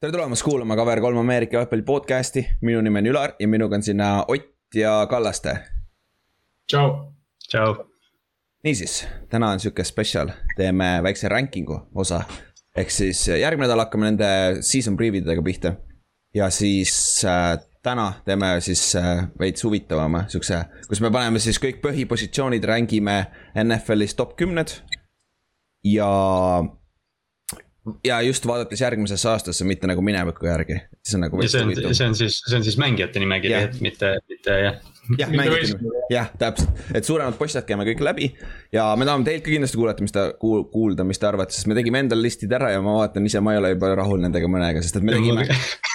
tere tulemast kuulama Cover kolm Ameerika jalgpalli podcast'i, minu nimi on Ülar ja minuga on siin Ott ja Kallaste. tšau. tšau. niisiis, täna on sihuke spetsial, teeme väikse ranking'u osa. ehk siis järgmine nädal hakkame nende season preview dega pihta. ja siis äh, täna teeme siis äh, veits huvitavama siukse, kus me paneme siis kõik põhipositsioonid, rängime NFL-is top kümned. ja ja just vaadates järgmisesse aastasse, mitte nagu mineviku järgi, siis on nagu. see on, see on siis, see on siis mängijate nimekiri, et mitte, mitte jah. Jah, mängiti, jah, täpselt, et suuremad poistad käime kõik läbi ja me tahame teilt ka kindlasti kuulata, mis te kuul,, kuulda, mis te arvate, sest me tegime endal listid ära ja ma vaatan ise, ma ei ole juba rahul nendega mõnega, sest et me tegime,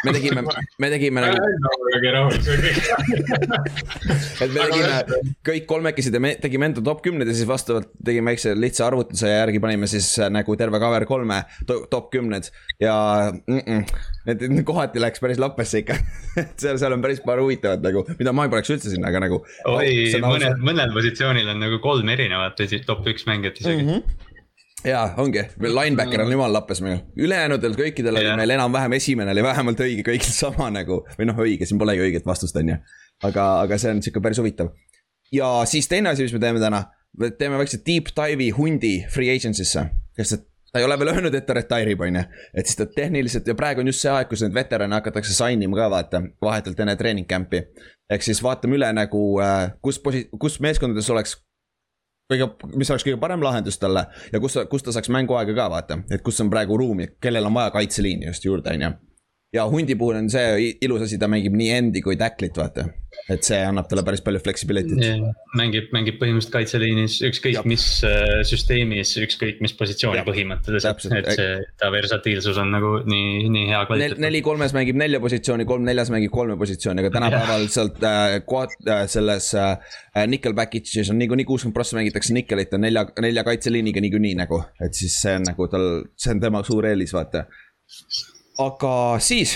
me tegime, me tegime nagu. et me tegime kõik kolmekesi, me tegime enda top kümned ja siis vastavalt tegime väikse lihtsa arvutuse järgi panime siis äh, nagu terve cover kolme top kümned ja mm. -mm et kohati läks päris lappesse ikka et seal, seal on päris paar huvitavat nagu, mida ma ei paneks üldse sinna, aga nagu. oi, mõnel, mõnel positsioonil on nagu kolm erinevat top üks mängijat isegi mm. -hmm jaa, ongi, linebacker on jumal lappes meil, ülejäänudel kõikidel oli meil enam-vähem esimene oli vähemalt õige, kõigil sama nagu. või noh, õige, siin polegi õiget vastust, on ju. aga, aga see on sihuke päris huvitav. ja siis teine asi, mis me teeme täna, teeme väikse deep dive'i hundi free agency'sse. et ta ei ole veel öelnud, et ta retire ib, on ju. et siis ta tehniliselt ja praegu on just see aeg, kus neid veterane hakatakse sign ima ka vaata, vahetult enne treening camp'i. ehk siis vaatame üle nagu, äh, kus posi-, kus meeskondades oleks kõige, mis oleks kõige parem lahendus talle ja kus, kus ta saaks mänguaega ka vaata, et kus on praegu ruumi, kellel on vaja kaitseliini just juurde, on ju ja hundi puhul on see ilus asi, ta mängib nii endi kui tacklit, vaata. et see annab talle päris palju flexibility't yeah,. mängib, mängib põhimõtteliselt kaitseliinis ükskõik mis äh, süsteemis, ükskõik mis positsiooni põhimõtteliselt. et see, ta versatiilsus on nagu nii, nii hea kvaliteet. neli kolmes mängib nelja positsiooni, kolm neljas mängib kolme positsiooni, aga tänapäeval yeah. sealt äh, quad äh, selles äh, nickel package'is on niikuinii kuuskümmend prossa mängitakse nickelit on nelja, nelja kaitseliiniga niikuinii nagu. et siis see on nagu tal, see on tema suur eelis, vaata aga siis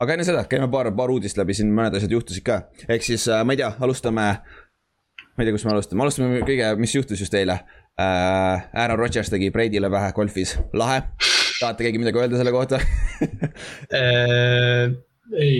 aga enne seda käime paar, paar uudist läbi, siin mõned asjad juhtusid ka, ehk siis äh, ma ei tea, alustame. ma ei tea, kus me alustame, alustame kõige, mis juhtus just eile äh,. Aaron Rodgers tegi Brady'le pähe golfis, lahe. tahate keegi midagi öelda selle kohta äh, ei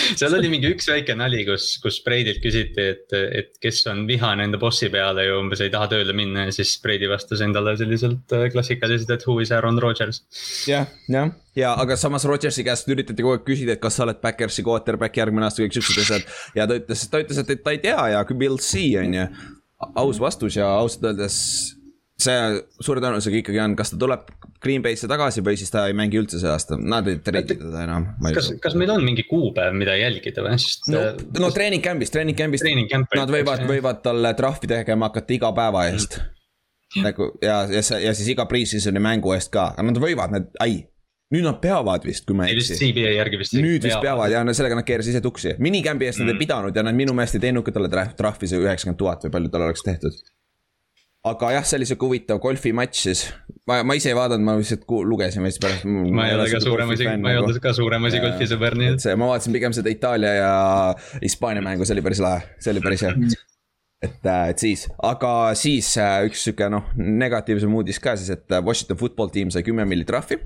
seal oli mingi üks väike nali, kus, kus Breidilt küsiti, et, et kes on vihane enda bossi peale ja umbes ei taha tööle minna ja siis Breidi vastas endale selliselt äh, klassikaliselt, et who is Aaron Rodgers. jah, jah, ja aga samas Rodgersi käest üritati kogu aeg küsida, et kas sa oled Backersi quarterback järgmine aasta, kõik siuksed asjad. ja ta ütles, ta ütles, et ta ei tea ja we'll see on ju. aus vastus ja ausalt öeldes see suure tõenäosusega ikkagi on, kas ta tuleb Green Bay'sse tagasi või siis ta ei mängi üldse see aasta, nad ei treidi teda enam. kas, kas meil on mingi kuupäev, mida jälgida või, sest. no, äh, no treening camp'is, treening camp'is, nad võivad, võivad talle trahvi tegema hakata iga päeva eest mm.. nagu ja, ja see ja siis iga pre-season'i mängu eest ka, aga nad võivad, need, ai nüüd nad peavad vist, kui ma ei eksi. CBA järgi vist. nüüd vist peavad ja no sellega nad keerasid ise tuksi. minikämbi eest mm. nad ei mm. pidanud ja nad minu meelest ei teinud ka talle trahvi see üheksakümmend tuhat või palju tal oleks tehtud aga jah, see oli sihuke huvitav golfimatš siis. ma, ma ise ei vaadanud, ma lihtsalt lugesin veits pärast. ma ei ole ka suurem asi, ma ei olnud ka suurem asi golfisõber, nii et. see, ma vaatasin pigem seda Itaalia ja Hispaania mängu, see oli päris lahe, see oli päris hea. et, äh, et siis, aga siis äh, üks sihuke noh, negatiivsem uudis ka siis, et äh, Washington football tiim sai kümme milli trahvi.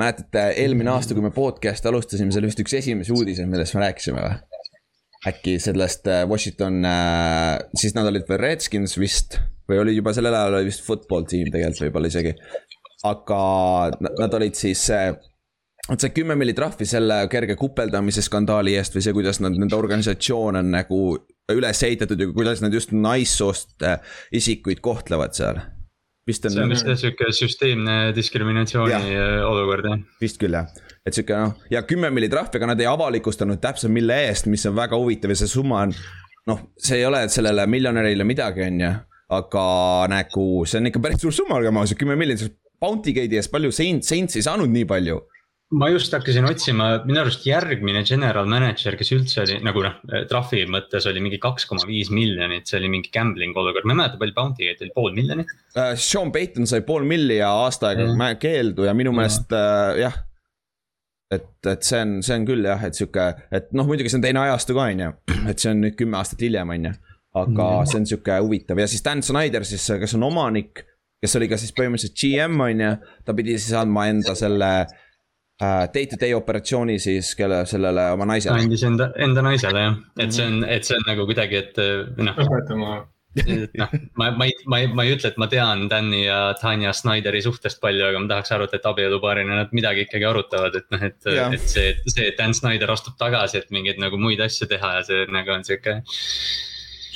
mäletate, eelmine aasta, kui me podcast'i alustasime, see oli vist üks esimesi uudiseid, millest me rääkisime või? äkki sellest Washington, siis nad olid veel Redskins vist või oli juba sellel ajal oli vist football tiim tegelikult võib-olla isegi. aga nad olid siis see, vot see kümme milli trahvi selle kerge kupeldamise skandaali eest või see, kuidas nad, nende organisatsioon on nagu üles ehitatud ja kuidas nad just naissoost äh, isikuid kohtlevad seal vist on. see on vist jah sihuke süsteemne diskriminatsiooni ja. Äh, olukord jah. vist küll jah, et sihuke noh, ja kümme milli trahvi, aga nad ei avalikustanud täpselt mille eest, mis on väga huvitav ja see summa on. noh, see ei ole sellele miljonärile midagi, on ju aga nagu see on ikka päris suur summa, olgem ausad, kümme miljonit, Bounty Gate'i eest palju Saints, Saints ei saanud nii palju ma just hakkasin otsima, minu arust järgmine general manager, kes üldse oli nagu noh, trahvi mõttes oli mingi kaks koma viis miljonit, see oli mingi gambling olukord, ma ei mäleta, palju Bounty Gate oli, pool miljonit uh,? Sean Payton sai pool milli ja aasta aega mm. keeldu ja minu meelest uh, jah. et, et see on, see on küll jah, et sihuke, et noh, muidugi see on teine ajastu ka on ju, et see on nüüd kümme aastat hiljem, on ju aga mm. see on sihuke huvitav ja siis Dan Snyder siis, kes on omanik, kes oli ka siis põhimõtteliselt GM on ju, ta pidi siis andma enda selle uh, day-to-day operatsiooni siis kelle, sellele oma naisele. andis enda, enda naisele jah, et see on, et see on nagu kuidagi, et noh. lõpetama noh, ma, ma ei, ma ei, ma ei ütle, et ma tean Danny ja Tanja Snyderi suhtest palju, aga ma tahaks arvata, et abielupaarina nad midagi ikkagi arutavad, et noh, et, et see, see, et Dan Snyder astub tagasi, et mingeid nagu muid asju teha ja see nagu on sihuke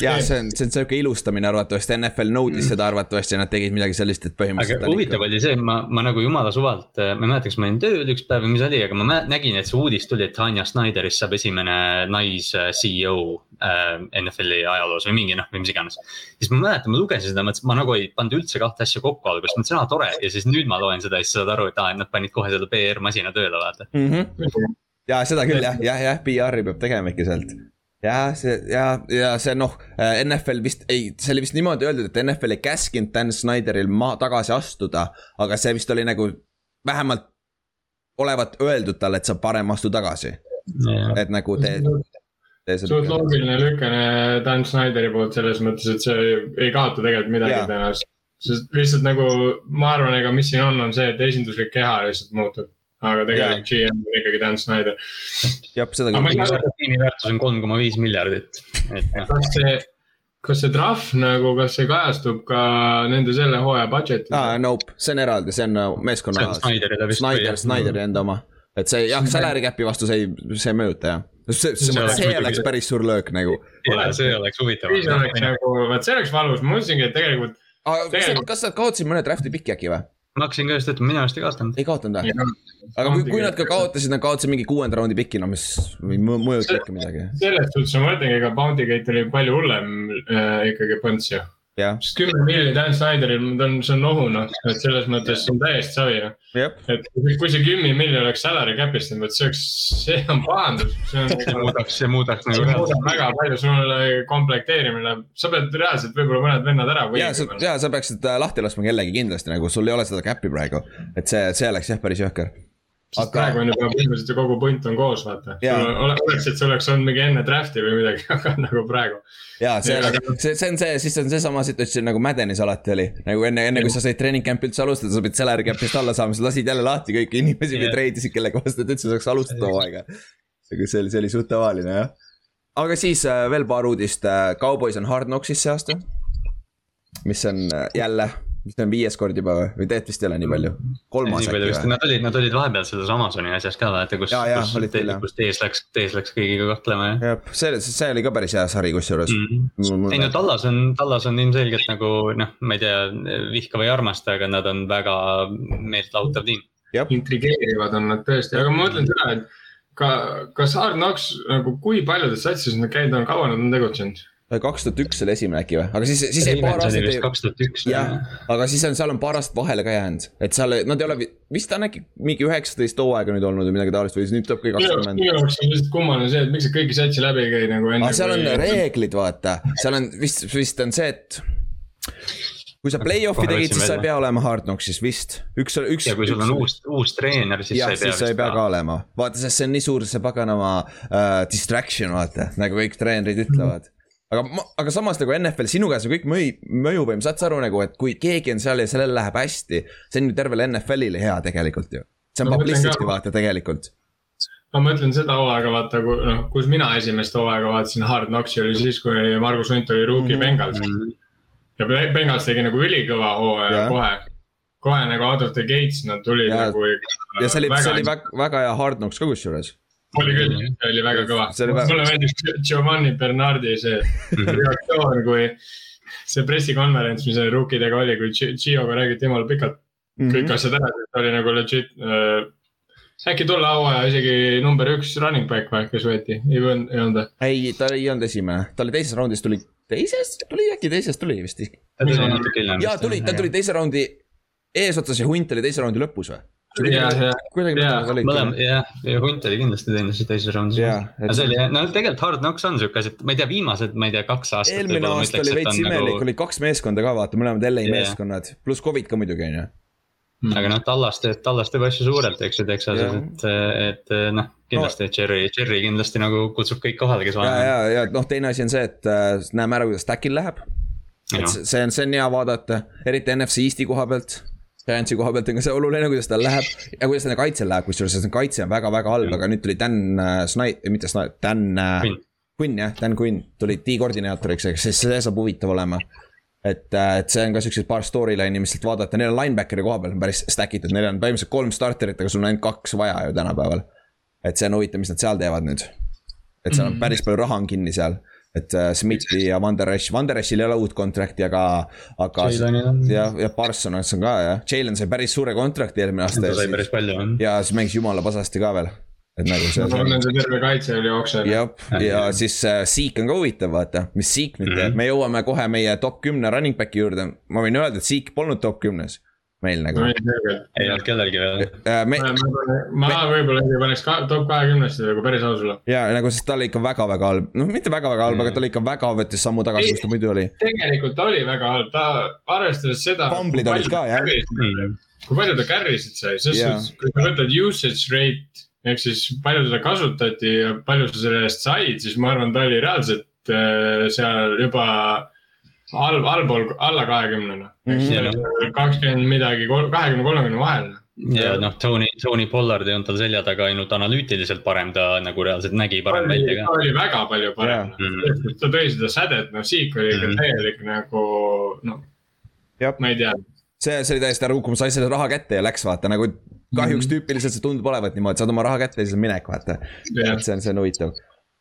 ja see on, see on sihuke ilustamine arvatavasti, NFL nõudis mm. seda arvatavasti, nad tegid midagi sellist, et põhimõtteliselt. aga huvitav oli see, ma, ma nagu jumala suvalt, ma ei mäleta, kas ma olin tööl üks päev või mis oli, aga ma nägin, et see uudis tuli, et Tanja Snyderist saab esimene nais-CEO äh, NFL-i ajaloos või mingi noh, või mis iganes. siis ma mäletan, ma lugesin seda, mõtlesin, ma nagu ei pannud üldse kahte asja kokku alguses, mõtlesin, aa tore ja siis nüüd ma loen seda ja siis saad aru, et aa, et nad panid kohe selle PR-masina tööle, vaata mm. -hmm. ja seda küll jah, jah, jah, PR-i peab tegema ikka sealt ja see ja, ja see noh, äh, NFL vist ei, see oli vist niimoodi öeldud, et NFL ei käskinud Dan Snyderil maa tagasi astuda, aga see vist oli nagu vähemalt olevat öeldud talle, et sa parem astu tagasi. et nagu tee seda. suht loogiline lükene Dan Snyderi poolt selles mõttes, et see ei kaota tegelikult midagi tõenäoliselt. sest lihtsalt nagu ma arvan, ega mis siin on, on see, et esinduslik keha lihtsalt muutub aga tegelikult GM on ikkagi Dan Snyder. jah, seda küll. tiimi väärtus on kolm koma viis miljardit, et jah. kas see, kas see trahv nagu, kas see kajastub ka nende selle hooaja budget'is ah,? Nope, see on eraldi, see on äh, meeskonna. Snyder, Snyderi enda oma. et see jah, salary cap'i vastu see ei, see ei mõjuta jah see, see, see, oleks, see oleks päris suur löök nagu. see oleks huvitav. siis oleks nagu, vaat see oleks valus, ma mõtlesingi, et tegelikult. kas nad kaotasid mõne draft'i piki äkki või? Ma hakkasin ka just ütlema, minu arust ei kaotanud. ei kaotanud või? aga kui, kui nad ka kaotasid, nad kaotasid mingi kuuenda raundi piki, no mis mõjutab ikka midagi. selles suhtes ma mõtlengi, ega Bounty Gate oli palju hullem äh, ikkagi põnts ju sest kümme miljonit Dan Snyderil, ta on, see on nohu noh, et selles mõttes see on täiesti savi noh. et kui see kümme miljonit oleks salary cap'ist, vot see oleks, see on pahandus. see muudaks, see muudaks nagu. see muudab väga palju, sul komplekteerimine, sa pead reaalselt võib-olla mõned vennad ära. ja sa, ja sa peaksid äh, lahti laskma kellegi kindlasti nagu, sul ei ole seda cap'i praegu, et see, see oleks jah, päris jõhker sest aga... praegu on juba põhimõtteliselt ju kogu punt on koos, vaata. oleks, et see oleks olnud mingi enne draft'i või midagi, aga nagu praegu ja see, see, see on see, siis on seesama situatsioon nagu Maddenis alati oli. nagu enne, enne kui sa said treening camp'i üldse alustada, sa pidid salary cap'ist alla saama, sa lasid jälle lahti kõiki inimesi või treidisid kellega vastu, et üldse saaks alustada hooaega. see, see oli, see oli suht tavaline jah. aga siis äh, veel paar uudist, äh, Cowboys on Hard Knocksis see aasta. mis on äh, jälle vist on viies kord juba või, või tegelikult vist ei ole nii palju? kolmas äkki või? Nad olid, nad olid vahepeal selles Amazoni asjas ka vaata, kus, kus, kus Tees läks, Tees läks kõigiga kahtlema ja. jah, see, see oli ka päris hea sari kusjuures mm. -hmm. ei no Tallas on, Tallas on ilmselgelt nagu noh, ma ei tea, vihka või armasta, aga nad on väga meeltlautav tiim. intrigeerivad on nad tõesti, aga ma mõtlen seda, et ka, kas Hard Knocks nagu, kui paljudes satsides nad käinud on, kaua nad on tegutsenud? Kaks tuhat üks oli esimene äkki või, aga siis, siis jäi paar aastat. kaks tuhat üks. jah, aga siis on, seal on paar aastat vahele ka jäänud, et seal, nad ei ole, vist on äkki mingi üheksateist hooaega nüüd olnud või midagi taolist või siis nüüd tuleb kõik kakskümmend. minu jaoks on lihtsalt kummaline see, et miks sa kõiki satsi läbi ei käi nagu enne. aga seal on reeglid, vaata, seal on vist, vist on see, et kui sa play-off'i tegid, siis sa ei pea olema Hard Knocksis vist, üks, üks. ja kui sul on uus, uus treener, siis ja, sa ei pea. siis sa ei pea ka olema, vaata, sest see on nii suur see paganama uh, distraction, vaata, nagu kõik treenerid ütlevad aga ma, aga samas nagu NFL sinu käes on kõik mõju, mõjub ja saad sa aru nagu, et kui keegi on seal ja sellel läheb hästi. see on ju tervele NFL-ile hea tegelikult ju. see on no, publicity vaata tegelikult. ma mõtlen seda hooaega vaata, noh, kus mina esimest hooaega vaatasin Hard Knocksi oli siis, kui Margus Hunt oli rookie mm -hmm. Bengals. ja Bengals tegi nagu ülikõva hooaja kohe kohe nagu out of the gates nad tulid ja, nagu. ja see oli, see oli väga, väga hea Hard Knocks ka kusjuures oli küll, see oli väga kõva. mulle meeldis Giovanni Bernardi see reaktsioon, kui see pressikonverents, mis rookidega oli, kui Gioga räägiti jumala pikalt mm -hmm. kõik asjad ära, ta oli nagu legit äh,. äkki tolle hooaja isegi number üks running back või, kes võeti, ei olnud, ei olnud või? ei, ta ei olnud esimene, ta oli teises raundis tuli, teises, tuli äkki teises tuli vist. jaa, tuli, ta tuli teise raundi eesotsas ja Hunt oli teise raundi lõpus või? Ja, ja, mõlem, jah, ja Hunt oli kindlasti teinud seda teises raundis. aga see oli, no tegelikult Hard Knocks on sihuke asi, et ma ei tea, viimased, ma ei tea, kaks aastat. eelmine aasta oli veits imelik nagu..., oli kaks meeskonda ka vaata, mõlemad LA yeah. meeskonnad, pluss Covid ka muidugi on ju. Mm. aga noh, Tallas teeb, Tallas teeb asju suurelt, eks ju, Texases, et, et noh, kindlasti no. Cherry, Cherry kindlasti nagu kutsub kõik kohale, kes vaja. ja, ja, ja noh, teine asi on see, et äh, näeme ära, kuidas Stackil läheb. et see on, see on hea vaadata, eriti NFC Eesti koha pealt Giantsi koha pealt on ka see oluline, kuidas tal läheb ja kuidas nende kaitsel läheb, kusjuures see kaitse on väga-väga halb, aga nüüd tuli Dan äh, Snai-, mitte Snai-, Dan äh, Quinn jah, Dan Quinn tuli D-koordinaatoriks, eks siis see saab huvitav olema. et, äh, et see on ka siuksed paar storyline'i, mis sealt vaadata, neil on linebackeri koha peal on päris stack itud, neil on põhimõtteliselt kolm starterit, aga sul on ainult kaks vaja ju tänapäeval. et see on huvitav, mis nad seal teevad nüüd. et seal on mhm. päris palju raha on kinni seal et uh, Smithi ja Van der Esch, Van der Eschil ei ole uut kontrakti, aga, aga. ja, ja Parson on ka jah, Jalen sai päris suure kontrakti eelmine aasta. ta sai päris palju jah. ja siis mängis jumala pasasti ka veel et nagu see. no nende terve kaitse oli jooksev. jah, ja siis uh, Seek on ka huvitav, vaata, mis Seek nüüd teeb mm, -hmm. me jõuame kohe meie top kümne running back'i juurde. ma võin öelda, et Seek polnud top kümnes meil nagu. ei olnud kellelgi veel äh,. Me, ma, ma võib-olla ei paneks ka top kahekümnesse nagu päris aus olla. ja nagu, sest ta oli ikka väga-väga halb, noh, mitte väga-väga halb mm., aga ta oli ikka väga, võttis sammu tagasi, mis ta muidu oli. tegelikult oli väga halb, ta arvestades seda. Fumble'id olid ka jah. kui palju ta carry'sid sai, selles suhtes, kui sa võtad usage rate ehk siis palju teda kasutati ja palju sa selle eest said, siis ma arvan, ta oli reaalselt äh, seal juba all, allpool, alla kahekümnena mm -hmm.. kakskümmend midagi, kahekümne, kolmekümne vahel. ja noh, Tony, Tony Pollard ei olnud tal selja taga ainult analüütiliselt parem, ta nagu reaalselt nägi parem välja ka. ta oli väga palju parem yeah., mm -hmm. ta tõi seda sädet, noh, Siik oli ikka mm -hmm. täielik nagu noh, ma ei tea. see, see oli täiesti ära kukkumas, sai selle raha kätte ja läks vaata nagu kahjuks mm -hmm. tüüpiliselt see tundub olevat niimoodi, saad oma raha kätte ja siis on minek, vaata yeah.. et see on, see on huvitav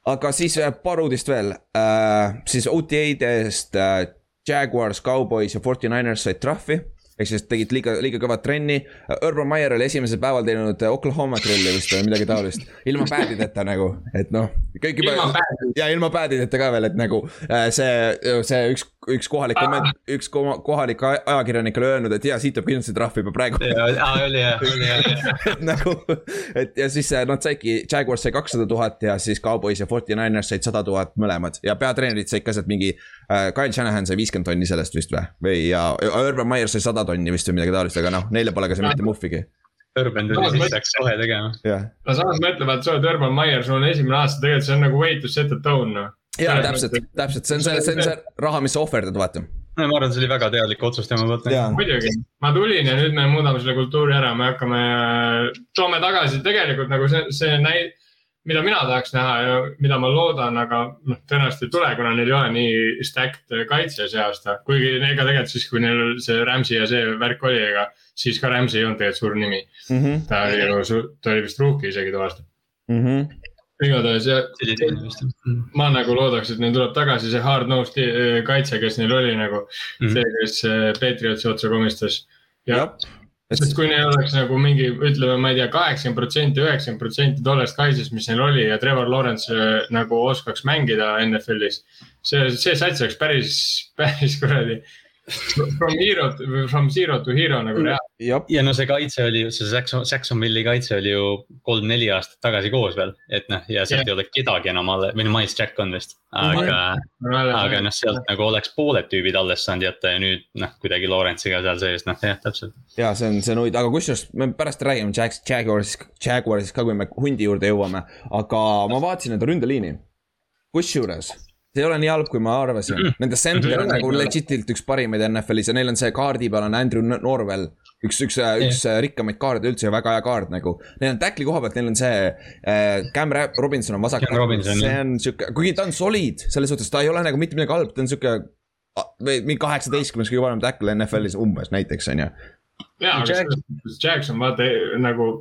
aga siis äh, paar uudist veel. Äh,, siis OTA-dest äh, Jaguars, Cowboys ja Forty Niners said trahvi ehk siis tegid liiga, liiga kõvat trenni. Urban Meyer oli esimesel päeval teinud Oklahoma trilli vist või midagi taolist, ilma pad'ideta nagu, et noh. kõik juba, ja ilma pad'ideta ka veel, et nagu äh, see, see üks üks kohalik komment-, üks kohalik ajakirjanik oli öelnud, et jaa, siit tuleb kindlasti trahv juba praegu. oli jah, oli jah. nagu, et ja siis äh, nad saidki, Jaguars sai kakssada tuhat ja siis Cowboys ja Forty Niners said sada tuhat mõlemad ja peatreenerid said ka sealt mingi. Kyle Shanahan sai viiskümmend tonni sellest vist või, või ja Urban Meyer sai sada tonni vist või midagi taolist, aga noh, neile pole ka see mitte muhvigi Urban tuli sisse, hakkas kohe tegema. Yeah.. no samas mõtle, vaat sa oled Urban Meyer, sul on esimene aasta, tegelikult see on nagu way to set a tone noh. Jaa, täpselt, täpselt, see on see, see on see raha, mis sa ohverdad, vaata. no ma arvan, see oli väga teadlik otsus tema poolt. muidugi, ma tulin ja nüüd me muudame selle kultuuri ära, me hakkame, toome tagasi tegelikult nagu see, see näi-, mida mina tahaks näha ja mida ma loodan, aga noh, tõenäoliselt ei tule, kuna neil ei ole nii stacked kaitse see aasta. kuigi ega tegelikult siis, kui neil see Rams'i ja see värk oli, ega siis ka Rams'i ei olnud tegelikult suur nimi mm. -hmm. ta oli ju, ta oli vist rookie isegi too aasta mm. -hmm igatahes ja ma nagu loodaks, et neil tuleb tagasi see hard nosed eh, kaitse, kes neil oli nagu mm. -hmm. see, kes eh, Patriotsi otsa komistas. ja, sest kui neil oleks nagu mingi, ütleme, ma ei tea, kaheksakümmend protsenti, üheksakümmend protsenti tollest kaitsest, mis neil oli ja Trevor Lawrence eh, nagu oskaks mängida NFL-is. see, see sats oleks päris, päris kuradi From hero to, from zero to hero nagu mm, reaalselt. ja no see kaitse oli ju, see Saxon, Saxonville'i kaitse oli ju kolm-neli aastat tagasi koos veel, et noh, ja sealt yeah. ei ole kedagi enam alle, või no Miles Jack on vist. aga, aga noh, sealt nagu oleks pooled tüübid alles saanud jätta ja nüüd noh, kuidagi Lawrence'iga seal sees, noh jah, täpselt. ja see on, see on huvitav, aga kusjuures me pärast räägime Jack, Jaguarsist, Jaguarsist ka, kui me hundi juurde jõuame, aga ma vaatasin nende ründeliini. kusjuures see ei ole nii halb, kui ma arvasin, mm. nende center on nagu legit'ilt üks parimaid NFL-is ja neil on see kaardi peal on Andrew Norwell. üks, üks, üks yeah. rikkamaid kaarde üldse ja väga hea kaart nagu. Neil on tackli koha pealt, neil on see äh,, Cam Robinson on vasak. see on sihuke, kuigi ta on solid, selles suhtes ta ei ole nagu mitte midagi halba, ta on sihuke. või mingi kaheksateistkümnes kõige parem tackle NFL-is umbes näiteks on ju. jaa, aga Jackson vaata nagu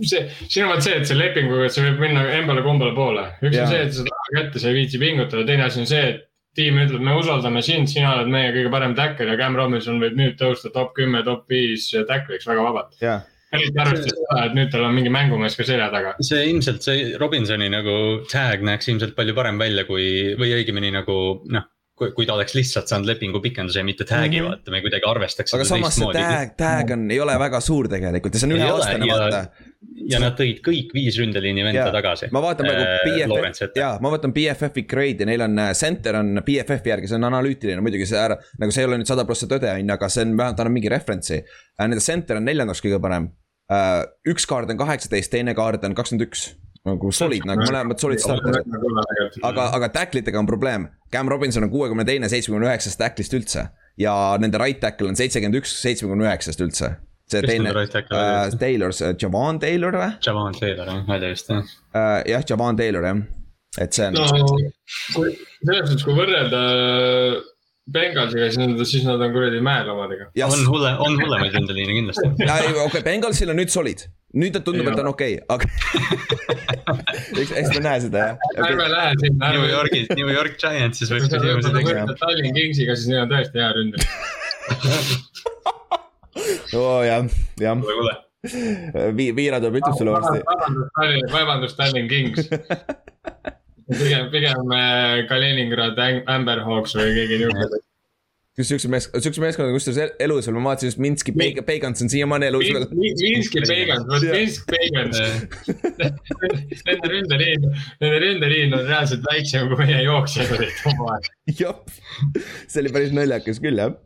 see, siin on vaat see, et see lepinguga, et see võib minna embale-kumbale poole. üks ja. on see, et sa tahad kätte, sa ei viitsi pingutada, teine asi on see, et tiim ütleb, me usaldame sind, sina oled meie kõige parem tackle ja Cam Robinson võib nüüd tõusta top kümme, top viis tackle'iks väga vabalt yeah eriti arvestades seda, et nüüd tal on mingi mängumees ka selja taga. see ilmselt see Robinsoni nagu tag näeks ilmselt palju parem välja kui, või õigemini nagu noh kui, kui ta oleks lihtsalt saanud lepingu pikenduse ja mitte tag'i mm -hmm. vaata, me kuidagi arvestaks. aga samas see tag, tag on, ei ole väga suur tegelikult ja see on üheaastane vaata. ja nad tõid kõik viis ründeliini venda tagasi. ma vaatan praegu äh, BFF, jaa, ma vaatan BFF-i grade ja neil on äh, center on BFF-i järgi, see on analüütiline, muidugi see ära. nagu see ei ole nüüd sada prossa tõde, on ju, aga see on vähemalt annab mingi reference'i. Äh, nende center on neljandaks kõige parem. üks kaart on kaheksateist, teine kaart on kakskümmend üks nagu solid nagu mõlemad solid starterid. aga, aga tackle itega on probleem. Cam Robinson on kuuekümne teine, seitsmekümne üheksast tackle'ist üldse. ja nende right tackle on seitsekümmend üks, seitsmekümne üheksast üldse. see Kes teine right tackle äh? Taylor, Javon Taylor või Javon Taylor jah, oli vist jah. äh,? jah, Javon Taylor jah, et see on no selles suhtes, kui võrrelda Bengalsiga, siis nad, siis nad on kuradi mäel omadega. on hulle, on hullemaid ründeliine kindlasti. okei okay,, Bengalsil on nüüd solid, nüüd ta tundub, et on okei okay,, aga eks, eks me näe seda jah ärme okay.. lähe sinna, New ärme. Yorgis, New York Giantsis võib küsimusi tekkida. Tallinn Kingsiga, siis neil on tõesti hea ründaja. oo jah, jah, Vi-, Viira tuleb ütleb sulle varsti. vabandust, Tallinn, vabandust, Tallinn Kings. pigem, pigem äh, Kaliningrad Am- Amberhawks või keegi niisugune. kus siukse mees, siukse meeskond, kusjuures el- elus veel, ma vaatasin just Minski Peig-, Peigans on siiamaani elus veel. Minski Pagans, vot Minsk Pagans. Nende ründeliin, nende ründeliin on reaalselt väiksem kui meie jooksjad olid omal ajal. jah, see oli päris naljakas küll jah.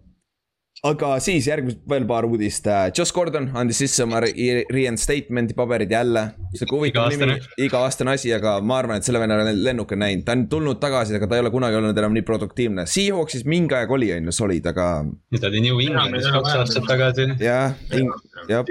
Aga siis järgmised veel paar uudist. Josh Gordon andis sisse oma re- reinstatement'i paberid jälle. sihuke huvitav nimi Iga-aastane., asi, aga ma arvan, et selle venna olen lennuk on näinud, ta on tulnud tagasi, aga ta ei ole kunagi olnud enam nii produktiivne. Seahawksis mingi aeg oli, on ju, solid, aga nüüd oli New Englandis kaks aastat tagasi. jah, jah,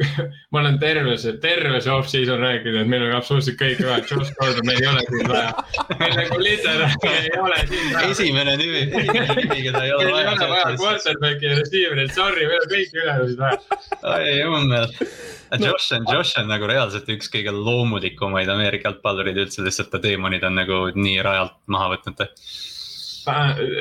ma olen terve see, terve see off-season rääkinud, et meil on absoluutselt kõik vaja, Josh Gordon, meil ei ole siin vaja. meil nagu literaalselt ei ole siin vaja. esimene nimi, esimene nimi, keda ei ole meil ei ole vaja vaja. quarterback'i ja receiver'it, sorry, meil on kõiki ülejäänusid vaja. ai jummel. Josh on, Josh on nagu reaalselt üks kõige loomulikumaid Ameerika jalgpallureid üldse, lihtsalt ta teemonid on nagu nii rajalt maha võtnud.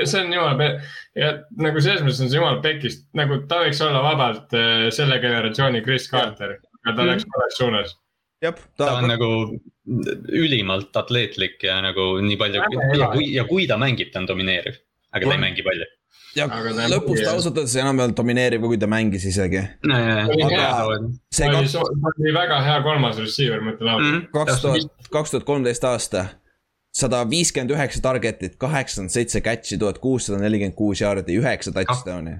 see on jumala pe- ja nagu selles mõttes on see jumala pekist, nagu ta võiks olla vabalt äh, selle generatsiooni Chris Carter, aga ta läks vales suunas. ta ta on nagu ülimalt atleetlik ja nagu nii palju hea. ja kui, ja kui ta mängib, ta on domineeriv. aga ta ei mängi palju. ja lõpus ta ausalt öeldes enam-vähem domineerib, kui ta mängis isegi. aga see oli kaks, väga hea kolmas receiver, ma ütlen ausalt. Mhm. kaks tuhat, kaks tuhat kolmteist aasta. Sada viiskümmend üheksa target'it, kaheksakümmend seitse catch'i, tuhat kuussada nelikümmend kuus jaardi, üheksa touchdown'i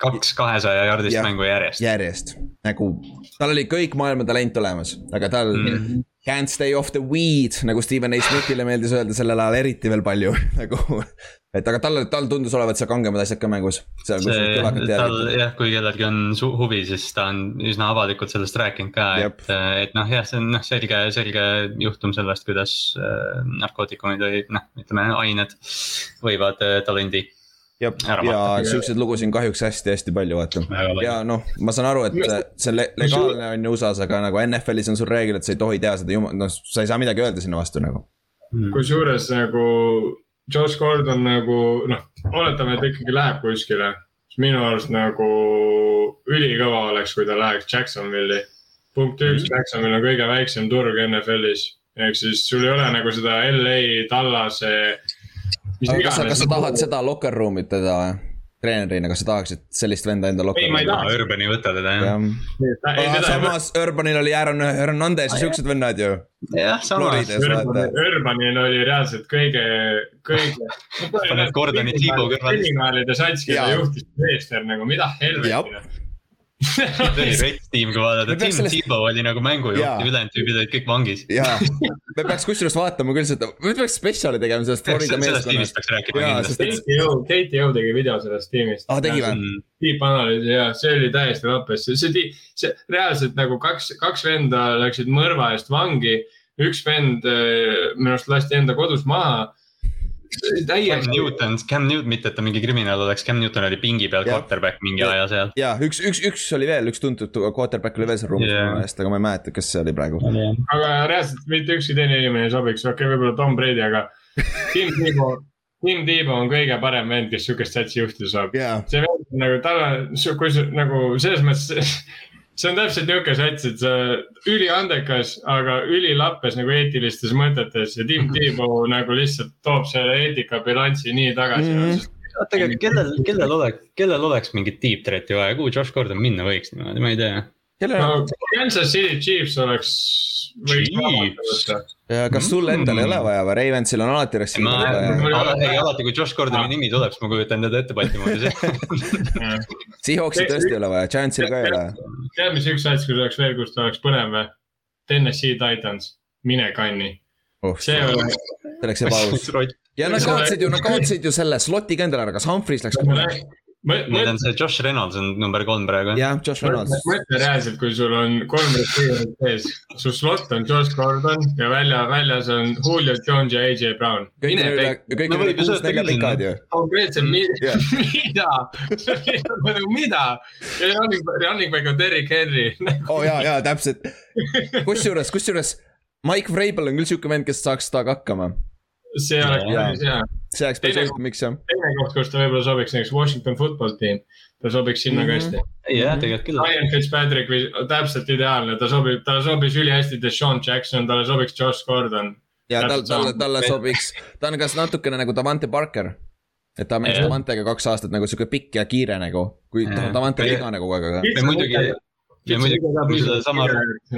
kaks kahesaja jaardist Jah. mängu järjest. järjest. nagu tal oli kõik maailma talent olemas, aga tal mm. Can't stay off the weed, nagu Steven A Smithile meeldis öelda sellel ajal eriti veel palju nagu. et aga tal, tal tundus olevat seal kangemad asjad ka mängus. tal jah, kui kellelgi on huvi, siis ta on üsna avalikult sellest rääkinud ka, et, et noh, jah, see on noh, selge, selge juhtum sellest, kuidas äh, narkootikumid või noh, ütleme ained võivad äh, talendi ja vaata. siukseid lugusid on kahjuks hästi-hästi palju, vaata. ja noh, ma saan aru, et see on le- legaalne on ju USA-s, aga nagu NFL-is on sul reegel, et sa ei tohi teha seda, noh, sa ei saa midagi öelda sinna vastu nagu. Mm. kusjuures nagu Josh Gordon nagu noh, oletame, et ikkagi läheb kuskile. minu arust nagu ülikõva oleks, kui ta läheks Jacksonville'i. punkt üks, Jacksonville on kõige väiksem turg NFL-is. ehk siis sul ei ole nagu seda LA, Tallase. Aga kas sa, kas sa tahad seda locker room'it teda treenerina, kas sa tahaksid sellist venda enda locker Ei, ma ei room'i? taha. Urbani võtta teda jah. jah, aga samas Urbanil oli Aaron Hernandez ja siuksed vennad ju. jah, samas. Urbanil oli reaalselt kõige, kõige. Paned Gordoni Tiibo kõrvale. kriminaalide sats, keda juhtis Meester nagu, mida helvetit. See oli rets tiim, kui vaadata, Tim sellest- Tebow oli nagu mängujuht ja ülejäänud tüübid olid kõik vangis. jaa, me peaks kusjuures vaatama küll seda, me peaks spetsiali tegema sellest Florida sellest tiimist meeskonnast. peaks rääkima kindlasti. sest- Katie O, Katie O tegi video sellest tiimist. aa, tegi või? Mm. tiipanalüüsi ja see oli täiesti lappes, see, see, see reaalselt nagu kaks, kaks venda läksid mõrva eest vangi. üks vend äh, minu arust lasti enda kodus maha. Cam Newton, Cam Newton, mitte et ta mingi kriminaal oleks, Cam Newton oli pingi peal Jah. quarterback mingi aja seal. jaa, üks, üks, üks oli veel, üks tuntud quarterback oli veel seal ruumis Jaa. minu meelest, aga ma ei mäleta, kes see oli praegu. aga reaalselt mitte ükski teine inimene ei sobiks, okei okay,, võib-olla Tom Brady, aga Tim Tebow, Tim Tebow on kõige parem vend, kes sihukest satsi juhtida saab. jaa, see vend nagu tal on, kui nagu selles mõttes, see on täpselt niisugune sats, et sa üliandekas, aga ülilappes nagu eetilistes mõtetes ja Tim Tebow nagu lihtsalt toob selle eetikabilansi nii tagasi mm. Mhm. -hmm. oota, aga kellel, kellel oleks, kellel oleks mingit deep threat'i vaja, kuhu Josh Gordon minna võiks niimoodi, ma ei tea. No Kansas City Chiefs oleks, võtta. kas sul endal ei ole vaja või, Ravensil on alati receiver'id vaja. ei alati, kui Josh Gordoni nimi tuleb, siis ma kujutan teda ette Baltimooris. Seahawksil tõesti ei ole vaja, Giantsil ka ei ole. tead, mis üks sats, kus oleks veel, kus ta oleks põnev või? Tennessee Titans, mine kanni. oh, see oleks, see oleks ebaaus. ja nad kaotasid ju, nad kaotasid ju selle slot'i ka endale ära, kas Humphreys läks Need on see Josh Reynolds on number kolm praegu. jah, Josh Reynolds. mõtle reaalselt, kui sul on kolm receiver'it sees, su slot on Josh Gordon ja välja, väljas on Julio Jones ja AJ Brown. kõik on üle, kõik on üle kuus nelja pikad ju. konkreetselt mida, mida, mida, running, back on Derek Henry. oo oh, ja, ja täpselt, kusjuures, kusjuures Mike Vrabel on küll siuke vend, kes saaks temaga hakkama see oleks päris hea. see oleks päris huvitav, miks jah. teine koht, kus ta võib-olla sobiks näiteks Washington football team, ta sobiks sinna ka hästi. Mhm. jah, tegelikult küll. Ryan Fitzpatrick või täpselt ideaalne, ta sobib, talle sobis ülihästi Deshaun Jackson, talle sobiks Josh Gordon. ja tal, talle, talle sobiks, ta on kas natukene nagu Davante Parker et ta mängis Davantega kaks aastat nagu sihuke pikk ja kiire nagu, kui Davante oli vigane kogu aeg, aga. muidugi ja muidugi.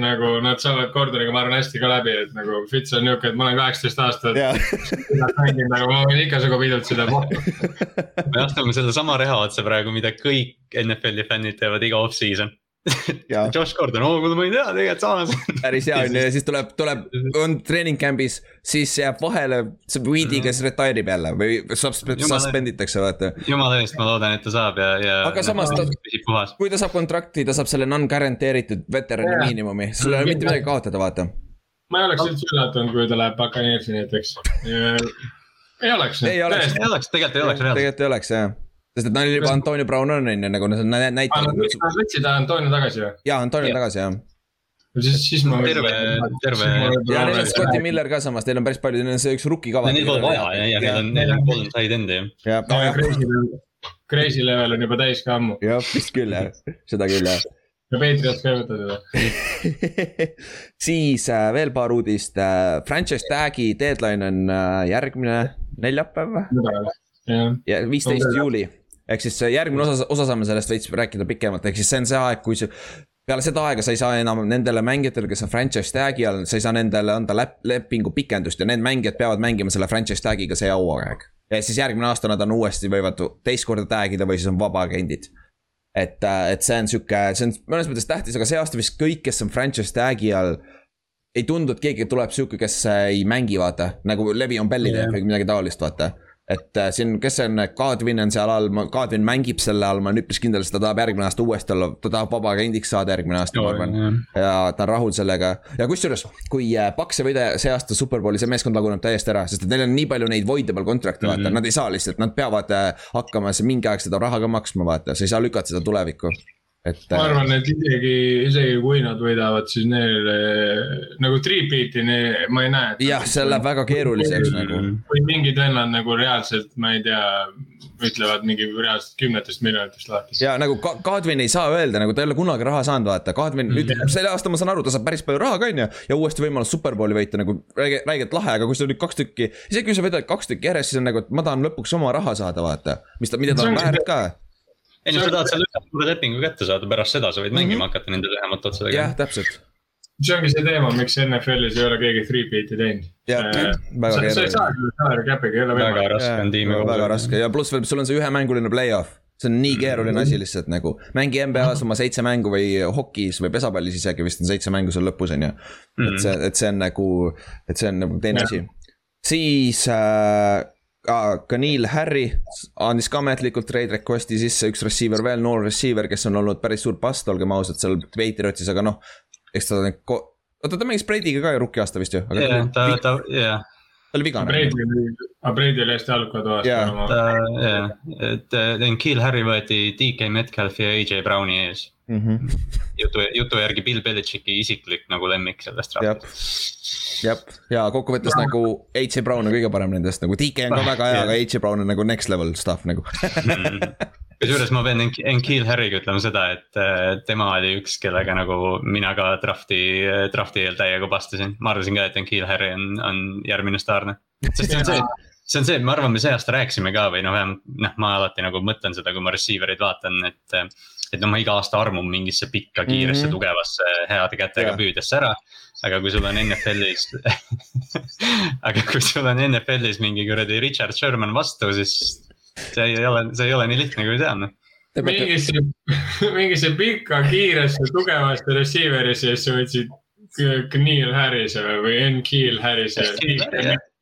Nagu nad saavad Gordoniga, ma arvan, hästi ka läbi, et nagu Fitz on niuke, et ma olen kaheksateist aastat mänginud nagu ma võin igasugu pidult seda pohta. me astume sedasama reha otsa praegu, mida kõik NFL-i fännid teevad iga off-season Josh Gordon, oo ma ei tea, tegelikult saame. päris hea on ju ja siis tuleb, tuleb, on treening camp'is, siis jääb vahele see Weedy, kes retire ib jälle või suspend itakse, vaata. jumala eest, ma loodan, et ta saab ja, ja. aga samas ta, kui ta saab kontrakti, ta saab selle non-guaranteeritud veterani miinimumi, sul ei ole mitte midagi kaotada, vaata. ma ei oleks üldse üllatunud, kui ta läheb Buccaneersi näiteks ei oleks. ei oleks, ei oleks, tegelikult ei oleks. tegelikult ei oleks jah sest et neil juba Antonio Brown on, on ju, nagu nad näitavad. Nad võtsid Antonio tagasi või? jaa, Antonio ja. tagasi, jah. siis, siis ma. terve, terve. ja neil on Scotti Miller ka samas, neil on päris palju, neil on see üks rookie kava. Neil pole vaja ja, ja neil on, neil on kolm side end'i ju. Crazy level on juba täis ka ammu. jah, vist küll jah, seda küll jah ja Patriots ka ei võta teda siis äh, veel paar uudist äh,, franchise tag'i deadline on äh, järgmine neljapäev ja viisteist juuli ehk siis järgmine osa, osa saame sellest veits rääkida pikemalt, ehk siis see on see aeg, kui see peale seda aega sa ei saa enam nendele mängijatele, kes on franchise tag'i all, sa ei saa nendele anda läp-, lepingu pikendust ja need mängijad peavad mängima selle franchise tag'iga see hauaeg. ja siis järgmine aasta nad on uuesti, võivad teist korda tag ida või siis on vabaagendid. et, äh, et see on sihuke, see on mõnes mõttes tähtis, aga see aasta vist kõik, kes on franchise tag'i all. ei tundu, et keegi tuleb sihuke, kes ei mängi, vaata, nagu Levi on Belli teeb või midagi taolist, vaata et äh, siin, kes see on, Kadrin on seal all, Kadrin mängib selle all, ma olen üpris kindel, sest ta tahab järgmine aasta uuesti olla, ta tahab vabaagendiks saada järgmine aasta, ma arvan. ja ta on rahul sellega ja kusjuures, kui äh, Paks ei võida see aasta superbowli, see meeskond laguneb täiesti ära, sest et neil on nii palju neid voidable contract'e, vaata mm, -hmm. nad ei saa lihtsalt, nad peavad äh, hakkama mingi aeg seda raha ka maksma, vaata, sa ei saa lükata seda tulevikku et. ma arvan, et isegi, isegi kui nad võidavad, siis neil nagu three-beat'i ma ei näe. jah, see läheb väga keeruliseks nagu. või mingid vennad nagu reaalselt, ma ei tea, ütlevad mingi reaalselt kümnetest miljonitest lahti. ja nagu Kadvin ei saa öelda, nagu ta ei ole kunagi raha saanud, vaata, Kadvin nüüd mm. selle aasta ma saan aru, ta saab päris palju raha ka, on ju. ja uuesti võimalus superbowli võita nagu räige, räigelt lahe, aga kui sa nüüd kaks tükki, isegi kui sa vedad kaks tükki järjest, siis on nagu, et ma tahan lõpuks oma raha saada, vaata. mis ta, mida ta on väärt ka ei no sa tahad selle ühe lepingu kätte saada, pärast seda sa võid mm -hmm. mängima hakata nende lühemate otsadega. jah, täpselt. see ongi see teema, miks NFL-is ei ole keegi three beat'i teinud. jah, väga keeruline. sa ei saa küll salary cap'iga, ei ole võimalik. väga raske on tiimi väga raske ja pluss veel, sul on see ühemänguline play-off see on nii keeruline asi lihtsalt nagu, mängi NBA-s oma seitse mängu või hokis või pesapallis isegi vist on seitse mängu seal lõpus, on ju. et see, et see on nagu, et see on nagu teine asi. siis äh, ka Neil Harry andis ka ametlikult trade request'i sisse, üks receiver veel, noor receiver, kes on olnud päris suur past, olgem ausad, seal Patriotsis, aga noh. eks ta, oota ta mängis Brady'ga ka ju rookie aasta vist ju. jah, ta, ta, jah. ta oli vigane. Brady oli, aga Brady oli hästi halb ka too aasta. jah, et Kill Harry võeti DK Metcalfi ja AJ Browni ees mm. -hmm. jutu, jutu järgi Bill Belichicki isiklik nagu lemmik sellest raamatust jah, ja kokkuvõttes nagu H. Brown on kõige parem nendest nagu, DK on ka väga hea, aga H. Brown on nagu next level stuff nagu kusjuures ma pean Enkeel Harry'ga ütlema seda, et tema oli üks, kellega nagu mina ka draft'i, draft'i eel täiega pastasin. ma arvasin ka, et Enkeel Harry on, on järgmine staarne. sest see on see, see on see, ma arvan, me see aasta rääkisime ka või noh, vähemalt noh, ma alati nagu mõtlen seda, kui ma receiver eid vaatan, et. Et noh, ma iga aasta armun mingisse pikka, kiiresse mm, -hmm. tugevasse, heade kätega yeah. püüdesse ära aga kui sul on NFL-is aga kui sul on NFL-is mingi kuradi Richard Sherman vastu, siis see ei ole, see ei ole nii lihtne, kui noh mingisse, mingisse pikka, kiiresse, tugevasse receiver'isse ja siis sa võtsid Neil Harrise või N. Keel Harrise.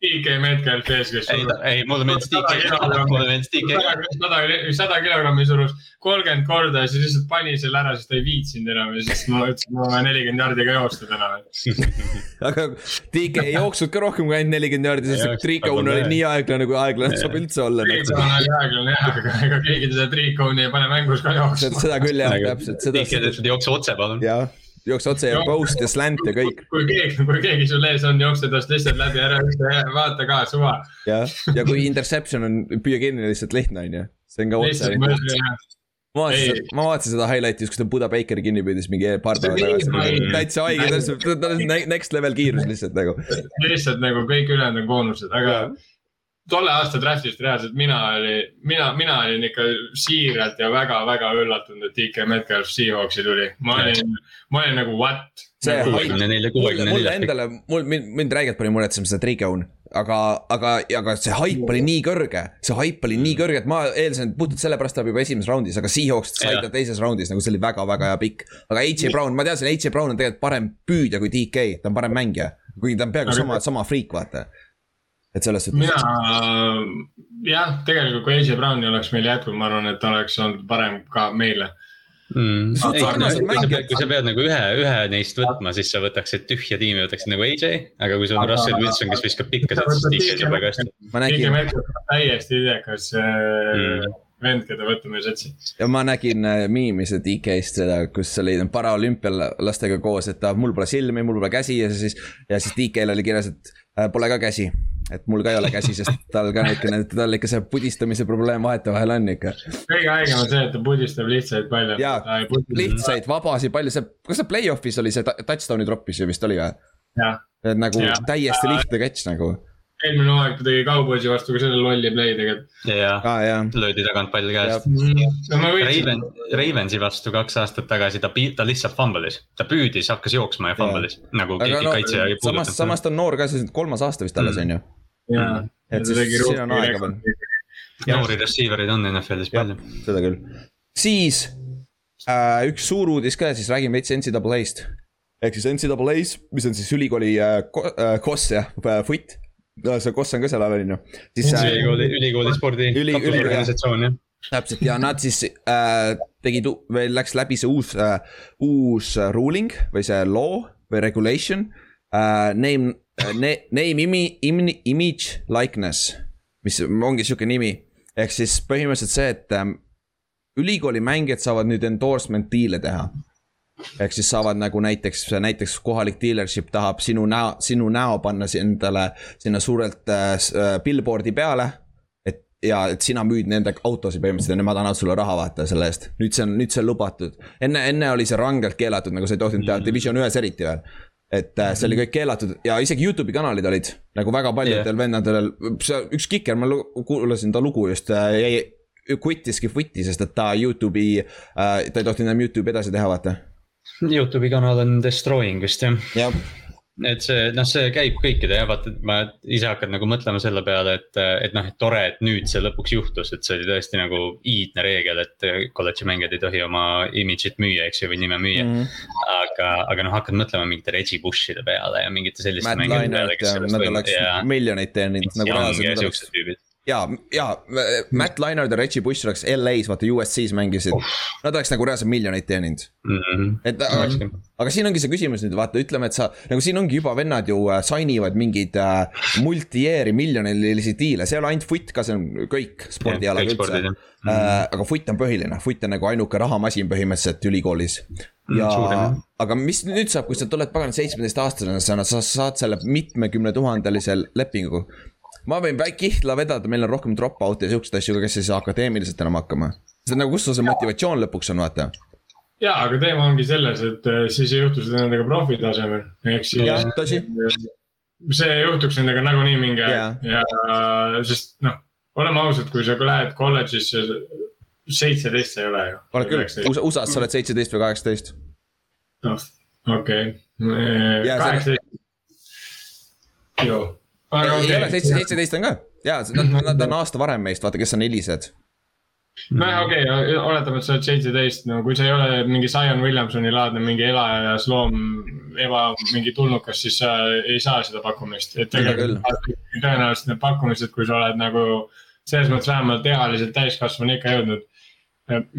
DK Metcalf ees, kes. ei, ei mulle meeldis DK, mulle meeldis DK. sada, sada kilogrammi surus kolmkümmend korda ja siis lihtsalt pani selle ära, sest ta ei viitsinud enam ja siis ma ütlesin, ma vajan nelikümmend jaardi ka joosta täna aga DK ei jooksnud ka rohkem kui ainult nelikümmend jaardi, sest Triicone oli nii aeglane, kui aeglane saab üldse olla. Triicone oli aeglane jah, aga ega keegi seda Triicone'i ei pane mängus ka jooksma. seda küll jah, täpselt. DK ütles, et jookse otse palun. jah jookse otse ja post ja slant ja kõik. kui keegi, kui keegi sul ees on, jookse tast lihtsalt läbi ära, vaata ka, suva. jah, ja kui interception on, püüa kinni lihtsalt lihtne on ju, see on ka otse. ma vaatasin, ma vaatasin seda highlight'i, kus ta Buda Bakeri kinni püüdis mingi paar päeva tagasi. täitsa haige, ta on next level kiirus lihtsalt nagu. lihtsalt nagu kõik ülejäänud on boonused, aga tolle aasta draft'ist reaalselt mina olin, mina, mina olin ikka siiralt ja väga-väga üllatunud, et DK Metcalf Seahawksi tuli. ma olin, ma olin nagu what? see haip, mulle endale, mul, mind, mind räigelt pani muretsema seda Trigon, aga, aga, aga see haip oli nii kõrge, see haip oli nii kõrge, et ma eeldasin, et puhtalt sellepärast tuleb juba esimeses raundis, aga Seahawks sai ta teises raundis, nagu see oli väga-väga hea pikk. aga AJ Brown, ma teadsin, AJ Brown on tegelikult parem püüdja kui DK, ta on parem mängija, kuigi ta on peaaegu sama, sama friik, vaata et selles suhtes. mina, jah, tegelikult kui AJ Brown'i oleks meil jätkunud, ma arvan, et oleks olnud parem ka meile mm.. ei, no, kui, sa, kui sa pead nagu ühe, ühe neist võtma, siis sa võtaksid tühja tiimi, võtaksid nagu AJ, aga kui sul on Russell Wilson, kes viskab pikka, siis DK saab väga hästi. ma nägin. täiesti idekas mm. vend, keda võtta meie satsi. ja ma nägin äh, miimi seda DK-st seda, kus oli paraolümpial lastega koos, et ta, mul pole silmi, mul pole käsi ja siis, ja siis DK-l oli kirjas, et äh, pole ka käsi et mul ka ei ole käsi, sest tal ka niukene, tal ikka see pudistamise probleem vahetevahel on ikka. kõige haigem on see, et ta pudistab lihtsaid palju. jaa, lihtsaid, vabasid, palju see, kas see play-off'is oli see touchdown'i troppis ju vist oli või? et nagu ja. täiesti lihtne catch nagu eelmine hooaeg ta tegi Cowboysi vastu ka selle lolli play tegelikult. jah ah,, löödi tagant pall käest. No, Raven, Ravensi vastu kaks aastat tagasi ta, ta lihtsalt fumble'is, ta püüdis, hakkas jooksma ja fumble'is nagu keegi no, kaitse ei puudutanud. samas, samas ta on noor ka, see on kolmas aasta vist alles on ju. Et siis siin on aega veel. noori receiver eid on NFL-is palju. seda küll, siis äh, üks suur uudis ka, siis räägime veits NCAA-st ehk siis NCAA-s, mis on siis ülikooli äh, äh, KOS jah, äh, foot no see Koss on ka seal all, on ju. ülikooli, ülikooli spordi üli, katusorganisatsioon jah. täpselt ja nad siis äh, tegid või läks läbi see uus äh,, uus ruling või see law või regulation äh,. Name äh,, name, imi, image, likeness, mis ongi sihuke nimi. ehk siis põhimõtteliselt see, et äh, ülikooli mängijad saavad nüüd endorsement deal'e teha ehk siis saavad nagu näiteks, näiteks kohalik dealership tahab sinu näo, sinu näo panna endale sinna suurelt äh, billboard'i peale. et ja, et sina müüd nende autosid põhimõtteliselt ja nemad annavad sulle raha vaata selle eest. nüüd see on, nüüd see on lubatud. enne, enne oli see rangelt keelatud, nagu sa ei tohtinud teha, mm. Division ühes eriti veel et äh, see oli kõik keelatud ja isegi Youtube'i kanalid olid nagu väga paljudel yeah. vendadel, üks kiker, ma kuulasin ta lugu just äh,, jäi, quit'iski foot'i, sest et ta Youtube'i äh,, ta ei tohtinud enam Youtube'i edasi teha, vaata Youtube'i kanal on Destroying vist jah ja. Et see, noh, see käib kõikide ja vaata, ma ise hakkan nagu mõtlema selle peale, et, et noh, et tore, et nüüd see lõpuks juhtus, et see oli tõesti nagu iidne reegel, et kolledži mängijad ei tohi oma imidžit müüa, eks ju, või nime müüa mm. -hmm. aga, aga noh, hakkad mõtlema mingite Reggie Bush'ide peale ja mingite selliste mängijate peale, kes sellest. Nad oleks miljoneid teeninud nagu reaalselt ja, ja Matt Leinart ja Reggie Bush oleks LA-s, vaata USC-s mängisid. Uh.. Nad oleks nagu reaalselt miljoneid teeninud. Mm. -hmm. et aga, aga siin ongi see küsimus nüüd vaata, ütleme, et sa nagu siin ongi juba vennad ju uh, sign ivad mingeid uh, multi-year'i miljonilisi diile, see ei ole ainult foot ka, see on kõik spordialad üldse. Mm -hmm. uh, aga foot on põhiline, foot on nagu ainuke rahamasin põhimõtteliselt ülikoolis. Mm, ja mm, aga mis nüüd saab, kui sa tuled pagan seitsmeteistaastasena, sa, sa saad selle mitmekümne tuhandelise lepingu ma võin kihla vedada, meil on rohkem drop-out'e ja siukseid asju, kes ei saa akadeemiliselt enam hakkama. see on nagu, kus sul see motivatsioon lõpuks on, vaata. ja, aga teema ongi selles, et äh, siis ei juhtu seda nendega profi tasemel, ehk siis. jah, tõsi. see juhtuks nendega nagunii mingi aeg ja, ja sest noh, oleme ausad, kui sa lähed kolledžisse, seitseteist sa ei ole ju. oled küll, USA-s sa oled seitseteist või kaheksateist. noh, okei okay., kaheksateist. joo ei ole, seitse, seitseteist on ka, jaa, nad, nad on aasta varem meist, vaata, kes on helised. nojah, okei okay,, oletame, et sa oled seitseteist, no kui sa ei ole mingi Zion Williamsoni laadne mingi elajas loom, eba, mingi tulnukas, siis sa ei saa seda pakkumist. et tegelikult tõenäoliselt need pakkumised, kui sa oled nagu selles mõttes vähemalt ealiselt täiskasvanu ikka jõudnud.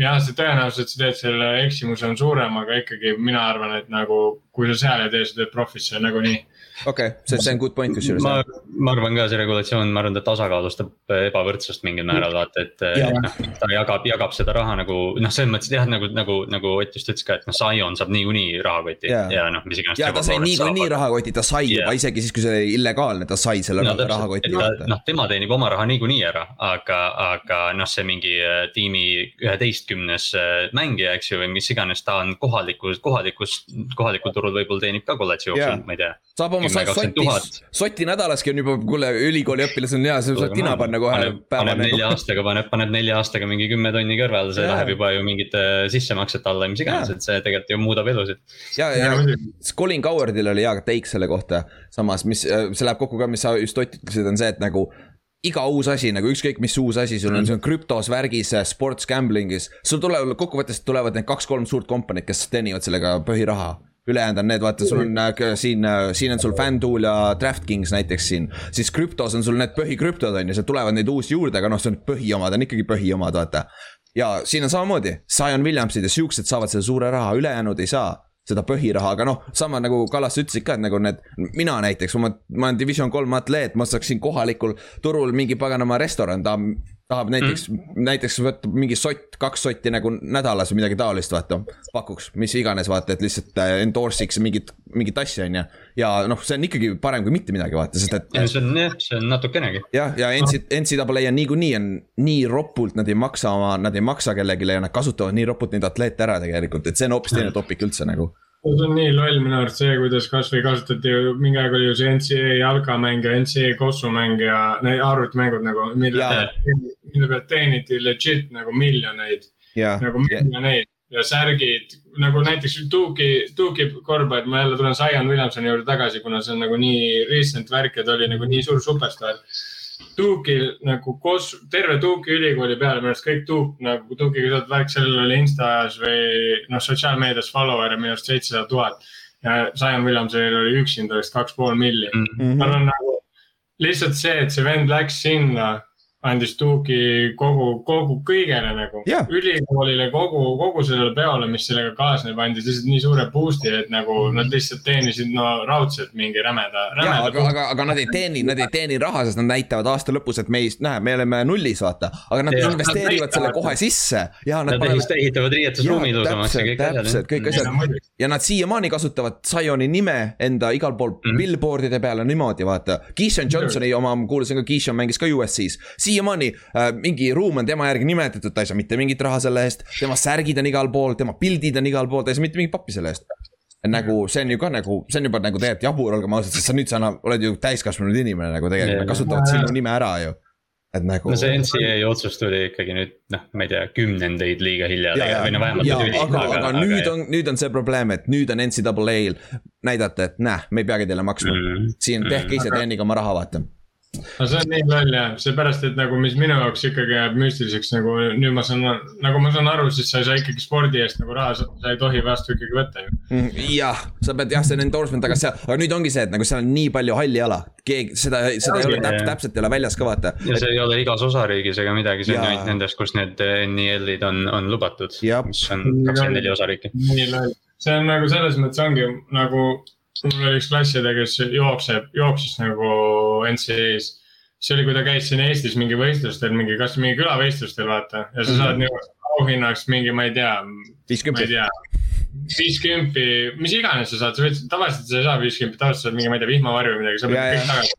jah, see tõenäosus, et sa teed selle eksimuse on suurem, aga ikkagi mina arvan, et nagu kui sa seal ei tee, sa teed profisse nagunii okei okay,, see, see on good point kusjuures. ma, ma arvan ka see regulatsioon, ma arvan, ta tasakaalustab ebavõrdsust mingil määral vaata, et noh, ta jagab, jagab seda raha nagu noh, selles mõttes jah, nagu, nagu, nagu Ott just ütles ka, et noh, Zion saab niikuinii rahakoti yeah. ja noh, mis iganes. ja ta sai niikuinii rahakoti, ta sai yeah. juba isegi siis, kui see oli illegaalne, ta sai selle no, rahakoti. noh, tema teenib oma raha niikuinii ära, aga, aga noh, see mingi äh, tiimi üheteistkümnes äh, mängija, eks ju, või mis iganes, ta on kohalikus, kohalikus, kohalikul turul võib-olla teenib ka kolledži jooksul yeah., ma ei tea. saab oma sotis, soti nädalaski on juba, kuule, ülikooli õpilasel on hea, sa saad tina panna kohe. paneb nagu. nelja aastaga, paneb, paneb nelja aastaga mingi kümme tonni kõrvale, see ja. läheb juba ju mingite sissemaksete alla, mis iganes, et see tegelikult ju muudab elusid. ja, ja Colin Cowardil oli hea take selle kohta, samas, mis, see läheb kokku ka, mis sa just Ott ütlesid, on see, et nagu iga uus asi nagu ükskõik mis uus asi sul on see on krüptos, värgis, sports gambling'is. sul tulevad, kokkuvõttes tulevad need kaks-kolm suurt kompaniid, kes teenivad sellega põhiraha ülejäänud on need, vaata, sul on äh, siin, äh, siin on sul FanDuel ja DraftKings näiteks siin. siis krüptos on sul need põhikrüptod on ju, seal tulevad neid uusi juurde, aga noh, see on põhiomad on ikkagi põhiomad, vaata. ja siin on samamoodi, Zion Williamsid ja siuksed saavad selle suure raha, ülejäänud ei saa seda põhiraha, aga noh, sama nagu Kallas ütles ikka, et nagu need, mina näiteks, ma, ma olen division kolm atleet, ma ostaksin kohalikul turul mingi paganama restoran, ta tahab näiteks mm., näiteks võtta mingi sott, kaks sotti nagu nädalas või midagi taolist, vaata. pakuks, mis iganes, vaata, et lihtsalt äh, endorse iks mingit, mingit asja, on ju. ja noh, see on ikkagi parem kui mitte midagi, vaata, sest et. see on jah, see on natukenegi. jah, ja NCAA on niikuinii on nii ropult, nad ei maksa oma, nad ei maksa kellelegi ja nad kasutavad nii ropult neid atleete ära tegelikult, et see on hoopis teine topik üldse nagu see on nii loll minu arust see, kuidas kasvõi kasutati ju, mingi aeg oli ju see NCAA jalkamäng ja NCAA kossumäng ja need arvutimängud nagu, mille pealt, mille pealt teeniti legit nagu miljoneid. nagu miljoneid. Ja särgid nagu näiteks Duke'i, Duke'i korvpall, ma jälle tulen Zion Williamsoni juurde tagasi, kuna see on nagu nii recent värk ja ta oli nagu nii suur superstaar Duke'il nagu koos, terve Duke'i ülikooli peale, minu arust kõik Duke nagu Duke'iga seotud värk, sellel oli Instas või noh, sotsiaalmeedias follower'e minu arust seitsesada tuhat. ja Zion Williamsonil oli üksinda vist kaks pool milli mm. -hmm. tal on nagu lihtsalt see, et see vend läks sinna andis tuugi kogu, kogu kõigele nagu yeah.. ülikoolile, kogu, kogu sellele peole, mis sellega kaasneb, andis lihtsalt nii suure boost'i, et nagu mm. nad lihtsalt teenisid no raudselt mingi rämeda, rämeda. aga, aga, aga nad ei teeni, nad ei teeni raha, sest nad näitavad aasta lõpus, et me ei, näe, me oleme nullis, vaata. aga nad ja, investeerivad nad selle kohe sisse. Nad panevad... ehitavad riietusruumi ilusamaks ja kõik asjad. täpselt, kõik asjad. ja nad siiamaani kasutavad Zioni nime enda igal pool mm. billboard'ide peale niimoodi, vaata. Keishon Johnsoni oma, ma kuulasin ka, Keishon mängis ka USC-s siiamaani äh, mingi ruum on tema järgi nimetatud, ta ei saa mitte mingit raha selle eest. tema särgid on igal pool, tema pildid on igal pool, ta ei saa mitte mingit pappi selle eest. nagu see on ju ka nagu, see on juba nagu tegelikult jabur, olgem ausad, sest sa nüüd sa oled ju täiskasvanud inimene nagu tegelikult, nad kasutavad sinu nime ära ju et nagu. no see NCAA otsus tuli ikkagi nüüd noh, ma ei tea, kümnendeid liiga hilja või no vähemalt. aga, aga, aga nüüd aga... on, nüüd on see probleem, et nüüd on NCAA-l näidata, et näe, me ei peagi teile maksma mm. -hmm. siin tehke ise, teenige oma raha, vaata no see on nii loll jah, seepärast, et nagu, mis minu jaoks ikkagi jääb müstiliseks nagu nüüd ma saan, nagu ma saan aru, siis sa ei saa ikkagi spordi eest nagu raha, sa ei tohi vastu ikkagi võtta ju. Mm, jah, sa pead jah, see on endorsement, aga seal, aga nüüd ongi see, et nagu seal on nii palju halli ala. keegi, seda, seda ja, ei ole täp, täpselt ei ole väljas ka vaata. ja see ei ole igas osariigis ega midagi, see on ainult nendes, kus need NIL-id on, on lubatud. mis on kakskümmend neli osariiki. nii loll, see on nagu selles mõttes ongi nagu mul oli üks klassiõde, kes jookseb, jooksis nagu NCAA-s. see oli, kui ta käis siin Eestis mingi võistlustel, mingi, kas mingi külavõistlustel, vaata. ja sa saad mm -hmm. nagu auhinnaks mingi, ma ei tea. viiskümmend. viiskümmend, mis iganes sa saad, sa võid, tavaliselt sa ei saa viiskümmend, tavaliselt saad mingi, ma ei tea, vihmavarju või midagi, sa pead kõik tagasi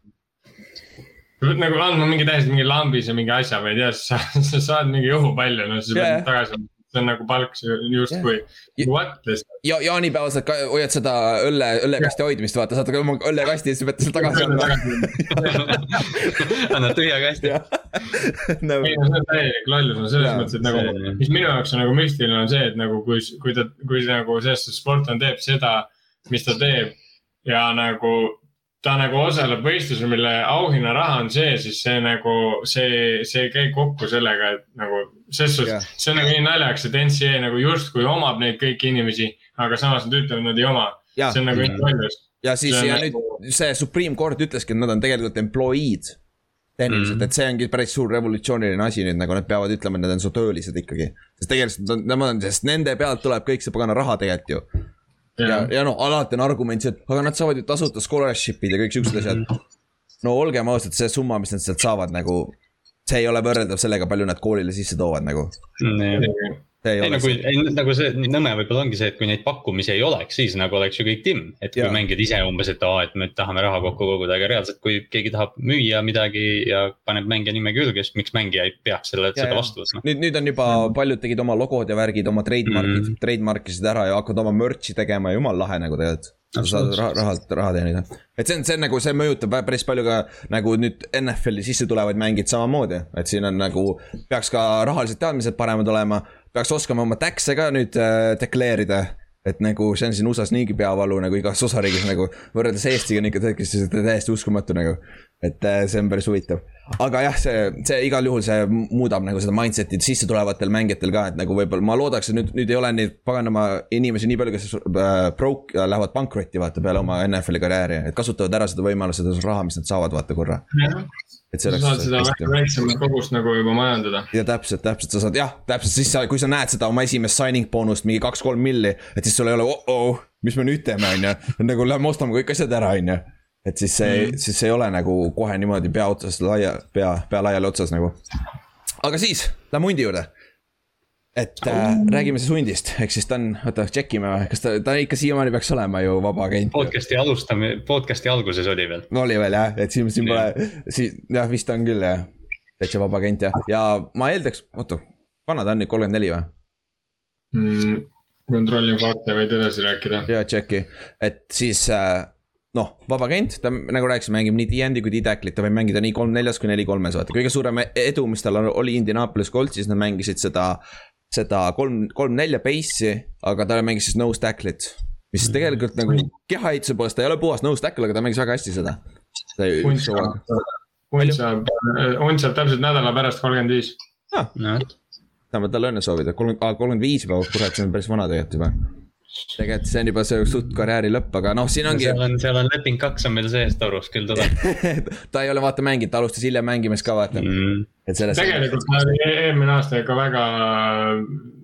sa pead nagu andma mingi täiesti mingi lambis ja mingi asja, ma ei tea, sa, sa saad mingi õhupalli, no siis yeah. pead tagasi see on nagu palk justkui yeah., lihtsalt. ja jaanipäeval sa hoiad seda õlle, õllekasti hoidmist, vaata, saad oma õllekasti ja siis pead selle tagasi andma. annad tühja kasti no.. ei no see on täielik lollus, no selles ja, mõttes, et nagu, mis minu jaoks on nagu müstiline, on see, et nagu kui, kui ta, kui nagu selles suhtes sport on, teeb seda, mis ta teeb ja nagu ta nagu osaleb võistlusel, mille auhinnaraha on see, siis see nagu, see, see ei käi kokku sellega, et nagu selles suhtes yeah., see on nagu nii naljakas, et NCA nagu justkui omab neid kõiki inimesi, aga samas nad ütlevad, nad ei oma. see on nagu nii palju. ja siis, ja nagu... nüüd see Supreme Court ütleski, et nad on tegelikult employee'd tehniliselt mm, -hmm. et see ongi päris suur revolutsiooniline asi nüüd nagu nad peavad ütlema, et nad on su töölised ikkagi. sest tegelikult nemad on, sest nende pealt tuleb kõik see pagana raha tegelikult ju ja, ja, ja noh, alati on argument see, et aga nad saavad ju tasuta scholarship'id ja kõik siuksed asjad. no olgem ausad, see summa, mis nad sealt saavad nagu, see ei ole võrreldav sellega, palju nad koolile sisse toovad nagu mm,. Ei, ei nagu, ei nagu see nõme võib-olla ongi see, et kui neid pakkumisi ei oleks, siis nagu oleks ju kõik timm. et kui ja. mängijad ise umbes, et aa, et me tahame raha kokku koguda, aga reaalselt, kui keegi tahab müüa midagi ja paneb mängija nime külge, siis miks mängija ei peaks selle, seda vastu võtma. nüüd, nüüd on juba paljud tegid oma logod ja värgid, oma trademark'id mm., trademark isid ära ja hakkavad oma merch'i tegema, jumala lahe nagu tegelikult sa saad raha, rahalt raha teenida. et see on, see on nagu, see mõjutab päris palju ka nagu nüüd NFL-i sisse tulevaid mängijad samamoodi, et siin on nagu. peaks ka rahalised teadmised paremad olema, peaks oskama oma tax'e ka nüüd äh, deklareerida et nagu see on siin USA-s niigi peavalu nagu igas osariigis nagu võrreldes Eestiga on ikka täiesti uskumatu nagu. et äh, see on päris huvitav, aga jah, see, see igal juhul see muudab nagu seda mindset'i sisse tulevatel mängijatel ka, et nagu võib-olla ma loodaks, et nüüd, nüüd ei ole neid paganama inimesi nii palju, kes äh, broke äh, lähevad pankrotti vaata peale oma NFL-i karjääri, et kasutavad ära seda võimalust, seda raha, mis nad saavad vaata korra et sa saad seda väiksemat kogust nagu juba majandada. ja täpselt, täpselt, sa saad jah, täpselt siis sa, kui sa näed seda oma esimest signing boonust mingi kaks-kolm milli, et siis sul ei ole oh-oh, mis me nüüd teeme, on ju. nagu lähme ostame kõik asjad ära, on ju. et siis see mm., siis ei ole nagu kohe niimoodi pea otsas laia, pea, pea laiali otsas nagu. aga siis, lähme hundi juurde et äh, räägime siis hundist, ehk siis ta on, oota, check ime või, kas ta, ta ikka siiamaani peaks olema ju vaba agent. podcast'i alustamine, podcast'i alguses oli veel. oli veel jah, et siin, siin pole, siin jah, vist on küll jah. täitsa vaba agent jah, ja ma eeldaks, oota, vana ta on nüüd, kolmkümmend neli või mm,? kontrollin fakte, võid edasi rääkida. ja check'i, et siis äh, noh, vaba agent, ta nagu rääkisime, mängib nii D-Endi kui D-Tacklit, ta võib mängida nii kolm-neljas kui neli-kolmes, vaata, kõige suurem edu, mis tal oli Indianapolis Coltsis, nad mängisid seda seda kolm, kolm-nelja base'i, aga ta mängis siis nose tackle'it. mis tegelikult nagu kehaehituse poolest ta ei ole puhas nose tackle, aga ta mängis väga hästi seda. Hunt saab, Hunt saab täpselt nädala pärast kolmkümmend viis. saame talle õnne soovida, kolmkümmend, kolmkümmend viis juba, kurat, see on päris vana tegelikult juba tegelikult see on juba see suht karjääri lõpp, aga noh, siin ongi. seal on, seal on leping kaks on meil sees Taurus küll teda ta ei ole vaata mänginud, ta alustas hiljem mängimist ka vaata mm.. et selles. tegelikult ta oli e-, eelmine aasta ikka väga,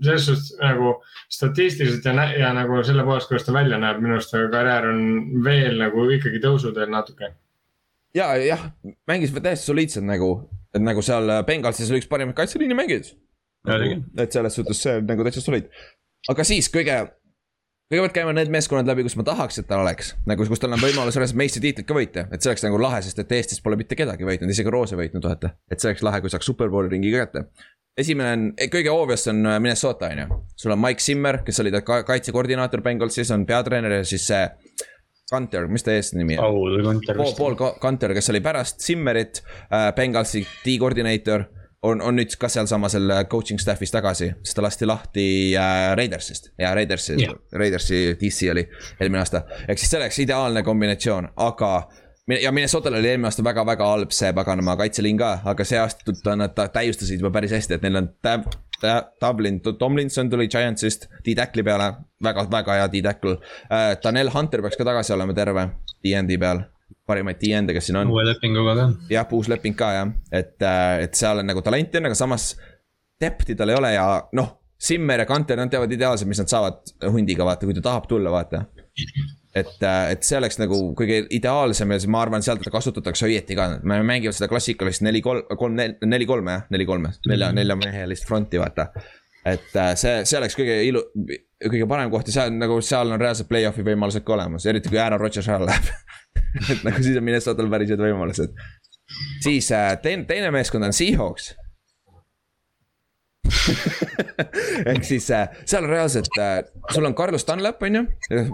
selles suhtes nagu statistiliselt ja, ja nagu selle poolest, kuidas ta välja näeb, minu arust karjäär on veel nagu ikkagi tõusuteel natuke. ja, jah, mängis täiesti soliidselt nagu, et nagu seal Bengalsis oli üks parimaid kaitseliini mängijaid. et selles suhtes see nagu täitsa soliid. aga siis kõige kõigepealt käime need meeskonnad läbi, kus ma tahaks, et ta oleks. nagu, kus tal on võimalus reaalselt meistritiitlit ka võita, et see oleks nagu lahe, sest et Eestis pole mitte kedagi võitnud, isegi Roose võitnud, vaata. et see oleks lahe, kui saaks superbowli ringi kätte. esimene on, kõige obvious on äh, Minnesota, on ju. sul on Mike Zimmer, kes oli ka kaitsekoordinaator Bengalsis, on peatreener ja siis see. Gunter, mis ta eesnimi on? Paul Gunter. Paul Gunter, kes oli pärast Zimmerit äh,, Bengalsi D-koordineeter on, on nüüd ka sealsamas selle coaching staff'is tagasi, sest ta lasti lahti äh, Raidersist ja Raidersi yeah., Raidersi DC oli eelmine aasta. ehk siis see oleks ideaalne kombinatsioon, aga ja Minnesotal oli eelmine aasta väga-väga halb see paganama kaitseliin ka, aga see aasta nad täiustasid juba päris hästi, et neil on tab, tab, Dublin, Tomlinson tuli Giantsist D-tackli peale väga,, väga-väga hea D-tackle uh,. Daniel Hunter peaks ka tagasi olema terve D-endi peal parimaid DN-e, kes siin on. uue lepinguga ka. jah, uus leping ka jah, et, äh, et seal on nagu talenti on, aga samas. Depth'i tal ei ole ja noh, Simmer ja Kanter, nad teavad ideaalselt, mis nad saavad hundiga, vaata, kui ta tahab tulla, vaata. et, äh, et see oleks nagu kõige ideaalsem ja siis ma arvan, sealt kasutatakse õieti ka, me mängime seda klassikalist neli, kolm, kolm, neli, kolme jah, neli, kolme, nelja, mhm. neljamehelist front'i, vaata. et äh, see, see oleks kõige ilu-, kõige parem koht ja seal nagu, seal on reaalselt play-off'i võimalused ka olemas, eriti kui Aaron Rodgers ära läheb et nagu siis on Minnesotal päris head võimalused. siis äh, teine, teine meeskond on Seahawks ehk siis äh, seal on reaalselt äh,, sul on Carlos Dunlap, on ju,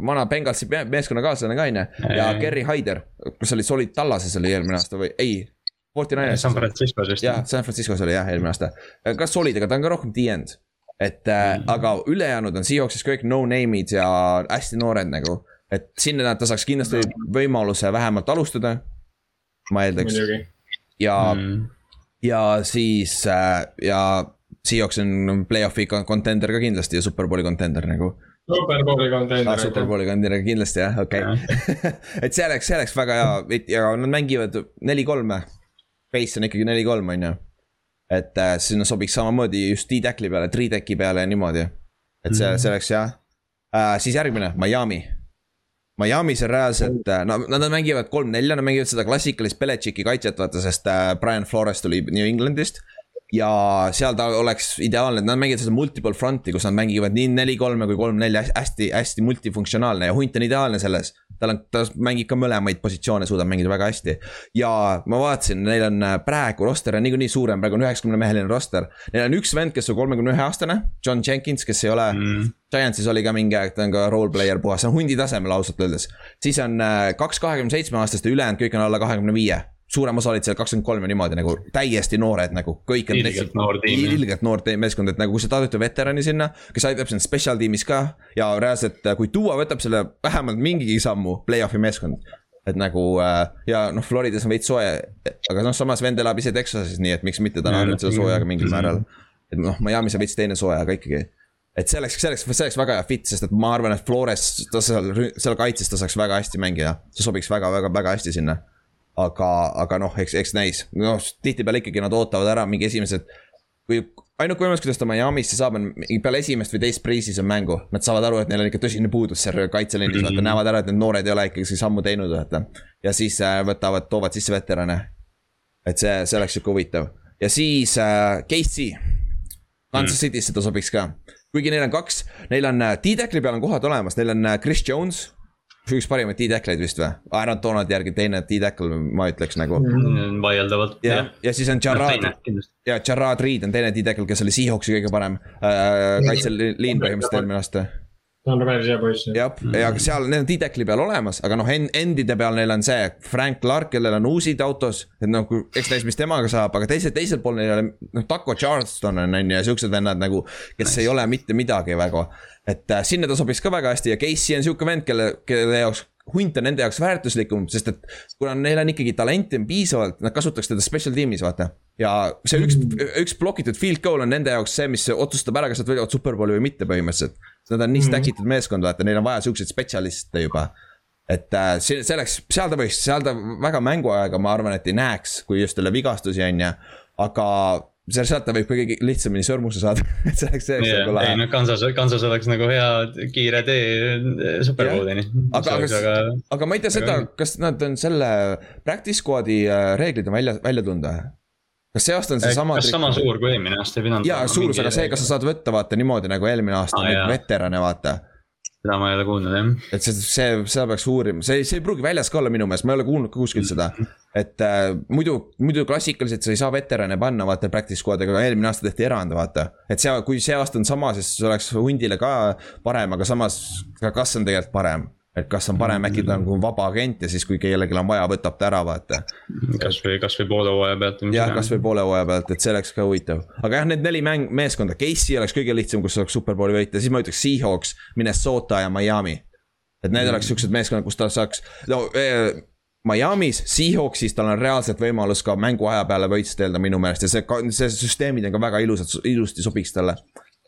vana Bengalsi meeskonnakaaslane ka, on ju. ja Gary Hyder, kas oli, olid Tallases oli eelmine aasta või ei? San Franciscos vist. jah, San Franciscos oli jah, eelmine aasta. ka solid, aga ta on ka rohkem the-end. et mm -hmm. aga ülejäänud on Seahawksis kõik no name'id ja hästi noored nagu et sinna ta saaks kindlasti võimaluse vähemalt alustada. ma eeldaks. ja mm., ja siis äh, ja Seahawks on play-off'i contender ka kindlasti ja superbowli contender nagu. Superbowli contender ah,. Superbowli contender kindlasti jah, okei okay. et see oleks, see oleks väga hea ja nad mängivad neli-kolme. Base on ikkagi neli-kolm on ju. et äh, sinna sobiks samamoodi just D-Tackli peale, Three-Tacki peale ja niimoodi. et see mm, -hmm. see oleks jah äh,. siis järgmine, Miami Miami's on reaalselt, äh, no nad mängivad kolm-nelja, nad mängivad seda klassikalist Belichicki kaitset, vaata, sest äh, Brian Flores tuli New Englandist ja seal ta oleks ideaalne, nad mängivad seda multiple front'i, kus nad mängivad nii neli-kolme kui kolm-nelja hästi, hästi multifunktsionaalne ja hunt on ideaalne selles. tal on, ta mängib ka mõlemaid positsioone, suudab mängida väga hästi. ja ma vaatasin, neil on äh, praegu roster on niikuinii suurem, praegu on üheksakümne meheline roster. Neil on üks vend, kes on kolmekümne ühe aastane, John Jenkins, kes ei ole mm. Giantsis oli ka mingi aeg, ta on ka role player puhas, see on hundi tasemel ausalt öeldes. siis on äh, kaks kahekümne seitsme aastast ja ülejäänud kõik on alla kahekümne viie suurem osa olid seal kakskümmend kolm ja niimoodi nagu täiesti noored nagu kõik on. ilgelt noor tiim. ilgelt noor meeskond, et nagu kui sa tahad ühte veterani sinna, kes aitab sind special tiimis ka. ja reaalselt, kui tuua, võtab selle vähemalt mingigi sammu play-off'i meeskond. et nagu äh, ja noh, Floridas on veits soe, aga noh, samas vend elab ise Texases, nii et miks mitte, ta on harjunud selle soojaga mingil määral. et noh, Miami's on veits teine soe, aga ikkagi et see oleks, see oleks, see oleks väga hea fit, sest et ma arvan, et Flores, ta seal, seal kaitses ta saaks väga hästi mängida, see sobiks väga, väga, väga hästi sinna aga, aga noh, eks, eks näis, noh tihtipeale ikkagi nad ootavad ära mingi esimesed. kui ainuke võimalus, kuidas ta Miami'sse saab, on peale esimest või teist pre-season mängu. Nad saavad aru, et neil on ikka tõsine puudus seal kaitseliinis mm, -hmm. vaata mhm. näevad ära, et need noored ei ole ikkagi sammu teinud, vaata. ja siis äh, võtavad, toovad sisse veterane. et see, see oleks sihuke huvitav ja siis äh, KC. Kansas mhm. City'sse ta sobiks ka kuigi neil on kaks, neil on äh, T-Tackli peal on kohad olemas, neil on äh, Chris Jones üks parimaid D-tackleid vist või? Aaron Donaldi järgi teine D-tackle, ma ütleks nagu mm,. vaieldavalt. ja, ja siis on no,, ja Jarrad Reed on teine D-tackle, kes oli Seahawksi kõige parem äh, kaitseliin põhimõtteliselt eelmine aasta ta on päris hea poiss. jah, ja seal, need on D-tackli peal olemas, aga noh, endide peal neil on see Frank Clark, kellel on uusid autos. et noh, eks näis, mis temaga saab, aga teisel, teisel pool neil on noh, Taco Charleston on, on ju, ja siuksed vennad nagu, kes nice. ei ole mitte midagi väga. et äh, sinna ta sobiks ka väga hästi ja Casey on sihuke vend, kelle, kelle jaoks hunt on nende jaoks väärtuslikum, sest et kuna neil on ikkagi talenti on piisavalt, nad kasutaks teda special tiimis, vaata. ja see üks, üks blokitud field goal on nende jaoks see, mis otsustab ära, kas nad võidavad superbowli või mitte põhimõtteliselt. Nad on nii mm -hmm. stack itud meeskond, vaata, neil on vaja siukseid spetsialiste juba. et äh, see, selleks, seal ta võiks, seal ta väga mänguaega, ma arvan, et ei näeks, kui just talle vigastusi on ju, aga sealt ta võib kõige lihtsamini sõrmuse saada et see oleks, see oleks nagu lahe. ei noh, Kansas, Kansas oleks nagu hea kiire tee superbowlini. aga, aga, aga, aga ma ei tea seda, kas nad on selle practice squad'i äh, reeglid on välja, välja tulnud või? kas see aasta on seesama? kas sama suur kui eelmine aasta ei pidanud? jaa, suurus, aga see, kas sa saad võtta vaata niimoodi nagu eelmine aasta ah, veterane vaata seda ma ei ole kuulnud jah. et see, see, seda peaks uurima, see, see ei pruugi väljas ka olla minu meelest, ma ei ole kuulnud ka kuskilt seda. et äh, muidu, muidu klassikaliselt sa ei saa veterane panna, vaata practice squad'iga, aga eelmine aasta tehti erand, vaata. et see, kui see aasta on sama, siis see oleks hundile ka parem, aga samas ka kas on tegelikult parem et kas on parem äkki ta on nagu vaba agent ja siis, kui kellelgi on vaja, võtab ta ära, vaata. kasvõi, kasvõi poole hooaja pealt. jah, kasvõi poole hooaja pealt, et see oleks ka huvitav. aga jah, need neli mäng, meeskonda, Casey oleks kõige lihtsam, kus oleks superbowli võita, siis ma ütleks Seahawks, Minnesota ja Miami. et need mm. oleks siuksed meeskonnad, kus ta saaks, no eh, Miami's, Seahawksis tal on reaalselt võimalus ka mänguaja peale võistelda minu meelest ja see, see süsteemid on ka väga ilusad, ilusti sobiks talle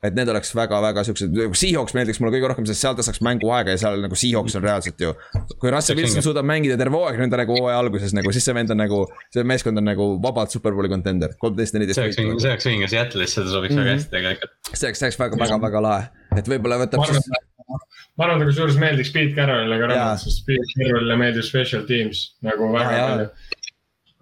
et need oleks väga-väga siuksed, Seahawks meeldiks mulle kõige rohkem, sest seal ta saaks mänguaega ja seal nagu Seahawks on reaalselt ju. kui Russell Wilson suudab mängida terve hooaeg nõnda nagu hooaja alguses nagu, siis see vend on nagu, see meeskond on nagu vabalt superbowli contender, kolmteist, neliteist. see oleks, see oleks vingas Seattle'isse, ta sobiks mm -hmm. väga mhm. hästi tegelikult. see oleks, see oleks väga-väga-väga lahe, et võib-olla võtab ma arvan, ma arvan, ta kusjuures meeldiks Pete Carrollile ka raamat, sest Pete Carrollile meeldib special teams nagu väga palju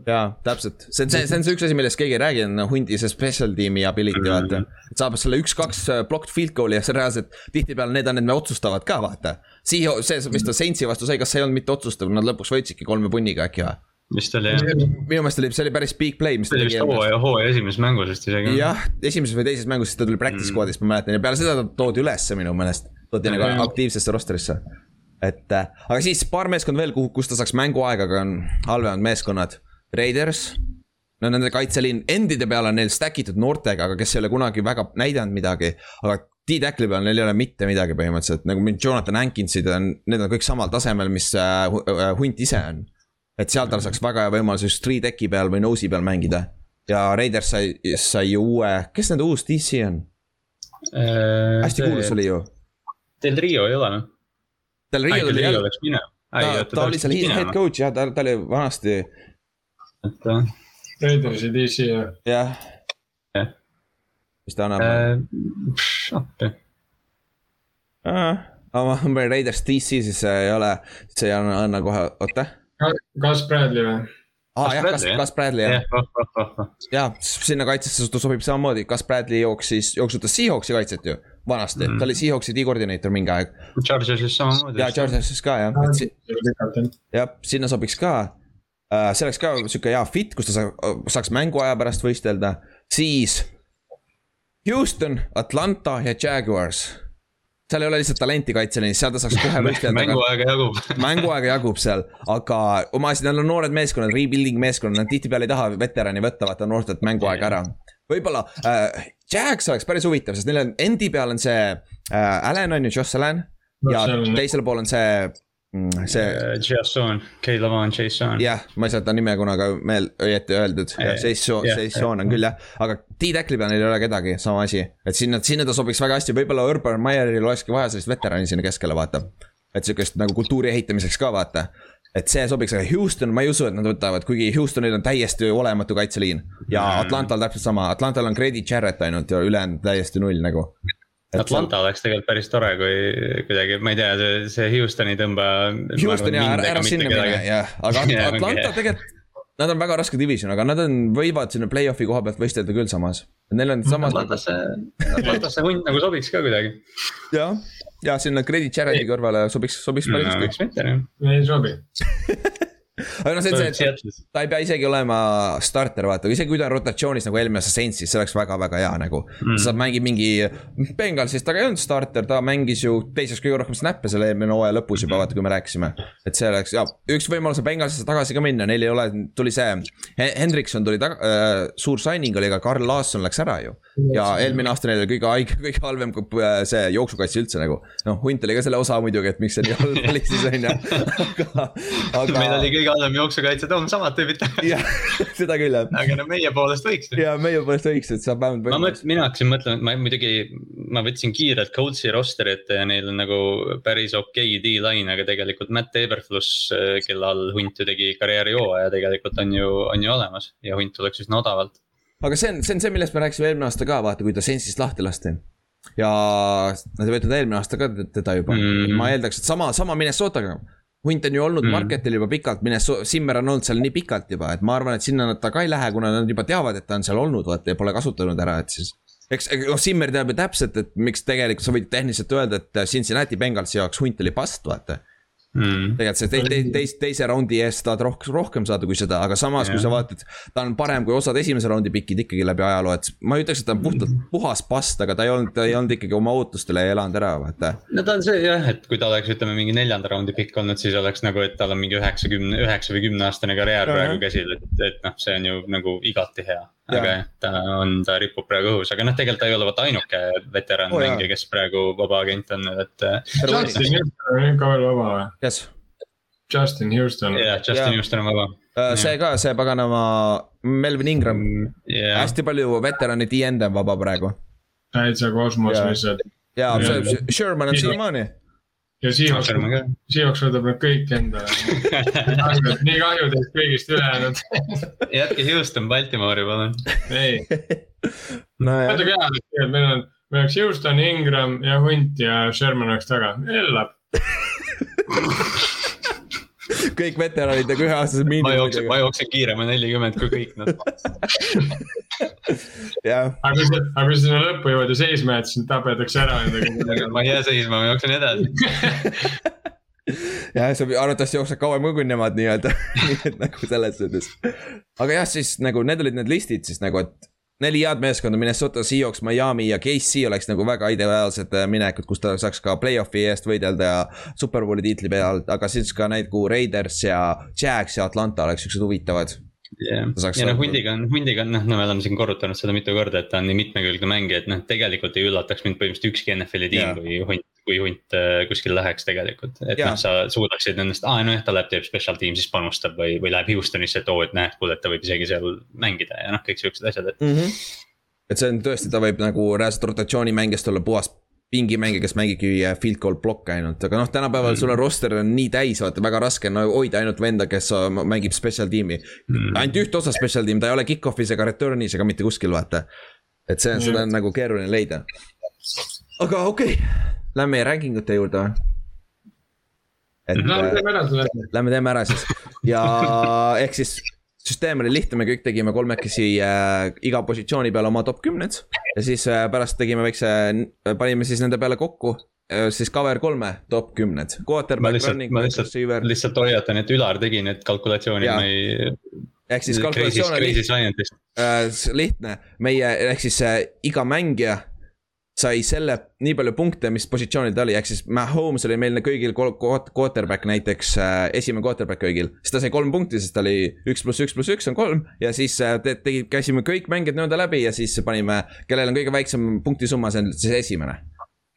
jaa, täpselt, see on see, see on see üks asi, millest keegi ei räägi, on hundi see special tiimi ability mm vaata. et saab selle üks-kaks äh, blocked field goal'i ja see reaalselt tihtipeale need on, need me otsustavad ka vaata. Siia, see, mis ta Saintsi vastu sai, kas see ei olnud mitte otsustav, nad lõpuks võitsidki kolme punniga äkki või? vist oli jah. minu meelest oli, see oli päris big play, mis ta tegi. hooaja, hooaja esimeses mängus vist isegi. jah, esimeses või teises mängus, siis ta tuli practice mm. squad'ist, ma mäletan ja peale seda ta toodi ülesse minu meelest. toodi nagu aktiivsesse rosterisse. et äh, aga siis paar meeskonda veel, kuhu, kus ta saaks mänguaega, aga on halvemad meeskonnad Raiders. no nende kaitseliin endide peale on neil stack itud noortega, aga kes ei ole kunagi väga näidanud midagi. aga T-Tackli peal neil ei ole mitte midagi põhimõtteliselt, nagu mind Jonathan Hankinsid on, need on kõik samal tasemel, mis äh, äh, Hunt ise on. et seal tal saaks väga hea võimalus just three deck'i peal või nose'i peal mängida. ja Raiders sai, sai ju uue, kes nende uus DC on äh,? hästi kuulus oli ju. Del Rio ei ole noh. Del Rio tuli jälle. ta, ta oli seal head coach jah, ta, ta oli vanasti. Et Raidersi DC jah. jah mis ta annab äh,? appi äh,. aga ma panen Raiders DC, siis see ei ole, see ei anna, anna kohe, oota. kas Bradley või? aa ah, jah, kas, kas Bradley jah. ja sinna kaitsesse sobib samamoodi, kas Bradley jooksis, jooksutas Seahawksi kaitset ju vanasti mm., ta oli Seahawksi D-koordinaator mingi aeg. Chargersis samamoodi. ja Chargersis ka jah, jah, sinna sobiks ka. See oleks ka sihuke hea fit, kus ta saaks, mänguaja pärast võistelda, siis Houston, Atlanta ja Jaguars. seal ei ole lihtsalt talenti kaitseliinis, seal ta saaks kohe võistelda. mänguaega jagub mänguaega jagub seal, aga oma asi, neil on noored meeskonnad, rebuilding meeskonnad, nad tihtipeale ei taha veterani võtta, vaata noortelt mänguaega ära. võib-olla äh, Jags oleks päris huvitav, sest neil on endi peal on see äh, Allan on ju, Josh Allan. ja teisel pool on see see. Äh, Jason, Keilavan, Jason. jah, ma ei saa ta nime kunagi meel-, õieti öeldud, Jason, Jason on küll jah, aga T-Tackli peal neil ei ole kedagi, sama asi. et sinna, sinna ta sobiks väga hästi, võib-olla Urban Meyeril olekski vaja sellist veterani sinna keskele, vaata. et sihukest nagu kultuuri ehitamiseks ka vaata. et see sobiks, aga Houston, ma ei usu, et nad võtavad, kuigi Houstonil on täiesti olematu kaitseliin. ja mm. Atlantal täpselt sama, Atlantal on Grady Jarrett ainult ja ülejäänud täiesti null nagu Atlanta oleks tegelikult päris tore, kui kuidagi, ma ei tea, see, see Houstoni tõmba. Houston ja ära, ära sinna mine jah, aga Atlanta tegelikult, nad on väga raske division, aga nad on, võivad sinna play-off'i koha pealt võistelda küll samas. Neil on samas. Atlantasse, Atlantasse hunt nagu sobiks ka kuidagi. jah, ja sinna Credit Charity kõrvale sobiks, sobiks päris hästi. mitte jah. ei sobi aga noh, see on see, et ta ei pea isegi olema starter, vaata, isegi kui ta on rotatsioonis nagu eelmine aasta Saintsis, see oleks väga-väga hea nagu. Mm.. sa mängid mingi, Bengalsis ta ei olnud starter, ta mängis ju teiseks kõige rohkem snap'e selle eelmine hooaja lõpus juba, vaata, kui me rääkisime. et see oleks ja üks võimalus on Bengalsisse tagasi ka minna, neil ei ole, tuli see, Hendrikson tuli taga äh,, suur signing oli, aga Karl Laasson läks ära ju. Ja eelmine aasta neil oli kõige haige, kõige halvem äh, see jooksukaitse üldse nagu. noh, hunt oli ka selle osa muidugi, et miks see nii halb oli siis on ju, aga, aga. meil oli kõige halvem jooksukaitse, too on samad tüübid tagasi. jah, seda küll jah. aga no meie poolest võiks. ja meie poolest võiks, et saab vähemalt. ma mõtlesin, mina hakkasin mõtlema, et ma muidugi, ma võtsin kiirelt coach'i roster'it ja neil on nagu päris okei okay D-line, aga tegelikult Matt Eberfluss, kelle all Hunt ju tegi karjäärihooaja tegelikult on ju, on ju olemas ja Hunt tuleks üsna odavalt. Aga see on, see on see, millest me rääkisime eelmine aasta ka, vaata, kui ta Sensist lahti lasti ja nad ei võtnud eelmine aasta ka teda juba mm., ma eeldaks, et sama, sama Minnesotaga hunt on ju olnud mm. market'il juba pikalt, Minnesota, Simmer on olnud seal nii pikalt juba, et ma arvan, et sinna nad ta ka ei lähe, kuna nad juba teavad, et ta on seal olnud, vaata ja pole kasutanud ära, et siis. eks, noh, Simmer teab ju täpselt, et miks tegelikult sa võid tehniliselt öelda, et Cincinnati Bengalsi jaoks hunt oli past, vaata mm.. Tegelikult see te, te, teis, teise raundi eest tahad rohkem, rohkem saada kui seda, aga samas, kui sa vaatad. ta on parem kui osad esimese raundi pikid ikkagi läbi ajaloo, et ma ei ütleks, et ta on puhtalt mm. puhas past, aga ta ei olnud, ta ei olnud ikkagi oma ootustele elanud ära, vaata. no ta on see jah, et kui ta oleks, ütleme mingi neljanda raundi pikk olnud, siis oleks nagu, et tal on mingi üheksakümne, üheksa või kümne aastane karjäär praegu käsil, et, et noh, see on ju nagu igati hea aga jah, ta on, ta ripub praegu õhus, aga noh, tegelikult ta ei ole vaata ainuke veteran oh, mängija, kes praegu vaba agent on, et. Justin Houston on ka veel vaba või? kes? Justin Houston. jah, Justin Houston on vaba. Äh, see ka, see paganama Melvin Ingram yeah., hästi palju veterani D-end'e on vaba praegu. täitsa kosmos lihtsalt. ja, see Sherman on siiamaani ja Seahawks, Seahawks võtab need kõik endale. Nii kahju teist kõigist ülejäänud. Jätke Houston Baltimoori palun. ei. No,, natuke hea, et meil on, meil oleks Houston, Ingram ja Hunt ja Sherman oleks taga, elab kõik veteranid nagu üheaastased miinimumidega. ma jooksen, ma jooksen kiirema nelikümmend kui kõik nad jah. aga kui sa, aga kui sa sinna lõppu jõuad ja seisma jääd, siis tapetakse ära nendega. ma ei jää seisma, ma jooksen edasi jah, sa arvatavasti jooksed kauem kui nemad nii-öelda nii et nagu selles suhtes. aga jah, siis nagu need olid need listid siis nagu, et neli head meeskonda, Minnesota, Seahawks, Miami ja KC oleks nagu väga ideaalsed äh, minekud, kus ta saaks ka play-off'i eest võidelda ja superbowli tiitli pealt, aga siis ka näid, kuhu Raiders ja Jags ja Atlanta oleks siuksed huvitavad. Yeah.. ja noh, hundiga on, hundiga on noh, no me oleme siin korrutanud seda mitu korda, et ta on nii mitmekülgne mängija, et noh, tegelikult ei üllataks mind põhimõtteliselt ükski NFL-i tiim yeah., kui hunt, kui hunt äh, kuskil läheks tegelikult. et yeah. noh, sa suudaksid nendest, aa nojah, ta läheb, teeb special team'is panustab või, või läheb Houstonisse, et oo, et näed, kuule, et ta võib isegi seal mängida ja noh, kõik siuksed asjad, et mm. -hmm. et see on tõesti, ta võib nagu reaalselt rotatsioonimängijast olla puhas pingimängija, kes mängibki äh, field goal block'e ainult, aga noh, tänapäeval mm. sulle roster on nii täis, vaata väga raske on no, hoida ainult venda, kes äh, mängib special tiimi mm.. ainult üht osa special tiim, ta ei ole kick-off'is ega return'is ega mitte kuskil, vaata. et see on mm., seda on nagu keeruline leida. aga okei okay., lähme ranking ute juurde või? et lähme teeme ära selle. Lähme teeme ära siis ja ehk siis süsteem oli lihtne, me kõik tegime kolmekesi äh, iga positsiooni peale oma top kümned. ja siis äh, pärast tegime väikse, panime siis nende peale kokku äh, siis cover kolme top kümned. ma lihtsalt, ma lihtsalt, lihtsalt hoiatan, et Ülar tegi need kalkulatsioonid, ma ei. ehk siis kalkulatsioon oli äh, lihtne, meie ehk siis äh, iga mängija sai selle, nii palju punkte, mis positsioonil ta oli, ehk siis Mahomes oli meil kõigil quarterback näiteks äh, esimene quarterback kõigil. siis ta sai kolm punkti, sest ta oli üks pluss üks pluss üks on kolm ja siis äh, te, tegi, käisime kõik mängijad nii-öelda läbi ja siis panime, kellel on kõige väiksem punktisumma, see on siis esimene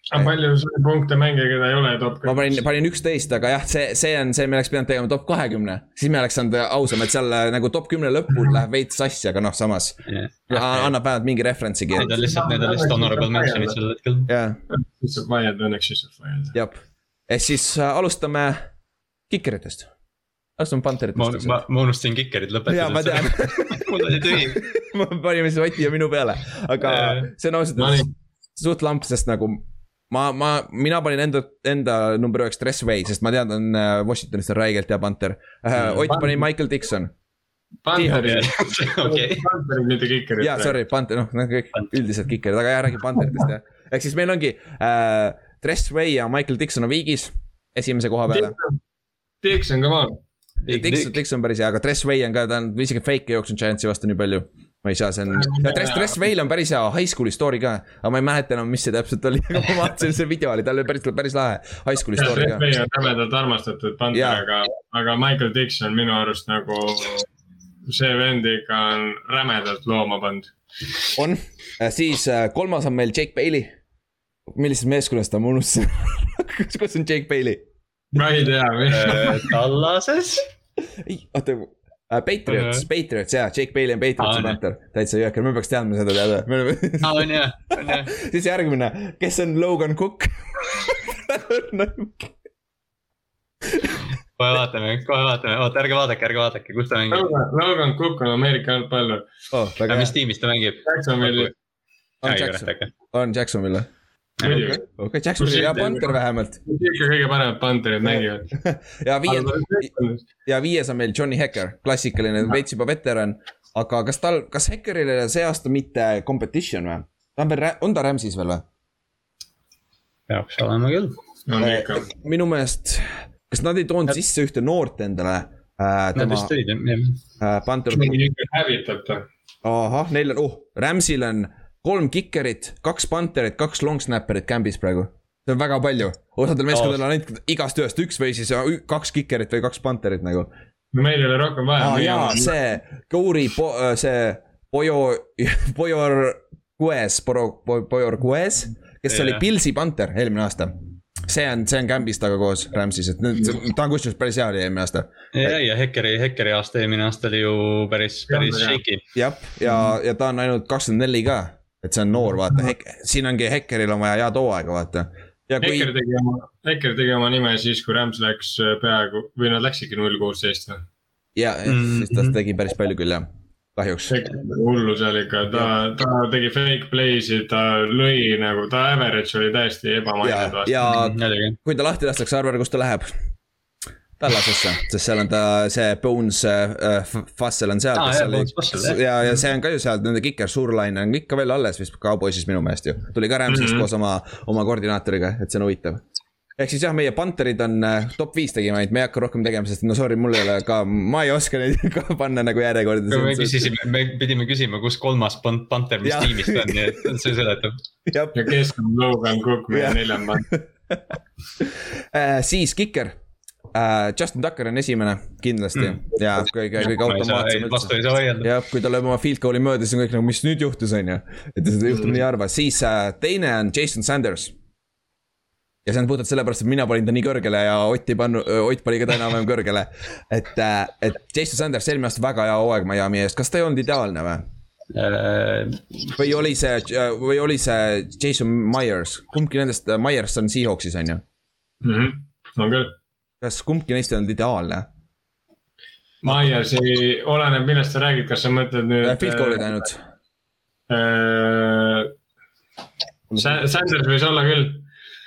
aga palju sul punkte mängija, keda ei ole top kahekümne? ma panin, panin üksteist, aga jah, see, see on see, me oleks pidanud tegema top kahekümne. siis me oleks saanud ausam, et seal äh, nagu top kümne lõpul läheb veits sassi, aga noh, samas yeah.. annab vähemalt mingi reference'i. Need on lihtsalt, need on lihtsalt honorable mention'id sel hetkel. saab vaielda, õnneks siis saab vaielda. jah, ehk siis äh, alustame kikeritest. alustame panteritest. ma, ma, unustasin kikerid lõpetada. jaa, ma tean mul oli tühi ma panime siis Oti ja minu peale, aga see on ausalt öeldes suht lamp, sest nagu ma, ma, mina panin enda, enda number üheks Dressway, sest ma tean, ta on äh, Washingtonist on räigelt hea panter uh,. Ott pani Michael Dixon. Panterid, panterid, mitte kikerid. jaa, sorry, panter, noh, need kõik üldiselt kikerid, aga jah, räägi panteritest jah. ehk siis meil ongi uh, Dressway ja Michael Dixon on viigis, esimese koha peale. Dixon, come on. Dixon, Dixon päris hea, aga Dressway on ka, ta on isegi fake jooksnud Giantsi vastu nii palju ma ei saa, see on, Dress, Dress Veil on päris hea high school'i story ka, aga ma ei mäleta enam, mis see täpselt oli, aga ma vaatasin, see video oli, tal oli päris, päris lahe high school'i story ka. Dress Veil on jämedalt armastatud panter, aga, aga Michael Dixon minu arust nagu, see vend ikka on rämedalt looma pannud. on, äh, siis äh, kolmas on meil Jake Bailey. millisest meeskonnast ta, ma unustasin kus, kus on Jake Bailey? ma ei tea äh, Tallases oota Uh, Patriots -huh. Patriots jaa, Jake Bailey on Patriotsi panter, täitsa jõhker, me peaks teadma seda teada. aa, on jah, on jah. siis järgmine, kes on Logan Cook kohe vaatame, kohe vaatame, oota ärge vaadake, ärge vaadake, kus ta mängib. Logan Cook on Ameerika jalgpallur oh,. mis tiimis ta mängib? Jacksonville'i. on Jackson, on Jacksonville või? Okei, Jackson oli hea panter vähemalt. ikka kõige paremad panterid mängivad. ja viies, ja viies on meil Johnny Hecker, klassikaline, veits juba veteran. aga kas tal, kas Heckeril ei ole see aasta mitte competition või? ta on veel, on ta Rams'is veel või? peaks olema küll. Äh, minu meelest, kas nad ei toonud sisse ühte noort endale äh,? Nad vist tõid jah äh,. Panter. hävitab ta. ahah, neil on, oh, Rams'il on kolm kikerit, kaks panterit, kaks long snapperit camp'is praegu. see on väga palju, osadel meeskondadel on ainult igast ühest üks või siis kaks kikerit või kaks panterit nagu. no meil ei ole rohkem vaja ah,. jaa, see Kouri po,, äh, see Pojo, Pojor Gues, Pojor Gues, kes yeah. oli Pilsi panter eelmine aasta see on, see on camp'is temaga koos Rams'is, et nüüd ta on kusjuures päris hea oli eelmine aasta. ja, ja Hekkeri, Hekkeri aasta eelmine aasta oli ju päris, päris shaky. jah, ja, ja ta on ainult kakskümmend neli ka et see on noor, vaata, siin ongi Hekkeril on vaja head hooaega, vaata. Kui... Hekker tegi oma, Hekker tegi oma nime siis, kui Rams läks äh, peaaegu või nad läksidki null kuusteist või? ja, mm, siis ta tegi päris palju küll jah, kahjuks. hullu seal ikka, ta, ta tegi fake play'sid, ta lõi nagu, ta average oli täiesti ebamaine. ja, ja kui ta lahti lastakse, arva, kus ta läheb Tallasesse, sest seal on ta see Bones äh, Fussel on seal ah,. ja, ja see on ka ju seal, nende kiker, Suurlaine on ikka veel alles vist Cowboysis minu meelest ju. tuli ka Rams'ist mm -hmm. koos oma, oma koordinaatoriga, et see on huvitav. ehk siis jah, meie panterid on äh, top viis tegime ainult, me ei hakka rohkem tegema, sest no sorry, mul ei ole ka, ma ei oska neid ka panna nagu järjekorda. me küsisime, me pidime küsima, kus kolmas panter, mis tiimist on, nii et see seletab. ja kes on Logan Cook, meie neljas panter äh, siis kiker uh,. Justin Tucker on esimene, kindlasti mm. ja kõige, kõige automaatsem vastu ei saa vaielda. jah, kui ta lööb oma field goal'i mööda, siis on kõik nagu, mis nüüd juhtus, on ju. et seda juhtumit mm. ei arva, siis uh, teine on Jason Sanders ja see on puhtalt sellepärast, et mina panin ta nii kõrgele ja Ott ei pannud, Ott pani ka ta enam-vähem kõrgele. et, äh, et Jason Sanders eelmine aasta väga hea hooaeg Miami eest, kas ta ei olnud ideaalne või? või oli see, või oli see Jason Myers, kumbki nendest, Myers on Seahawksis on ju? -hmm. on küll. Kas kumbki neist ei olnud ideaalne? Myersi, oleneb, millest sa räägid, kas sa mõtled nüüd. Field goal'id ainult äh,. Sanders võis olla küll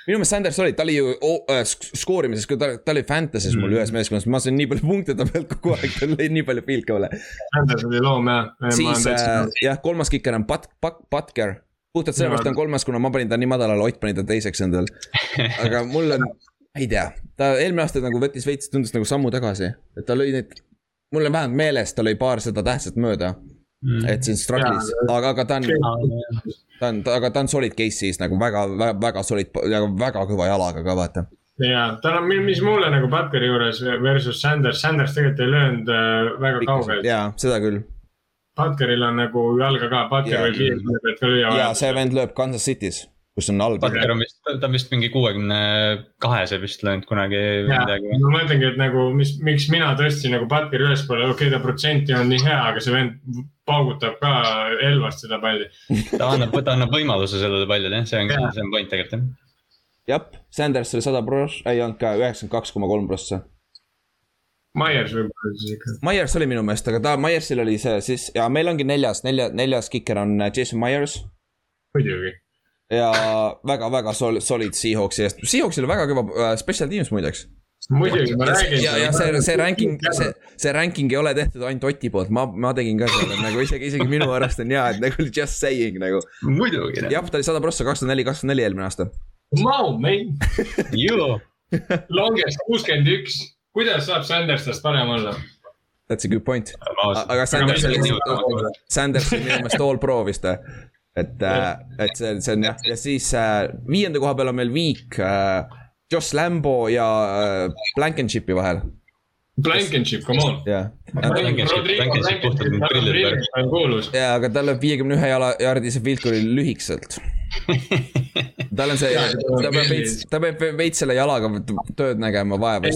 minu meelest Sanders oli, ta oli ju oh, äh, skoorimises, kui ta, ta oli Fantasy's mul mm. ühes meeskonnas, ma sain nii palju punkte ta pealt kogu aeg, tal oli nii palju field goal'e. Sanders oli loom jah. siis äh, jah, kolmas kiker on Pat-, Pat-, Patker. puhtalt sellepärast ta on kolmas, kuna ma panin ta nii madalale, Ott pani ta teiseks endal. aga mul on, ei tea, ta eelmine aasta nagu võttis veits, tundus nagu sammu tagasi, et ta lõi neid. mul on vähemalt meeles, ta lõi paar seda tähtsat mööda mm.. et siin struggle'is, aga, aga ta on ta on, aga ta on solid case'is nagu väga, väga, väga solid, väga kõva jalaga ka vaata. ja tal on, mis mulle nagu Batkeri juures versus Sanders, Sanders tegelikult ei löönud äh, väga kaugelt. jaa, seda küll. Batkeril on nagu jalga ka, Batker võib kiirelt ka lüüa. jaa, see vend lööb Kansas City's kus on all. Bakker on vist, ta on vist mingi kuuekümne kahese vist löönud kunagi midagi. ma mõtlengi, et nagu, mis, miks mina tõstsin nagu Bakkeri ülespoole, okei okay,, ta protsenti on nii hea, aga see vend paugutab ka Elvast seda palli. ta annab, ta annab võimaluse sellele pallile see on, see on point tegelikult jah. jah, Sanders oli sada pross, ei olnud ka üheksakümmend kaks koma kolm prossa. Myers võib-olla siis ikka. Myers oli minu meelest, aga ta, Myersil oli see siis ja meil ongi neljas, nelja, neljas kiker on Jason Myers. muidugi ja väga-väga sol-, solid Seahawksi eest, Seahawksil on väga kõva äh, special teams muideks. muidugi, ma räägin. ja, ja see, see ranking, see, see ranking ei ole tehtud ainult Oti poolt, ma, ma tegin ka selle nagu isegi, isegi minu arust on hea, et nagu just saying nagu. muidugi. jah, ta oli sada prossa, kakskümmend neli, kakskümmend neli eelmine aasta. Wow, man Longest kuuskümmend üks, kuidas saab Sandersest parem olla? That's a good point. aga Sanders oli, Sanders oli minu meelest all pro vist või? Et, äh, et see, see on jah, ja siis äh, viienda koha peal on meil viik äh, Joss Lambo ja äh, Blankenship'i vahel. Blankenship, come on. jah. jaa, aga tal lööb viiekümne ühe jala, jaardise field goal'i lühikeselt tal on see, ta peab veits, ta peab veits selle jalaga tööd nägema vaeva.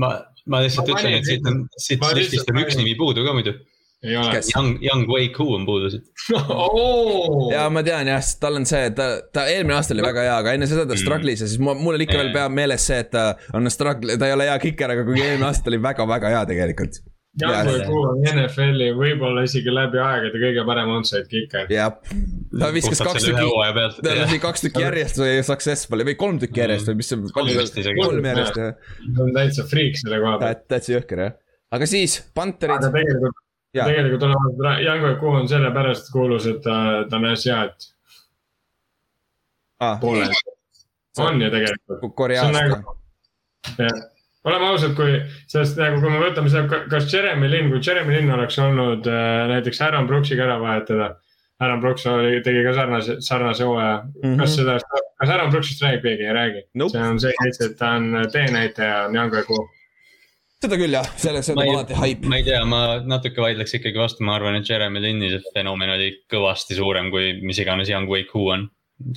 ma, ma lihtsalt ütlen, et siit on, siit listist on üks nimi puudu ka muidu Young, Young Wei Koo on puudu siit oh.. ja ma tean jah, tal on see, ta, ta eelmine aasta oli väga hea, aga enne seda ta mm. struggle'is ja siis mul, mul oli ikka veel peab meeles see, et ta on struggle, ta ei ole hea kiker, aga kuigi eelmine aasta oli väga-väga hea tegelikult. Young Wei Koo on NFL-i võib-olla isegi läbi aegade kõige parem onside kiker. jah, ta viskas kaks tükki, ta lasi kaks tükki järjest või successful'i või kolm tükki järjest või mis see. kolm järjest jah. ta on täitsa friik selle koha pealt. täitsa jõhker jah, aga siis Panterid. aga tegelikult tegelikult olevat Jango Ku on sellepärast kuulus, et ta, ta on asiaat ah.. on ju tegelikult. koreaast nagu,. jah, oleme ausad, kui, sest nagu kui me võtame seda, kas Jeremy Lin, kui Jeremy Lin oleks olnud äh, näiteks Aaron Brooksiga ära vahetada. Aaron Brooks oli, tegi ka sarnase, sarnase hooaja mm, -hmm. kas seda, kas Aaron Brooksist räägib keegi, ei räägi nope.? see on see, et ta on teenäitaja, on Jango Ku seda küll jah, selles on alati haip. ma ei tea, ma natuke vaidleks ikkagi vastu, ma arvan, et Jeremy Linni see fenomen oli kõvasti suurem kui mis iganes Young Wei Ku on.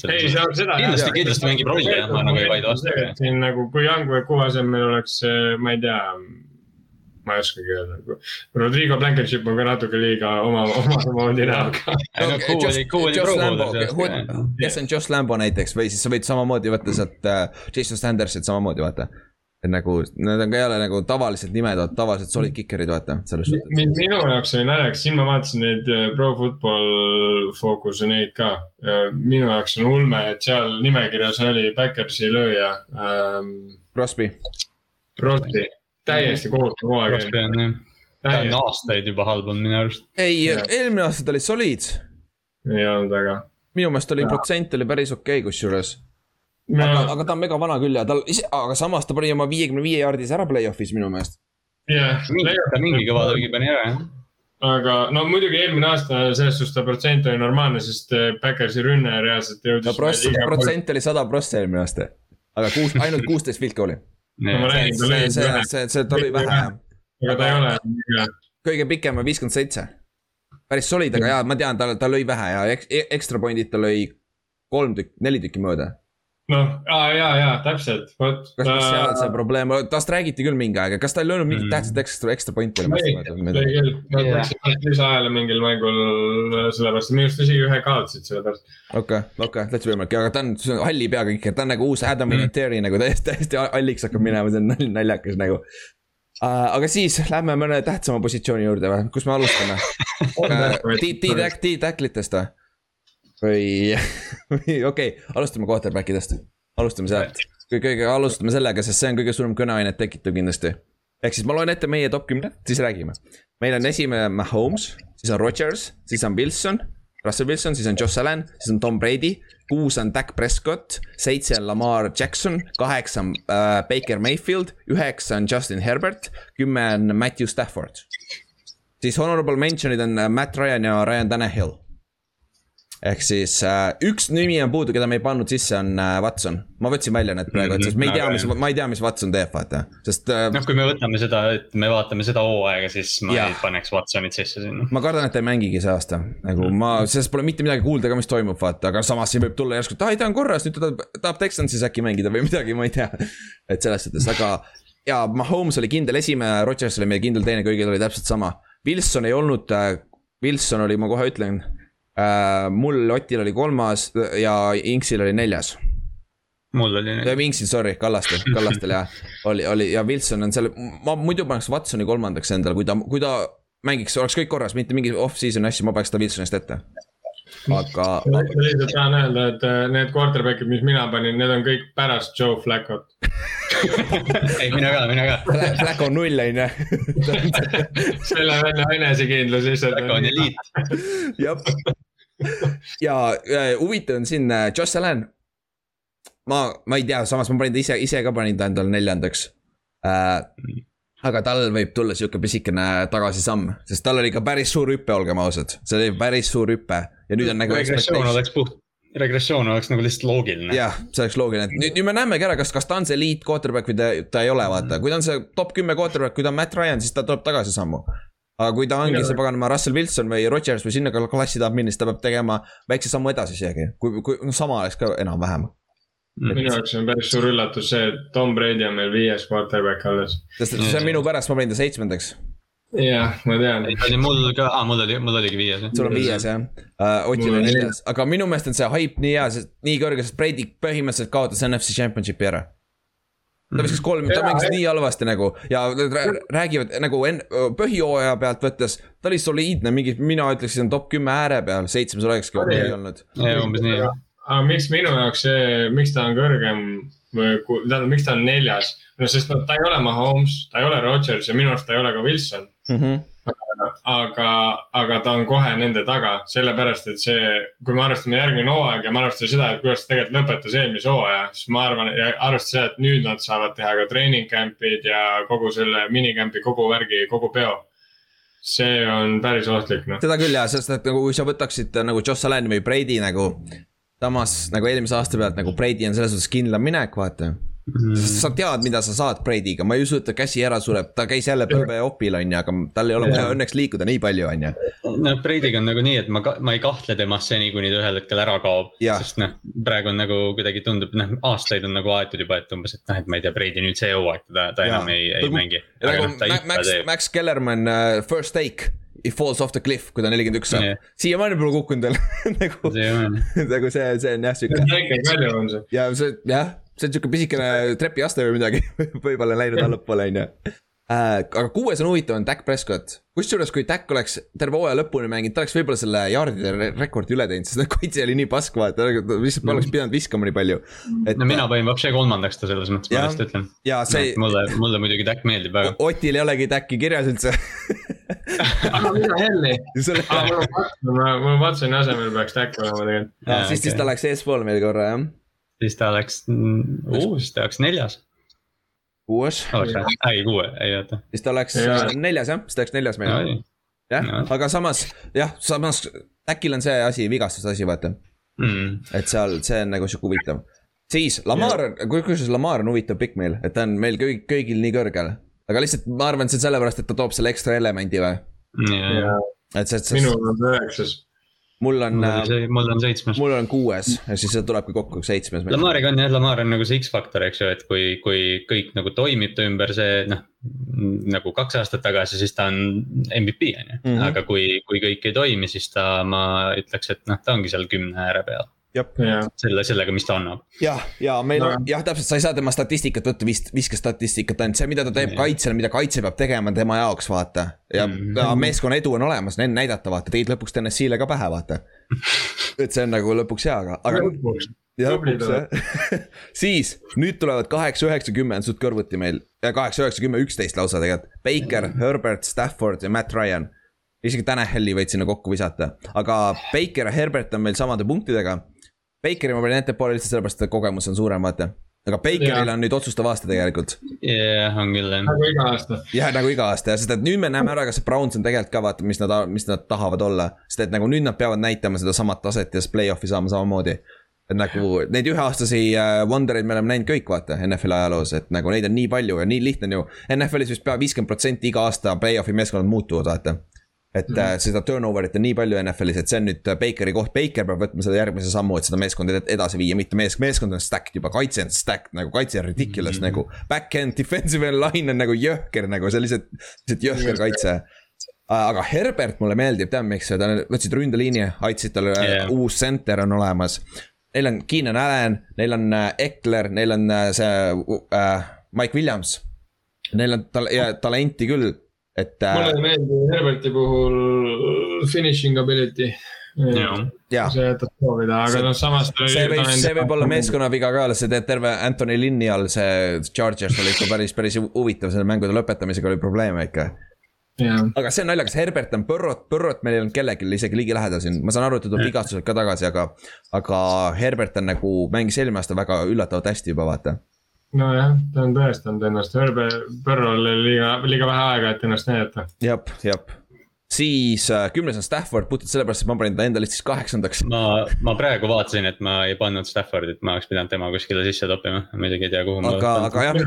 ei, see on seda. kindlasti, kindlasti mängib rolli jah, ma nagu ei vaidle vastu. siin nagu, kui Young Wei Ku asemel oleks, ma ei tea ma ei oskagi öelda, Rodrigo Blankenship on ka natuke liiga oma, omamoodi näoga. kes on Josh Lambo näiteks või siis sa võid samamoodi võtta sealt äh, Jason Sandersit samamoodi vaata nagu need on ka jälle nagu tavalised nimed, tavalised solid kicker'id, vaata, selles suhtes. minu jaoks oli naljakas, siin ma vaatasin neid äh, Pro Football Focus'e neid ka. minu jaoks on ulme, et seal nimekirjas oli Backersi lööja ähm,. Crosby. Crosby, täiesti kohutav hooaeg. Jah, ta on aastaid juba halb olnud minu arust. ei, eelmine aasta ta oli solid. ei olnud väga. minu meelest oli protsent oli päris okei okay, kusjuures no.. aga, aga ta on mega vana küll ja tal ise, aga samas ta pani oma viiekümne viie jaardis ära play-off'is minu meelest. jah ta mingi kõva tõugi pani ära jah aga no muidugi eelmine aasta selles suhtes ta protsent oli normaalne, sest Backersi rünne reaalselt jõudis. protsent oli sada prossa eelmine aasta, aga kuus, ainult kuusteist field goal'i see, see, see, see, ta lõi vähe jah. aga ta ei ole. kõige pikem on viiskümmend seitse. päris solid, aga jaa, ma tean, ta, ta lõi vähe ja ekstra point'id ta lõi kolm tükki, neli tükki mööda noh, aa ja, ja täpselt, vot. kas ta... seal see probleem, tast räägiti küll mingi aeg, kas ta ei löönud mingit mm. tähtsat ekstra, ekstra pointi? ei, ei küll, nad läksid lisaajale mingil mängul sellepärast, minu arust isegi ühe kaotasid sellepärast. okei okei täitsa võimalik, aga ta on, see on halli peaga ikka, ta on nagu uus Adam mm. Terry nagu täiesti, täiesti halliks hakkab minema, see on naljakas nagu Uh, aga siis lähme mõne tähtsama positsiooni juurde või, kus me alustame uh,? T-Tacklitest või? Või, või okei okay,, alustame quarterback idest, alustame sealt. kõige, alustame sellega, sest see on kõige suurem kõneainet tekitav kindlasti. ehk siis ma loen ette meie top kümne, siis räägime. meil on esimene Mahomes, siis on Rodgers, siis on Wilson, Russell Wilson, siis on Josh Allan, siis on Tom Brady. kuus on Dak Prescott, seitse on Lamar Jackson, kaheksa on äh, Baker Mayfield, üheksa on Justin Herbert, kümme on Matthew Stafford. siis honorable mention'id on äh, Matt Ryan ja Ryan Tannehill ehk siis äh, üks nimi on puudu, keda me ei pannud sisse, on äh, Watson. ma võtsin välja need praegu, et sest me ei tea, mis, ma ei tea, mis Watson teeb, vaata, sest äh,. noh, kui me võtame seda, et me vaatame seda hooaega, siis ma ja. ei paneks Watsonit sisse sinna. ma kardan, et ta ei mängigi see aasta, nagu ma, sellest pole mitte midagi kuulda ka, mis toimub, vaata, aga samas siin võib tulla järsku, et aa ei, ta on korras, nüüd ta tahab, Texansis äkki mängida või midagi, ma ei tea. et selles suhtes, aga ja Mahomes oli kindel esimene, Rodgers oli meie kindel teine, kõigil oli täpselt sama. Wilson ei olnud, äh, Wilson oli, ma kohe ütlen. Mul Otil oli kolmas ja Inksil oli neljas. mul oli neljas. Inksil, sorry, Kallastel, Kallastel jah, oli, oli ja Wilson on seal, ma muidu paneks Watsoni kolmandaks endale, kui ta, kui ta mängiks, oleks kõik korras, mitte mingi off-season asju, ma paneks ta Wilsonist ette aga. lihtsalt tahan öelda, et äh, need quarterback'id, mis mina panin, need on kõik pärast Joe Flacco't ei, mina ka, mina ka. Flacco on null, on ju. selle venna enesekindlus lihtsalt. Flacco on eliit. jah, ja äh, huvitav on siin äh, Josh Allan. ma, ma ei tea, samas ma panin ta ise, ise ka panin ta endale neljandaks äh, aga tal võib tulla sihuke pisikene tagasisamm, sest tal oli ikka päris suur hüpe, olgem ausad, see oli päris suur hüpe ja nüüd on nagu. regressioon oleks puht, regressioon oleks nagu lihtsalt loogiline. jah, see oleks loogiline, et nüüd, nüüd me näemegi ära, kas, kas ta on see elite quarterback või ta, ta ei ole, vaata, kui ta on see top kümme quarterback, kui ta on Matt Ryan, siis ta tuleb tagasisammu aga kui ta ongi see paganama Russell Wilson või Rodgers või sinna klassi tahab minna, siis ta peab tegema väikse sammu edasi isegi, kui, kui noh, sama oleks ka enam-vähem Mm. minu jaoks on päris suur üllatus see, et Tom Brady on meil viies quarterback alles. sest see on minu pärast, ma panin ta seitsmendaks. jah, ma tean. oli mul ka, aa mul oli, mul oligi viies. sul on viies jah uh,, Otil on neljas, aga minu meelest on see hype nii hea, nii kõrge, sest Brady põhimõtteliselt kaotas NFC Championshipi ära ta viskas kolm, ta mängis nii halvasti nagu ja räägivad nagu en-, põhjooaja pealt võttes. ta oli soliidne, mingi, mina ütleksin top kümme ääre peal, seitsmes olekski okei okay olnud. umbes nii jah aga miks minu jaoks see, miks ta on kõrgem, tähendab, miks ta on neljas? no sest ta ei ole Mahomes, ta ei ole Rodgers ja minu arust ta ei ole ka Wilson mm. -hmm aga, aga ta on kohe nende taga, sellepärast et see, kui me arvestame järgmine hooaeg ja me arvestame seda, et kuidas ta tegelikult lõpetas eelmise hooaja, siis ma arvan, ja arvestades seda, et nüüd nad saavad teha ka treening camp'id ja kogu selle minicamp'i, kogu värgi, kogu peo see on päris ohtlik, noh. seda küll jah, sest et nagu kui sa võtaksid nagu Joss Allan või Brady nagu samas nagu eelmise aasta pealt nagu Brady on selles suhtes kindlam minek, vaata mm.. sa tead, mida sa saad Brady'ga, ma ei usu, et ta käsi ära sureb, ta käis jälle põlve opil, on ju, aga tal ei ole yeah. õnneks liikuda nii palju, on ju. noh, Brady'ga on nagu nii, et ma, ma ei kahtle temas seni, kuni ta ühel hetkel ära kaob. sest noh, praegu on nagu kuidagi tundub, noh, aastaid on nagu aetud juba, et umbes, et noh, et ma ei tea, Brady nüüd see hooaeg, ta, ta ja. enam ei, ei mängi. nagu no, Max, Max Kellerman uh, first take It falls off the cliff, kui ta nelikümmend üks saab yeah.. siiamaani pole kukkunud veel nagu, nagu see, see on jah sihuke. ja see jah, see on sihuke pisikene trepiaste või midagi võib-olla läinud allapoole on ju äh,. aga kuues on huvitav, on Dak Prescott. kusjuures, kui Dak oleks terve hooaja lõpuni mänginud, ta oleks võib-olla selle jaardide rekordi üle teinud, sest kaitse oli nii pask, vaata, ta lihtsalt poleks mm. pidanud viskama nii palju. et. no mina panin Vapše kolmandaks ta selles mõttes, ma just ütlen. see no,. mulle, mulle muidugi Dak meeldib väga. Otil ei olegi Daki kirjas üldse aga mida helli. mul Watsoni asemel peaks Dak olema tegelikult. siis, siis ta läks eespool meil korra jah. Siis ta läks uh,, siis ta läks neljas kuues. ei, kuue, ei oota. siis ta oleks ja. neljas jah, siis ta oleks neljas meil. jah no., aga samas jah, samas äkil on see asi, vigastuse asi, vaata mm.. et seal, see on nagu sihuke huvitav. siis Lamar kusjuures Lamar on huvitav pikk meil, et ta on meil kõik, kõigil nii kõrgel. aga lihtsalt ma arvan, et see on sellepärast, et ta toob selle ekstra elemendi või minul on üheksas mul on. mul on seitsmes. mul on kuues ja siis see tulebki kokku seitsmes. Lamariga on jah, Lamar on nagu see X-faktor, eks ju, et kui, kui kõik nagu toimib ta ümber, see noh. nagu kaks aastat tagasi, siis ta on MVP on ju, mhm. aga kui, kui kõik ei toimi, siis ta, ma ütleks, et noh, ta ongi seal kümne ääre peal selle, sellega, mis ta annab. jah, ja meil on jah, täpselt, sa ei saa tema statistikat võtta, vist viskestatistikat ainult see, mida ta teeb kaitsel, mida kaitse peab tegema tema jaoks, vaata. ja mm -hmm. meeskonna edu on olemas, näidata, vaata, tõid lõpuks TNS-ile ka pähe, vaata. et see on nagu lõpuks hea, aga, aga. jah, lõpuks jah siis nüüd tulevad kaheksa, üheksa, kümme on suht kõrvuti meil, kaheksa, üheksa, kümme, üksteist lausa tegelikult. Baker, Herbert, Stafford ja Matt Ryan isegi Tanaheli võid sinna kokku visata, aga Baker ja Herbert on meil samade punktidega Bakeri ma panin ettepoole lihtsalt sellepärast, et kogemus on suurem, vaata. aga Bakeril on nüüd otsustav aasta tegelikult. jah, on küll jah. nagu iga aasta. jah, nagu iga aasta jah, sest et nüüd me näeme ära, kas see Browns on tegelikult ka vaata, mis nad, mis nad tahavad olla. sest et nagu nüüd nad peavad näitama sedasama taset ja siis play-off'i saama samamoodi. et nagu neid üheaastasi äh, Wondereid me oleme näinud kõik, vaata, NFL-i ajaloos, et nagu neid on nii palju ja nii lihtne on ju. NFL-is vist pea viiskümmend protsenti iga aasta play-off'i meeskonnad muutuvad, vaata et mm -hmm. seda turnover'it on nii palju NFL-is, et see on nüüd Bakeri koht, Baker peab võtma selle järgmise sammu, et seda meeskonda edasi viia, mitte mees, meeskond on stacked juba, kaitse on stacked nagu, kaitse on ridiculous mm -hmm. nagu. Back-end defensive line on nagu jõhker nagu, see on lihtsalt, lihtsalt jõhker kaitse aga Herbert mulle meeldib, tead miks, ta võtsid ründeliini, aitasid talle yeah., uus center on olemas. Neil on Keenan Allan, neil on äh, Eckler, neil on äh, see äh, Mike Williams. Neil on tal- ja talenti küll et. Äh, mulle ei meeldi Herberti puhul finishing ability. see jätab soovida, aga noh, samas. see võib, see võib olla meeskonna viga ka, see teeb terve Anthony Linni all, see Chargers oli ikka päris, päris huvitav, selle mängude lõpetamisega oli probleeme ikka Ja. aga see on naljakas, Herbert on Põrrot, Põrrot meil ei olnud kellelgi isegi ligilähedal siin, ma saan aru, et ta tuleb vigastuselt ka tagasi, aga. aga Herbert on nagu, mängis eelmine aasta väga üllatavalt hästi juba, vaata nojah, ta on tõestanud ennast, Hörbe, Põrrol oli liiga, liiga vähe aega, et ennast näidata. jep, jep siis äh, kümnes on Stafford, puhtalt sellepärast, et ma panin ta enda listis kaheksandaks. ma, ma praegu vaatasin, et ma ei pannud Staffordit, ma oleks pidanud tema kuskile sisse toppima, muidugi ei tea, kuhu. aga, aga jah,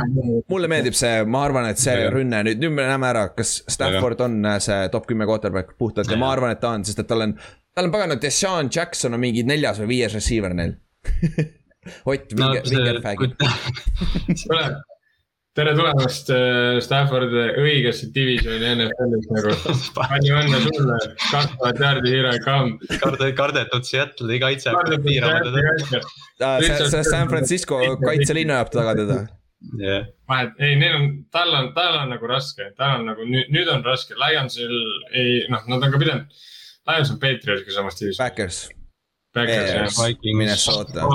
mulle meeldib see, ma arvan, et see rünne nüüd, nüüd me näeme ära, kas Stafford on äh, see top kümme quarterback puhtalt ja ma arvan, et ta on, sest et tal on. tal on pagana, Deshaun Jackson on mingi neljas või viies receiver neil Ott, vinge no,, kuule, tere tulemast äh, Stafford õigesse divisioni NFL-is nagu. palju õnne sulle, kaks tuhat jaardi come. karde, kardetud Seattle'i kaitse hakkab piirama teda. see San Francisco kaitselinnu ajab taga teda yeah.. vahet, ei, neil on, tal on, tal on nagu raske, tal on nagu nüüd, nüüd on raske, Lionsil ei, noh, nad on ka pidanud. Lions on Patriotsiga samas divisionis. Backers. Backers, jah. Minnesota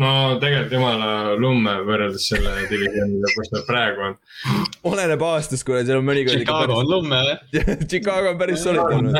no tegelikult jumala lumme võrreldes selle divisjoniga, kus ta praegu on. oleneb aastast, kuule, seal on mõnikord. Chicago on lumme Chicago on päris solid olnud.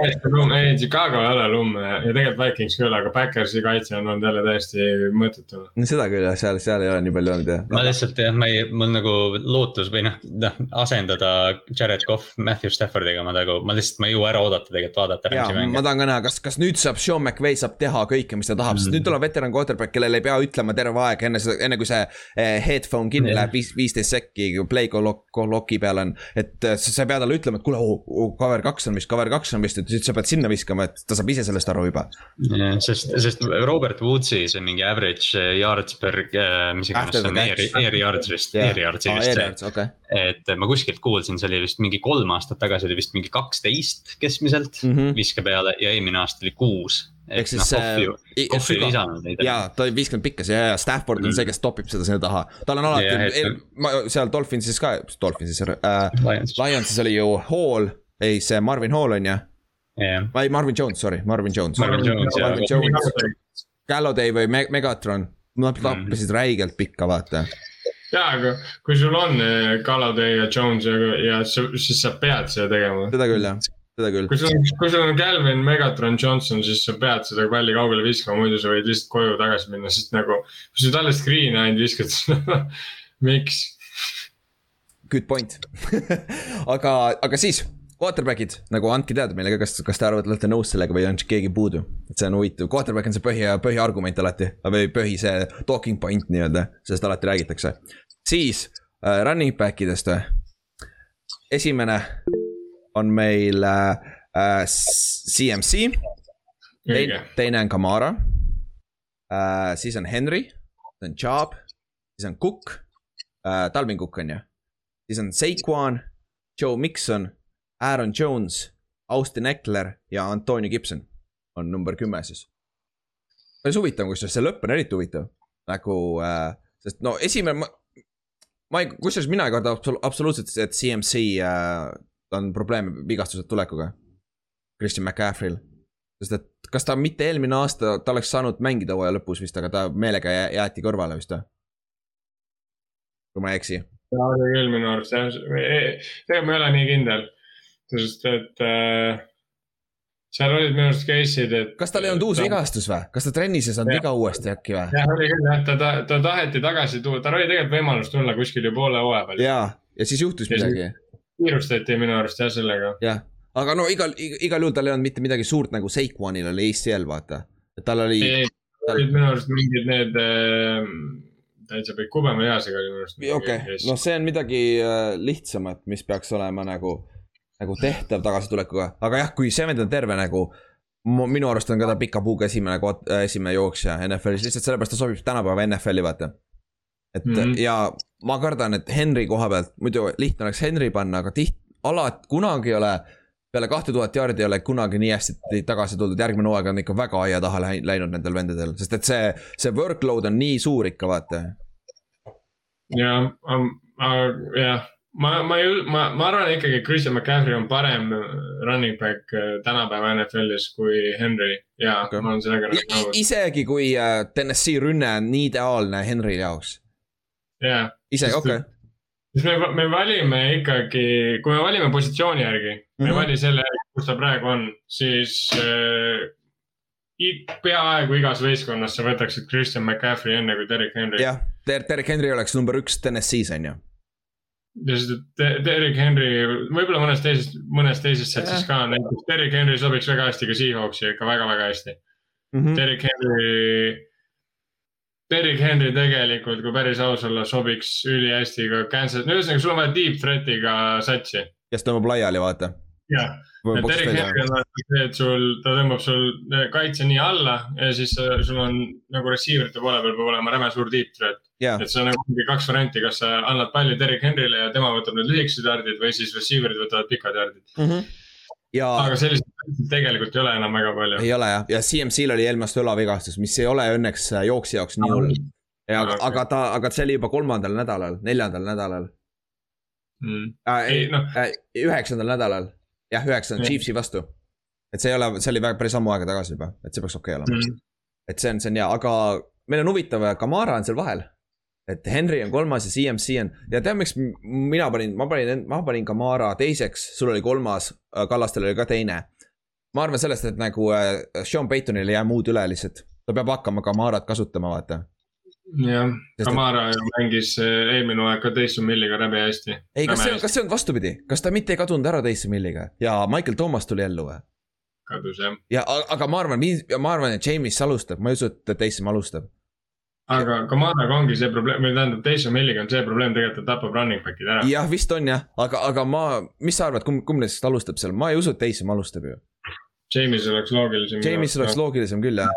ei, Chicago ei ole lumme ja tegelikult Vikings küll, aga Backersi kaitse on olnud jälle täiesti mõttetu. no seda küll jah, seal, seal ei ole nii palju olnud jah. ma lihtsalt jah, ma ei, mul nagu lootus või noh, noh asendada Jared Cough Matthew Staffordiga ma nagu, ma lihtsalt, ma ei jõua ära oodata tegelikult vaadata. jaa, ma tahan ka näha, kas, kas nüüd saab Sean McVay saab teha kõike, mis ta tahab mm, -hmm. sest nüüd tuleb veteran quarterback, kellel ei pea ütlema ütlema terve aeg enne seda, enne kui see eh, headphone kinni läheb, viis, viisteist sekki, play lock'i peal on. et eh, sa, sa ei pea talle ütlema, et kuule oh,, oh, cover kaks on vist, cover kaks on vist, et siis sa pead sinna viskama, et ta saab ise sellest aru juba. jah, sest, sest Robert Woodsi, see on mingi average eh, yards per, mis iganes see on, air, air yards vist yeah., air yardsi vist ah, see. Okay. et ma kuskilt kuulsin, see oli vist mingi kolm aastat tagasi oli vist mingi kaksteist keskmiselt mm -hmm. viske peale ja eelmine aasta oli kuus ehk siis no,. Kohvi ei lisanud neid. jaa, ta oli viiskümmend pikkas ja, ja Stafford on mm. see, kes topib seda sinna taha. tal on alati yeah,, et... ma seal Dolphinsis ka, Dolphinsis äh,, Lionsis oli ju Hall, ei see Marvin Hall on ju ei, Marvin Jones, sorry, Marvin Jones. Marvin Jones, Marvin Jones. Galladay või Me Megatron, nad mm. tappisid mm. räigelt pikka, vaata ja, aga kui sul on Galladay ja Jones ja, ja siis sa pead seda tegema. seda küll, jah seda küll. kui sul on, kui sul on Calvin Megatron Johnson, siis sa pead seda palli kaugele viskama, muidu sa võid lihtsalt koju tagasi minna, sest nagu. kui sa talle screen'i ainult viskad, siis miks? Good point aga, aga siis Quarterback'id nagu andke teada meile ka, kas, kas te arvate, olete nõus sellega või on keegi puudu. et see on huvitav, quarterback on see põhi, põhiargument alati või põhi see talking point nii-öelda, sellest alati räägitakse. siis äh, running back idest või? esimene on meil äh, äh, CMC. teine, teine on Kamara äh,. siis on Henry, siis on Chubb, siis on Cook äh,, Talvin Cook on ju. siis on Saquon, Joe Mikson, Aaron Jones, Austin Eckler ja Antonio Gibson on number kümme siis. päris huvitav, kusjuures see lõpp on eriti huvitav, nagu äh,, sest no esimene, ma, ma ei, kusjuures mina ei karda absolu absoluutselt, et CMC äh, on probleeme vigastused tulekuga. Christian McCaffrey'l sest et kas ta mitte eelmine aasta, ta oleks saanud mängida hooaja lõpus vist, aga ta meelega jäeti kõrvale vist või? kui ma ei eksi. ta oli küll minu arust jah, tegelikult ma ei ole nii kindel, sest et äh, seal olid minu arust case'id, et. kas tal ei olnud uus vigastus või, kas ta trennis ei saanud viga uuesti äkki või? jah, oli küll jah, ta, ta, ta taheti tagasi tuua, tal oli tegelikult võimalus tulla kuskil ju poole hooaja peal. ja, ja siis juhtus ja midagi. Kiirustati minu arust jah sellega. jah, aga no igal, igal juhul tal ei olnud mitte midagi suurt nagu Sequanil oli ACL vaata, et tal oli. tal olid minu arust mingid need äh, täitsa pikk kubema easega oli minu arust. okei okay., noh, see on midagi äh, lihtsamat, mis peaks olema nagu, nagu tehtav tagasitulekuga, aga jah, kui see vend on terve nagu minu arust on ka ta pika puuga esimene, äh, esimene jooksja NFL-is, lihtsalt sellepärast ta sobib tänapäeva NFL-i, vaata. et mm -hmm. ja ma kardan, et Henry koha pealt, muidu lihtne oleks Henry panna, aga tiht-, alati, kunagi ei ole peale kahte tuhat jaardi ei ole kunagi nii hästi tagasi tuldud, järgmine hooaeg on ikka väga aia taha läinud nendel vendadel, sest et see, see workload on nii suur ikka, vaata jah, jah, ma, ma ei, ma, ma arvan ikkagi, et Christian McCaffrey on parem running back äh, tänapäeva NFL-is kui Henry ja okay. ma olen sellega nõus. isegi kui äh, Tennessee rünne on nii ideaalne Henry jaoks. Jah. isegi, okei okay siis me, me valime ikkagi, kui me valime positsiooni järgi mm, -hmm. me ei mhm. vali selle järgi, kus ta praegu on, siis äh, peaaegu igas võistkonnas sa võtaksid Christian McCaffrey enne kui Derek Henry. jah, Derek Henry oleks number üks TNS-is on ju. sest et Derek Henry, võib-olla mõnes teises, mõnes teises setsis ka, näiteks Derek Henry sobiks väga hästi ka Seahawksi ikka väga-väga hästi mm. -hmm. Derek Henry, Derek Henry tegelikult, kui päris aus olla, sobiks ülihästi ka Kansas, no ühesõnaga, sul on vaja deep threat'iga satsi. kes tõmbab laiali, vaata jah, et Erik Henry on see, et sul, ta tõmbab sul kaitse nii alla ja siis sul on nagu receiver'ite poole peal peab olema räme suur deep threat yeah.. et see on nagu kaks varianti, kas sa annad palli Erik Henryle ja tema võtab need lühikesed jardid või siis receiver'id võtavad pikad jardid mm. -hmm. Ja... aga selliseid tegelikult ei ole enam väga palju. ei ole jah, ja CMC-l oli eelmast õlavigastus, mis ei ole õnneks jooksja jaoks nii hull. ja aga, aga ta, aga see oli juba kolmandal nädalal, neljandal nädalal mm.. Äh, ei, no. äh, üheksandal nädalal jah, üheksakümmend Chiefsi vastu. et see ei ole, see oli väga päris ammu aega tagasi juba, et see peaks okei okay olema mm. et see on, see on hea, aga meil on huvitav, Kamara on seal vahel. Et Henry on kolmas ja CMC on ja tead, miks mina panin, ma panin, ma panin Kamara teiseks, sul oli kolmas, Kallastel oli ka teine. ma arvan sellest, et nagu äh, Sean Paytonil ei jää muud üle lihtsalt, ta peab hakkama Kamarat kasutama, vaata jah, Kamara ju mängis eh, eelmine hooaeg ka Taysom Milliga läbi hästi. ei, kas see on, kas see on vastupidi, kas ta mitte ei kadunud ära Taysom Milliga ja Michael Thomas tuli ellu või? kadus jah. ja aga ma arvan, ma arvan, et James alustab, ma ei usu, et Taysom alustab. Aga Kamaraga ongi see probleem, või tähendab Taysom Milliga on see probleem tegelikult, et tapab running back'id ära. jah, vist on jah, aga, aga ma, mis sa arvad, kumb, kumb neist alustab seal, ma ei usu, et Taysom alustab ju James oleks loogilisem. James oleks loogilisem küll, jah.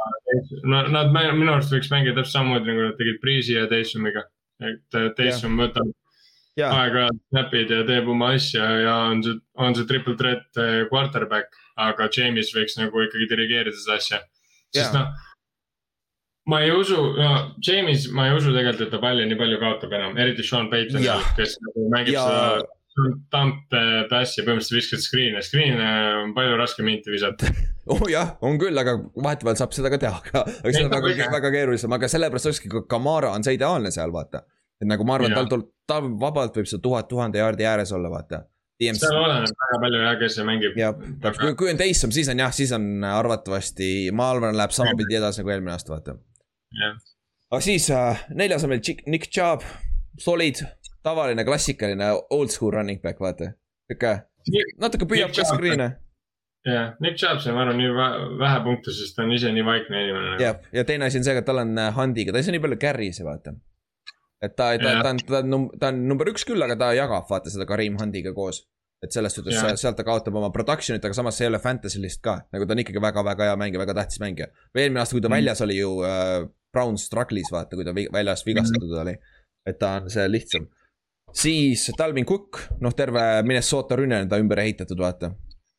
no nad minu arust võiks mängida täpselt samamoodi nagu nad tegid Breeze'i ja Taysomiga. et Taysom võtab aeg-ajalt snap'id ja teeb oma asja ja on see, on see triple threat eh, quarterback, aga James võiks nagu ikkagi dirigeerida seda asja. sest noh, ma ei usu, no James, ma ei usu tegelikult, et ta palli nii palju kaotab enam, eriti Sean Payton, kes nagu mängib ja. seda tamp passi ja põhimõtteliselt viskad screen'e, screen'e on palju raskem inti visata. oh jah, on küll, aga vahetevahel saab seda ka teha, aga, aga see on väga, väga keerulisem, aga sellepärast olekski Kamara on see ideaalne seal, vaata. et nagu ma arvan, tal tuleb, ta vabalt võib seal tuhat, tuhande jaardi ääres olla, vaata. seal oleneb väga palju jah, kes see mängib. jah, täpselt, kui, kui on Taysom, siis on jah, siis on arvatavasti, ma arvan, läheb samapidi edasi nagu eelmine aasta, vaata. Aga siis äh, neljas on meil Nick Chubb, solid tavaline klassikaline old school running back, vaata. sihuke natuke püüab ka screen'e. jah, Nick Chubb sai, ma arvan, nii vähe punkte, sest ta on ise nii vaikne inimene. jah, ja teine asi on see, et tal on äh, Hundiga, ta ei saa nii palju carry'si, vaata. et ta, ta, ta on, ta on, ta on number üks küll, aga ta jagab, vaata seda Karim Hundiga koos et selles suhtes yeah. sealt ta kaotab oma production'it, aga samas see ei ole fantasy list ka, nagu ta on ikkagi väga-väga hea mängija, väga tähtis mängija. või eelmine aasta, kui ta mm. väljas oli ju äh, Brown struggle'is vaata, kui ta väljas vigastatud mm. oli. et ta on see lihtsam. siis Talvin Cook, noh, terve Minnesota rünne on ta ümber ehitatud, vaata.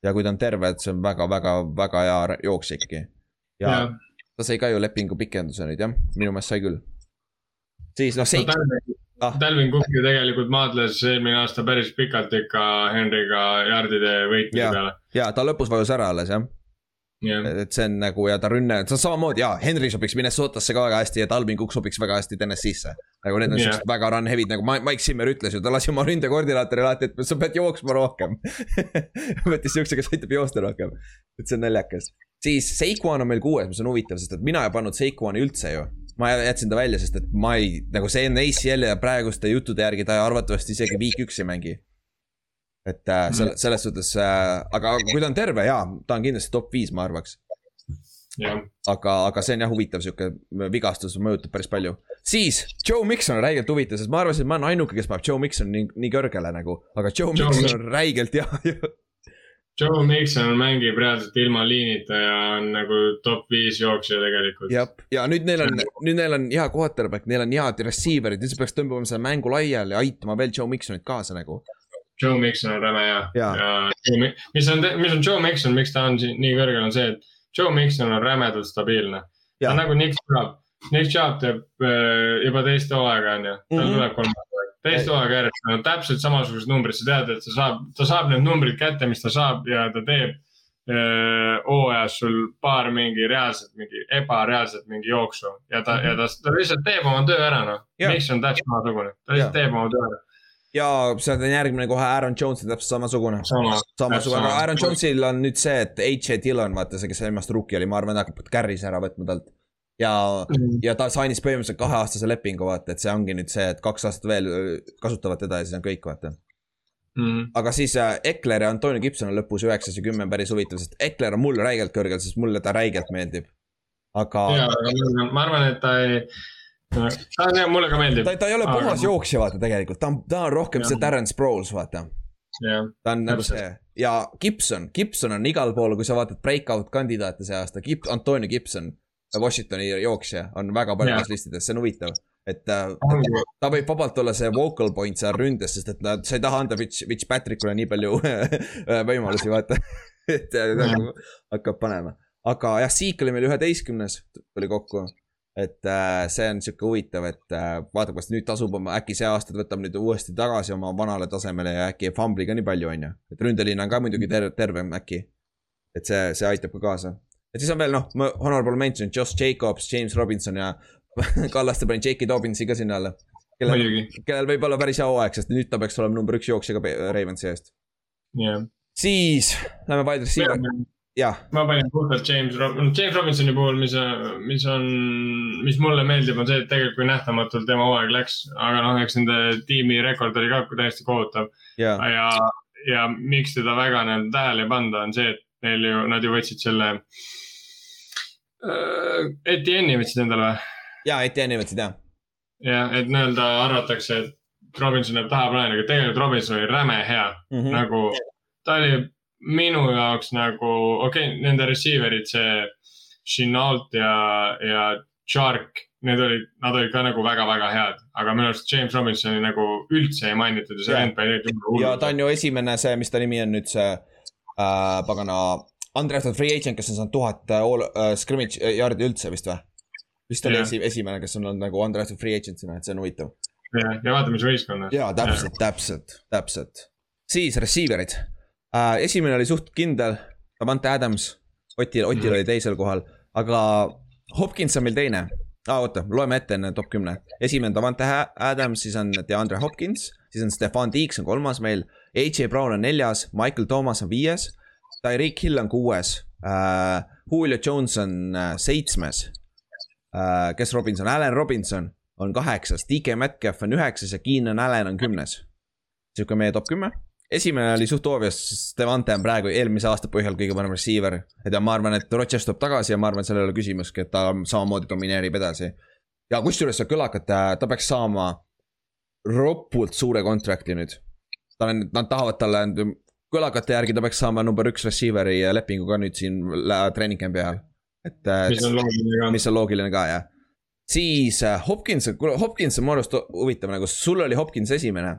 ja kui ta on terve, et see on väga-väga-väga hea jooksja ikkagi. ja yeah. ta sai ka ju lepingu pikenduse nüüd jah, minu meelest sai küll. siis noh, Seik no,. Ah. Talvin Cook ju tegelikult maadles eelmine aasta päris pikalt ikka Henry'ga jardide võitmise peale. ja ta lõpus vajus ära alles jah yeah.. et see on nagu ja ta rünne, see on samamoodi jaa, Henry sobiks Minnesotasse ka väga hästi ja Talvin Cook sobiks väga hästi TNS-isse. nagu need on yeah. siuksed väga run heavy'd nagu Mike Zimmer ütles ju, ta lasi oma ründekoordinaatorile alati, et sa pead jooksma rohkem võttis siukse, kes aitab joosta rohkem. et see on naljakas. siis Seikuan on meil kuues, mis on huvitav, sest et mina ei pannud Seikuani üldse ju ma jätsin ta välja, sest et ma ei, nagu see on ACL ja praeguste juttude järgi ta arvatavasti isegi week üks ei mängi et äh, selle, mm. selles suhtes äh,, aga kui ta on terve, jaa, ta on kindlasti top viis, ma arvaks. aga, aga see on jah huvitav sihuke vigastus mõjutab päris palju. siis Joe Mikson on räigelt huvitav, sest ma arvasin, et ma olen ainuke, kes paneb Joe Mikson nii, nii kõrgele nagu, aga Joe, Joe Mikson on räigelt jah Joe Mixon mängib reaalselt ilma liinita ja on nagu top viis jooksja tegelikult. jah, ja nüüd neil on, nüüd neil on hea quarterback, neil on head receiver'id, nüüd sa peaks tõmbama selle mängu laiali ja aitama veel Joe Mixonit kaasa nagu. Joe Mixon on räme hea. Ja, ja mis on, mis on Joe Mixon, miks ta on nii kõrgel, on see, et Joe Mixon on rämedalt stabiilne. ta on nagu Nick Chubb, Nick Chubb teeb äh, juba teist hooaega, on ju, tal mm -hmm. tuleb kolmas teist hooaega järjest, no täpselt samasugused numbrid, sa tead, et ta saab, ta saab need numbrid kätte, mis ta saab ja ta teeb hooajas sul paar mingi reaalset, mingi ebareaalset mingi jooksu ja ta mm, -hmm. ja ta, ta lihtsalt teeb oma töö ära, noh. Mixon täpselt samasugune, ta lihtsalt teeb oma töö ära ja sealt on järgmine kohe Aaron Jones on täpselt samasugune sama,. samasugune, aga Aaron Jonesil on nüüd see, et H.J. Dillon, vaata see, kes viimast rookie oli, ma arvan, hakkab carry's ära võtma talt. Ja mm., ja ta sainis põhimõtteliselt kaheaastase lepingu, vaata, et see ongi nüüd see, et kaks aastat veel kasutavad teda ja siis on kõik, vaata mm.. aga siis äh, Ekler ja Antonio Gibson on lõpus üheksas ja kümme on päris huvitav, sest Ekler on mulle räigelt kõrgel, sest mulle ta räigelt meeldib. aga. ja, aga ma arvan, et ta ei ta on jah, mulle ka meeldib. ta, ta ei ole puhas jooksja, vaata tegelikult, ta on, ta on rohkem ja. see Darren Sproles, vaata. ta on nagu see ja Gibson, Gibson on igal pool, kui sa vaatad breakout kandidaate see aasta, Gib-, Antonio Gibson. Washingtoni jooksja on väga paljudes listides, see on huvitav. et ta võib vabalt olla see vocal point seal ründes, sest et nad, sa ei taha anda Fitch, Fitch Patrickule nii palju võimalusi, vaata et nagu hakkab panema. aga jah, Seek oli meil üheteistkümnes, tuli kokku et äh, see on sihuke huvitav, et äh, vaatab, kas nüüd tasub oma, äkki see aasta ta võtab nüüd uuesti tagasi oma vanale tasemele ja äkki ei fumbli ka nii palju, on ju. et ründeliin on ka muidugi ter tervem äkki. et see, see aitab ka kaasa. Et siis on veel noh, honorable mention, Josh Jacobs, James Robinson ja Kallaste panin J.K. Dobbinsi ka sinna alla. kellel, kellel võib olla päris hea hooaeg, sest nüüd ta peaks olema number üks jooksja ka Ravensi eest yeah.. siis lähme wide receiver ma panin puhtalt James Robinson, James Robinsoni puhul, mis, mis on, mis mulle meeldib, on see, et tegelikult kui nähtamatult tema hooaeg läks, aga noh, eks nende tiimi rekord oli ka täiesti kohutav yeah.. ja, ja miks teda väga nii-öelda tähele ei panda, on see, et neil ju, nad ju võtsid selle äh,. Etienne'i võtsid endale või? jaa, Etienne'i võtsid jah. jah, et nii-öelda arvatakse, et Robinson jääb tahaplaanile, aga tegelikult Robinson oli räme hea mm, -hmm. nagu ta oli minu jaoks nagu, okei okay,, nende receiver'id, see Chenault ja, ja Shark, need olid, nad olid ka nagu väga-väga head, aga minu arust James Robinsoni nagu üldse ei mainitud ja see vend pani nüüd. ja ta on ju esimene see, mis ta nimi on nüüd see äh, pagana, undrafted free agent, kes on saanud tuhat äh, all uh, scrimmage yard'i üldse vist või? vist oli esi, esimene, kes on olnud nagu undrafted free agent'ina, et see on huvitav. ja, ja vaata, mis võistkonnas. ja täpselt, täpselt, täpselt. siis receiver'id äh,. esimene oli suht kindel, Davante Adams, Otil, Otil oli teisel kohal, aga Hopkins on meil teine ah,. oota, loeme ette enne top kümne. esimene Davante Adams, siis on DeAndre Hopkins, siis on Stefan Tiiks on kolmas meil. AJ Brown on neljas, Michael Thomas on viies. Tyreek Hill on kuues uh,. Julio Jones on uh, seitsmes uh,. kes Robinson, Allan Robinson on kaheksas, DK Metcalf on üheksas ja Keenan Allan on kümnes. sihuke meie top kümme esimene oli suht obvious, sest Devante on praegu eelmise aasta põhjal kõige parem receiver. ja ma arvan, et Rodgers tuleb tagasi ja ma arvan, et seal ei ole küsimustki, et ta samamoodi domineerib edasi. ja kusjuures see kõlakat, ta peaks saama ropult suure contract'i nüüd. tal on, nad tahavad talle, kõlakate järgi ta peaks saama number üks receiver'i lepingu ka nüüd siin treening camp'i ajal. et. mis on loogiline ka. mis on loogiline ka jah. siis äh, Hopkins, kuule Hopkins on mu arust huvitav nagu, sul oli Hopkins esimene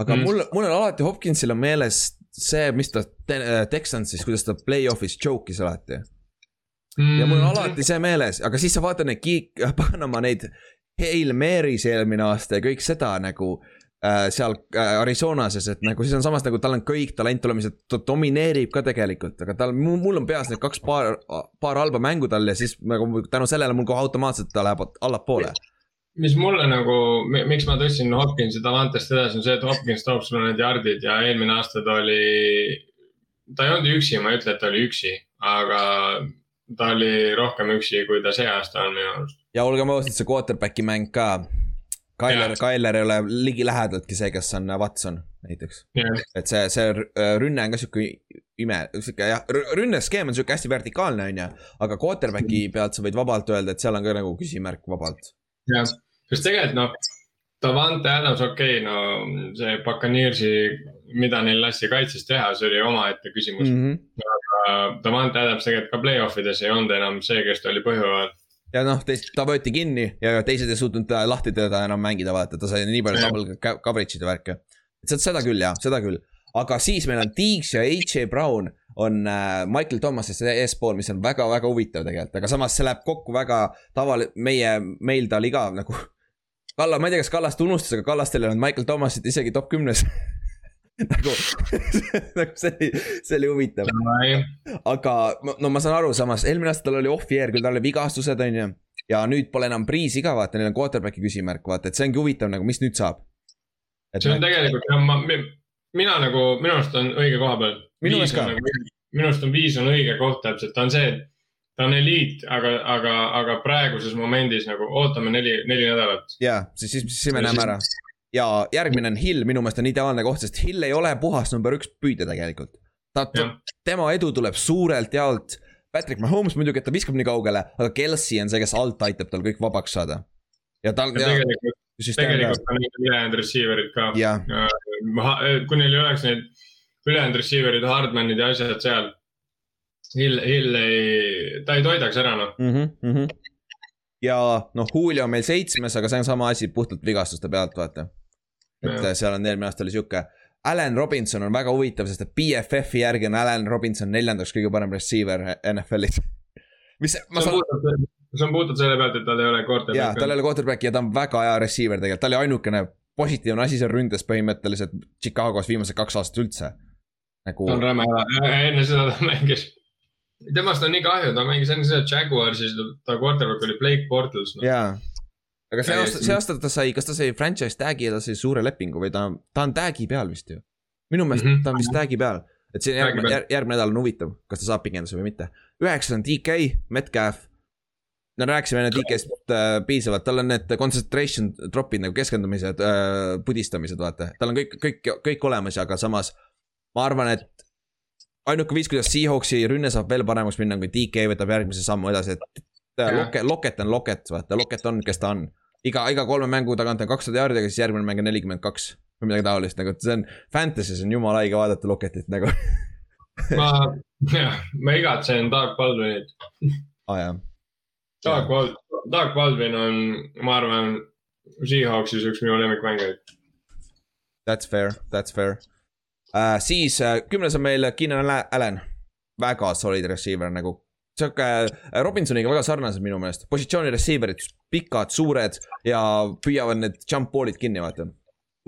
aga mm. mul, mul on alati Hopkinsil on meeles see, mis ta te, Texansis, kuidas ta play-off'is choke'is alati mm.. ja mul on alati see meeles, aga siis sa vaatad neid kiik-, Panama neid Hail Mary's eelmine aasta ja kõik seda nagu äh, seal äh, Arizonases, et nagu siis on samas nagu tal on kõik talent olemas ja ta domineerib ka tegelikult, aga tal, mul on peas need kaks paar, paar halba mängu tal ja siis nagu tänu sellele mul kohe automaatselt ta läheb allapoole mis mulle nagu, miks ma tõstsin Hopkinsi Davantest edasi, on see, et Hopkins toob sulle need jardid ja eelmine aasta ta oli, ta ei olnud üksi, ma ei ütle, et ta oli üksi, aga ta oli rohkem üksi, kui ta see aasta on minu arust. ja olgem ausad, see quarterback'i mäng ka. Tyler, Tyler ei ole ligilähedaltki see, kes on Watson näiteks. et see, see rünne on ka sihuke ime, sihuke jah, rünneskeem on sihuke hästi vertikaalne, on ju. aga quarterback'i pealt sa võid vabalt öelda, et seal on ka nagu küsimärk vabalt jah, sest tegelikult noh, Davante Adams, okei okay,, no see Buccaneersi, mida neil lasti kaitses teha, see oli omaette küsimus mm. -hmm. aga Davante Adams tegelikult ka play-off ides ei olnud enam see, kes ta oli põhjujal ja noh, ta võeti kinni ja teised ei suutnud lahti teda enam mängida, vaata, ta sai nii palju double coverage'id ja värke. seda küll jah, seda küll, aga siis meil on Deeks ja H.A. Brown on äh, Michael Thomasest eespool, mis on väga-väga huvitav tegelikult, aga samas see läheb kokku väga tavale-, meie, meil ta oli ka nagu. Kalla, ma ei tea, kas Kallast unustas, aga Kallastel ei olnud Michael Thomasit isegi top kümnes nagu, nagu see oli, see oli huvitav. aga no ma saan aru, samas eelmine aasta tal oli off-year, küll tal oli vigastused, on ju. ja nüüd pole enam Breeze'i ka, vaata, neil on quarterback'i küsimärk, vaata, et see ongi huvitav nagu, mis nüüd saab. see on tegelikult jah, ma, mina nagu, minu arust on õige koha peal minu meelest ka. Nagu minu arust on viis on õige koht täpselt, ta on see, et ta on eliit, aga, aga, aga praeguses momendis nagu ootame neli, neli nädalat. ja, siis, siis, siis me näeme ära. ja järgmine on Hill, minu meelest on ideaalne koht, sest Hill ei ole puhas number üks püüdja tegelikult. ta, tema edu tuleb suurelt jaolt. Patrick Mahomes muidugi, et ta viskab nii kaugele, aga Kelsey on see, kes alt aitab tal kõik vabaks saada. ja tal. tegelikult, tegelikult on ülejäänud receiver'id ka. kui neil ei oleks neid ülejäänud receiver'id, hardman'id ja asjad seal. Hill, Hill ei, ta ei toidaks ära noh mm. -hmm, mm -hmm. ja noh, Julio on meil seitsmes, aga see on sama asi puhtalt vigastuste pealt, vaata. Et ja. seal on eelmine aasta oli sihuke. Allan Robinson on väga huvitav, sest et BFF-i järgi on Allan Robinson neljandaks kõige parem receiver NFL-is. mis, ma saan. see on puhtalt selle pealt, et tal ei ole quarterback'i. jaa, tal ei ole quarterback'i ja ta on väga hea receiver tegelikult, ta oli ainukene positiivne asi seal ründes põhimõtteliselt Chicagos viimased kaks aastat üldse nagu. ta on räme hea, enne seda ta mängis, temast on nii kahju, ta mängis enne seda Jaguarsis, ta quarterback oli Blake Bortles no.. jaa, aga see aasta, see aasta ta sai, kas ta sai franchise tag'i ja ta sai suure lepingu või ta, ta on tag'i peal vist ju. minu meelest mm -hmm. ta on vist tag'i peal, et see järgmine, järg, järgmine nädal on huvitav, kas ta saab pikenduse või mitte. üheksas on DK, Metcalf. no rääkisime enne DK-st äh, piisavalt, tal on need concentration drop'id nagu keskendumised äh,, pudistamised, vaata, tal on kõik, kõik, kõik olemas, aga samas ma arvan, et ainuke viis, kuidas Seahawksi rünne saab veel paremaks minna, kui DK võtab järgmise sammu edasi, et Loket, Loket on Loket, vaata, Loket on, kes ta on. Iga, iga kolme mängu tagant on kakssada jaardi, aga siis järgmine mäng on nelikümmend kaks või midagi taolist, nagu see on, Fantasy's on jumala haige vaadata Loketit nagu ma, jah, ma igatsen Doug Baldwinit aa ah, jah. Doug Baldwin, Doug Baldwin on, ma arvan, Seahawksis üks minu lemmikmängijaid. That's fair, that's fair uh,. siis uh, kümnes on meil Keenan Allan, väga solid receiver nagu. Sihuke uh, Robinsoniga väga sarnased minu meelest, positsiooni receiver'id, pikad, suured ja püüavad need jump ball'id kinni, vaata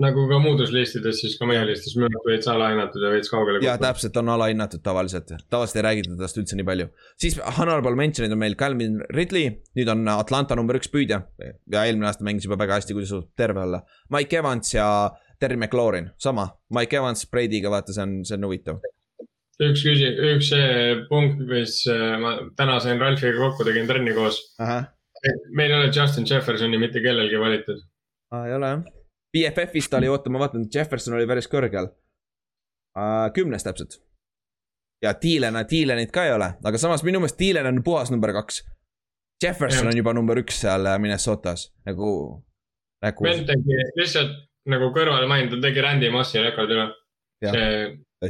nagu ka muudes listides, siis ka meie listis arust veits alahinnatud ja veits kaugele. ja täpselt, on alahinnatud tavaliselt, tavaliselt ei räägita tast üldse nii palju. siis honorable mention'id on meil Calvin Ridley, nüüd on Atlanta number üks püüdja ja eelmine aasta mängis juba väga hästi, kui ta suutub terve olla. Mike Evans ja Terry McLaurin, sama, Mike Evans Brady'ga, vaata, see on, see on huvitav. Üks küsi-, üks punkt, mis äh, ma täna sain Ralfiga kokku, tegin trenni koos. meil ei ole Justin Jeffersoni mitte kellelgi valitud. aa, ei ole jah. BFF-ist oli, oota, ma vaatan, Jefferson oli päris kõrgel. uh,. kümnes täpselt. ja Thielen, Thielenit ka ei ole, aga samas minu meelest Thielen on puhas number kaks. Jefferson ja. on juba number üks seal äh, Minnesotas nagu, nagu. vend tegi lihtsalt nagu kõrvale mainitud, tegi Randy Mossi rekordi üle. see,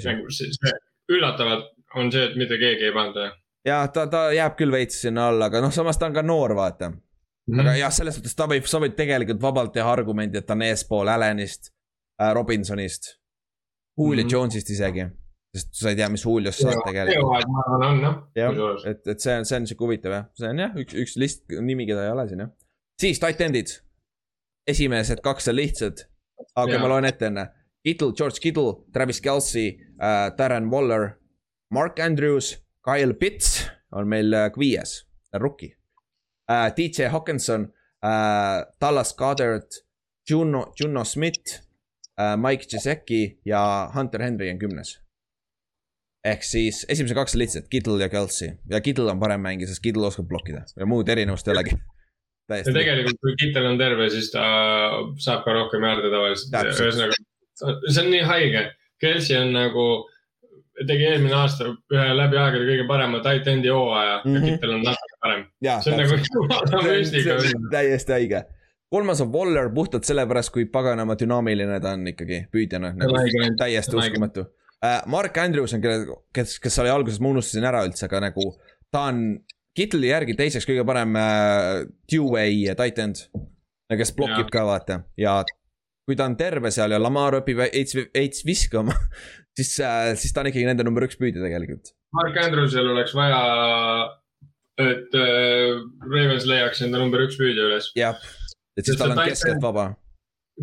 nagu see, see üllatavalt on see, et mitte keegi ei pannud. jah, ta, ta jääb küll veits sinna alla, aga noh, samas ta on ka noor, vaata mm. -hmm. aga jah, selles suhtes ta võib, sa võid tegelikult vabalt teha argumendi, et ta on eespool Allanist äh,, Robinsonist. Julio mm -hmm. Jones'ist isegi, sest sa ei tea, mis Juliost saad tegelikult. jah, et, et see on, see on sihuke huvitav jah, see on jah, üks, üks list nimi, keda ei ole siin jah. siis titan'id, esimesed kaks on lihtsad, aga ja. ma loen ette enne. Kittle, George Kittle, Travis Kelci äh,, Darren Waller Mark Andrews, Kyle Pitts on meil äh, viies, rookie uh,. DJ Hawkinson uh,, Dallas Goddard, Juno, Juno Smith uh,, Mike Gesecki ja Hunter Henry on kümnes. ehk siis esimese kaks on lihtsalt Kittle ja Kelsey ja Kittle on parem mängija, sest Kittle oskab blokkida ja muud erinevust ei olegi. ja tegelikult, kui Kittle on terve, siis ta saab ka rohkem jaarde tavaliselt, ühesõnaga see on nii haige. Kelsey on nagu tegi eelmine aasta ühe läbi aegade kõige parema tight end'i hooaja mm -hmm. ja. Kittel on natuke parem. see on nagu jumala müstika. täiesti õige. kolmas on Waller puhtalt sellepärast, kui paganama dünaamiline ta on ikkagi püüdjana nagu,. täiesti uskumatu. Uh, Mark Andrews on, kelle, kes, kes oli alguses, ma unustasin ära üldse, aga nagu ta on Kittli järgi teiseks kõige parem uh, two-way tight end. kes blokib ka vaata ja kui ta on terve seal ja Lamar õpib veits, veits viskama siis, äh, siis ta on ikkagi nende number üks püüdja tegelikult. Mark Andrewsel oleks vaja, et äh, Ravens leiaks enda number üks püüdja üles. jah, et siis tal on keskelt vaba.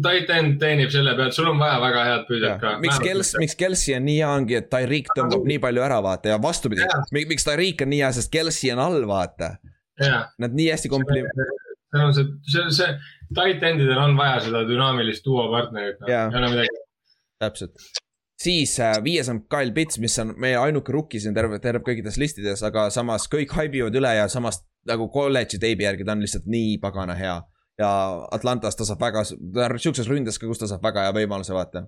Tight end teenib selle pealt, sul on vaja väga head püüdjat ka. miks Kels-, miks Kelsey on nii hea, ongi, et Tyreek tõmbab nii palju ära, vaata ja vastupidi, miks Tyreek on nii hea, sest Kelsey on all, vaata. Nad nii hästi kompli-. see on see, see, see, tight endidel on vaja seda dünaamilist duo partnerit no., ei ole midagi. täpselt siis äh, viies on Kyle Pitts, mis on meie ainuke rookie siin terve, terve kõikides listides, aga samas kõik haibivad üle ja samas nagu kolledži teibi järgi ta on lihtsalt nii pagana hea. ja Atlantas ta saab väga, ta on sihukeses ründes ka, kus ta saab väga hea võimaluse, vaata.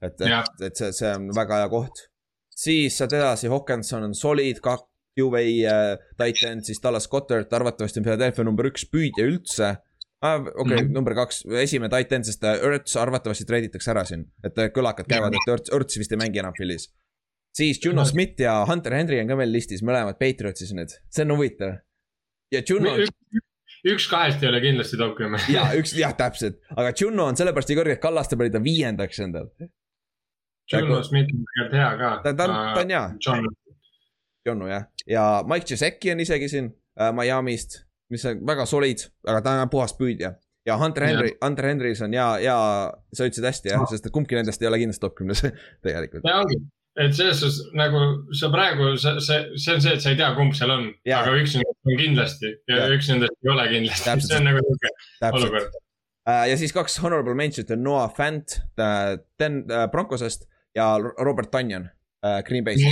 et, et, et see, see on väga hea koht. siis sealt edasi, Hawkinson on solid, kak-, UV äh, titan, siis Dallas Goddard arvatavasti on Philadelphia number üks püüdja üldse ah,. okei okay, mm, -hmm. number kaks, esimene titan, sest Ertz äh, arvatavasti treiditakse ära siin, et äh, kõlakad käivad, et Ertz, Ertz vist ei mängi enam Philly's. siis Juno Smith ja Hunter Henry on ka meil listis, mõlemad Patriotsis nüüd, see on huvitav. ja Juno. üks kahest ei ole kindlasti top kümme. ja üks, jah, täpselt, aga Juno on sellepärast nii kõrge, et Kallaste pani ta viiendaks endal. Juno Smith on tegelikult hea ka. ta, ta on, ta on hea. Juno jah, ja Mike Gesecki on isegi siin äh, Miami'st mis on väga solid, aga ta on puhas püüdja. ja Hunter Henry, Hunter Henrys on hea, hea, sa ütlesid hästi jah, sest et kumbki nendest ei ole kindlasti top kümnes tegelikult. ja ongi, et selles suhtes nagu sa praegu, see, see, see on see, et sa ei tea, kumb seal on, aga üks nendest on kindlasti ja, ja. üks nendest ei ole kindlasti, see on nagu sihuke olukord. Äh, ja siis kaks honorable mention'it on Noah Fant äh, Den äh, Broncosest ja Robert Tanyan Green Bay'st.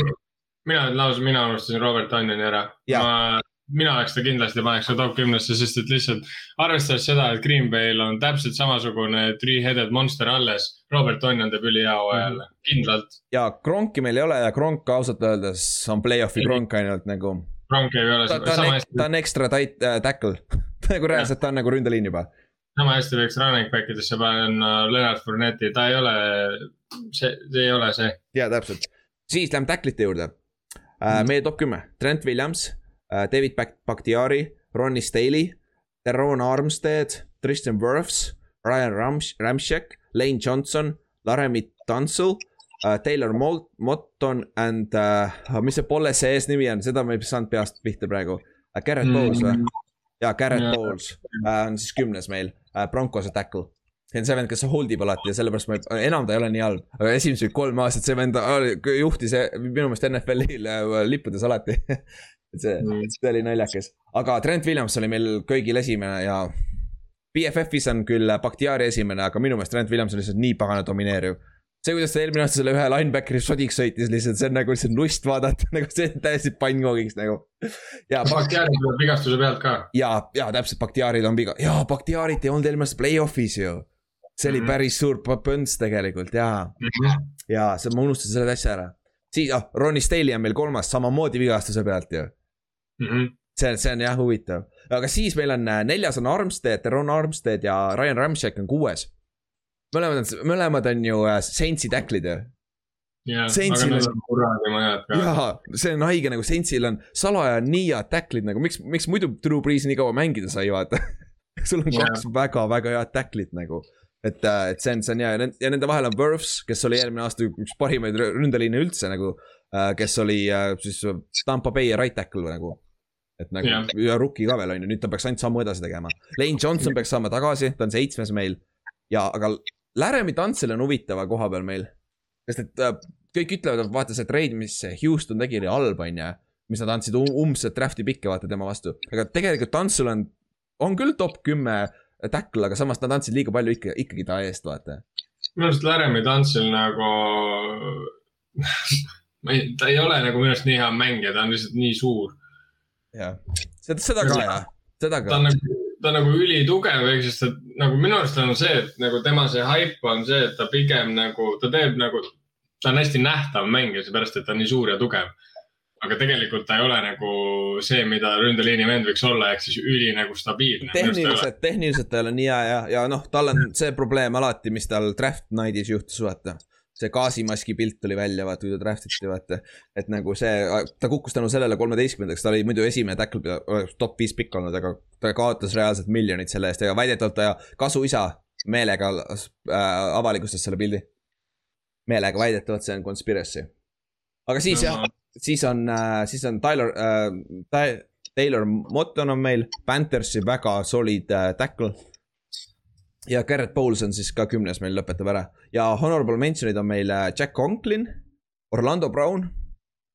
mina lausa, mina unustasin Robert Tanyani ära. ma mina oleks ta kindlasti paneks ka top kümnesse, sest et lihtsalt arvestades seda, et Green Bay'l on täpselt samasugune three-headed monster alles. Robert Tonjan teeb ülihea hooaja jälle, kindlalt. ja Kronki meil ei ole ja Kronk ausalt öeldes on play-off'i Kronk ainult nagu. Kronk ei ole ta, ta, on, ta on ekstra tight äh, tackle nagu reaalselt ta on nagu ründeliin juba. sama hästi võiks running back idesse panna Leonard Fournette'i, ta ei ole, see, see ei ole see. ja täpselt, siis lähme tacklite juurde äh,. meie top kümme, Trent Williams Äh, David Bakhtiari, Ronnie Staley, Teron Armstead, Tristan Wirfs, Ryan Rams-, Ramsek, Lane Johnson, Laremy Tunsil uh,, Taylor Mol-, Motton and uh,, mis see Pole see eesnimi on, seda ma ei saanud peast pihta praegu uh,. Garrett mm. Bowles või? jaa, Garrett yeah. Bowles uh, on siis kümnes meil uh,, Broncose tackle see on see vend, kes holdib alati ja sellepärast ma, enam ta ei ole nii halb, aga esimesed kolm aastat see vend juhtis minu meelest NFL-il lippudes alati et see mm., see oli naljakas, aga Trent Williams oli meil kõigil esimene ja. BFF-is on küll Bakhtiari esimene, aga minu meelest Trent Williams on lihtsalt nii pagana domineeriv see, kuidas ta eelmine aasta selle ühe linebackeri sodiks sõitis lihtsalt, see on nagu lihtsalt lust vaadata, nagu see on täiesti pannkoogiks nagu. ja Bakhtiari tuleb vigastuse pealt ka. ja, ja täpselt, Bakhtiarid on viga, ja Bakhtiarit ei olnud eelmine aasta play-off'is ju. see oli mm -hmm. päris suur pönts tegelikult ja mm, -hmm. ja see, ma unustasin selle täitsa ära. Siis, ah, Ronnie Staley on meil kolmas, samamoodi vigastuse pealt ju mm. -hmm. see, see on jah huvitav, aga siis meil on äh, neljas on Armstead, Ron Armstead ja Ryan Ramshack on kuues. mõlemad on, mõlemad on ju äh, Saintsi tacklid ju aga need on jaa, see on haige nagu Saintsil on salaja nii head tackle'id nagu, miks, miks muidu Drew Brees nii kaua mängida sai, vaata sul on kaks väga-väga head tackle'it nagu. Et, äh, et see on, see on hea ja nende, ja nende vahel on Wirfs, kes oli eelmine aasta üks parimaid ründeliine üldse nagu. Äh, kes oli äh, siis Tampa Bay right tackle nagu. et nagu yeah. ja rookie ka veel on ju, nüüd ta peaks ainult sammu edasi tegema. Lane Johnson peaks saama tagasi, ta on seitsmes meil. ja, aga Laramie Tantsel on huvitava koha peal meil sest et kõik ütlevad, et vaata see trade, mis Houston tegi, oli halb, on ju. mis nad andsid um umbse draft'i pikke vaata tema vastu, aga tegelikult Tantsul on, on küll top kümme tackle, aga samas nad andsid liiga palju ikka, ikkagi ta eest, vaata. minu arust Laramie Tantsil nagu ma ei, ta ei ole nagu minu arust nii hea mängija, ta on lihtsalt nii suur. jah, seda, seda ka jah, seda ka. ta on nagu ta on nagu ülitugev, ehk siis ta nagu minu arust on see, et nagu tema see haip on see, et ta pigem nagu, ta teeb nagu ta on hästi nähtav mängija, seepärast et ta on nii suur ja tugev. Aga tegelikult ta ei ole nagu see, mida ründeliini vend võiks olla, ehk siis üli nagu stabiilne. tehniliselt, tehniliselt ta ei ole nii hea ja, ja noh, tal on see probleem alati, mis tal draft night'is juhtus, vaata see gaasimaski pilt tuli välja, vaata, kui ta draft iti, vaata. et nagu see, ta kukkus tänu sellele kolmeteistkümnendaks, ta oli muidu esimene tackle, top viis pikk olnud, aga ta kaotas reaalselt miljonid selle eest ja väidetavalt ta kasuisa meelega äh, avalikustas selle pildi meelega väidetavalt see on conspiracy. aga siis jah, siis on äh,, siis on Tyler äh,, Taylor Motton on meil, Panthersi väga solid äh, tackle. ja Garrett Bowles on siis ka kümnes meil lõpetab ära ja honorable mention'id on meil äh, Jack Conklin, Orlando Brown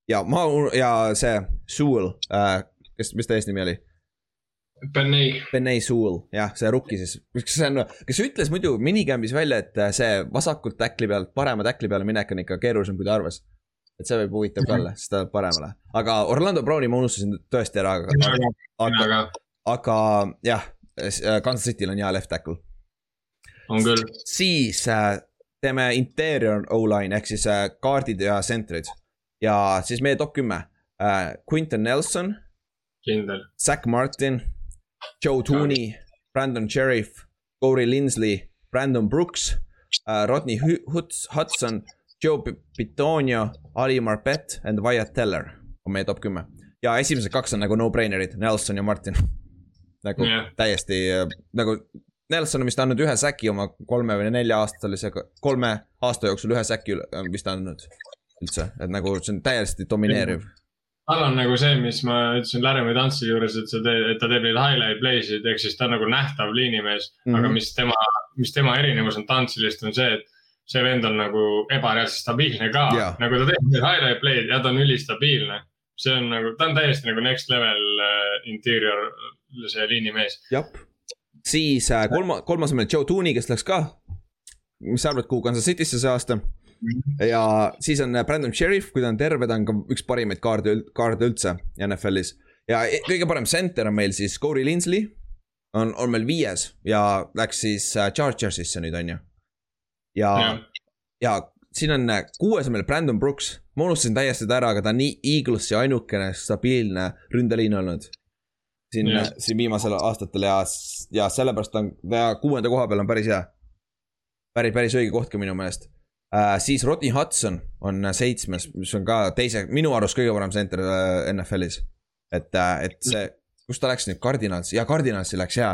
ja ma ja see Sewell äh,, kes, mis ta eesnimi oli Benay. Benay Sewell, jah, see rookie siis, kes on, kes ütles muidu minicamp'is välja, et äh, see vasakult tackli pealt parema tackli peale minek on ikka keerulisem, kui ta arvas. Et see võib huvitav ka olla, sest ta läheb paremale, aga Orlando Browni ma unustasin tõesti ära, aga, aga, aga jah, äh, Kansas City'l on hea left tackle. on küll. siis äh, teeme interior O-line ehk siis äh, kaardid ja sentrid ja siis meie top kümme äh,, Quinton Nelson. kindel. Zack Martin Joe Tooney, Brandon Sheriff, Corey Linsley, Brandon Brooks uh,, Rodney Hudson, Joe Pitonio, Ali Marpet and Wyatt Teller on meie top kümme. ja esimesed kaks on nagu no-brainer'id, Nelson ja Martin. nagu yeah. täiesti nagu Nelson on vist andnud ühe säki oma kolme või nelja aastalise, kolme aasta jooksul ühe säki vist andnud üldse, et nagu see on täiesti domineeriv tal on nagu see, mis ma ütlesin Larimee tantsi juures, et sa teed, et ta teeb neid highlight play'sid, ehk siis ta on nagu nähtav liinimees mm. -hmm. aga mhm. mis tema, mis tema erinevus on tantsilist, on see, et see vend on nagu ebareaalselt stabiilne ka yeah.. nagu ta teeb neid highlight play'd ja ta on ülistabiilne. see on nagu, ta on täiesti nagu next level uh, interior, see liinimees. siis äh, kolma, kolmas on meil Joe Tooney, kes läks ka. mis sa arvad, kuhu Kansas City'sse see aasta? ja siis on Brandon Sheriff, kui ta on terve, ta on ka üks parimaid kaarde, kaarde üldse NFL-is. ja e-, kõige parem center on meil siis Corey Linsley. on, on meil viies ja läks siis äh, Chargersisse nüüd on ju. Ja, ja., ja siin on äh, kuues on meil Brandon Brooks. ma unustasin täiesti ta ära, aga ta on nii Eaglesi ainukene stabiilne ründeliin olnud. siin, siin viimasel aastatel ja, ja sellepärast on ta kuuenda koha peal on päris hea. päris, päris õige koht ka minu meelest Uh, siis Rodney Hudson on seitsmes, mis on ka teise, minu arust kõige parem center uh, NFL-is. et uh,, et see, kus ta läks nüüd, Cardinals, ja Cardinalsi läks hea.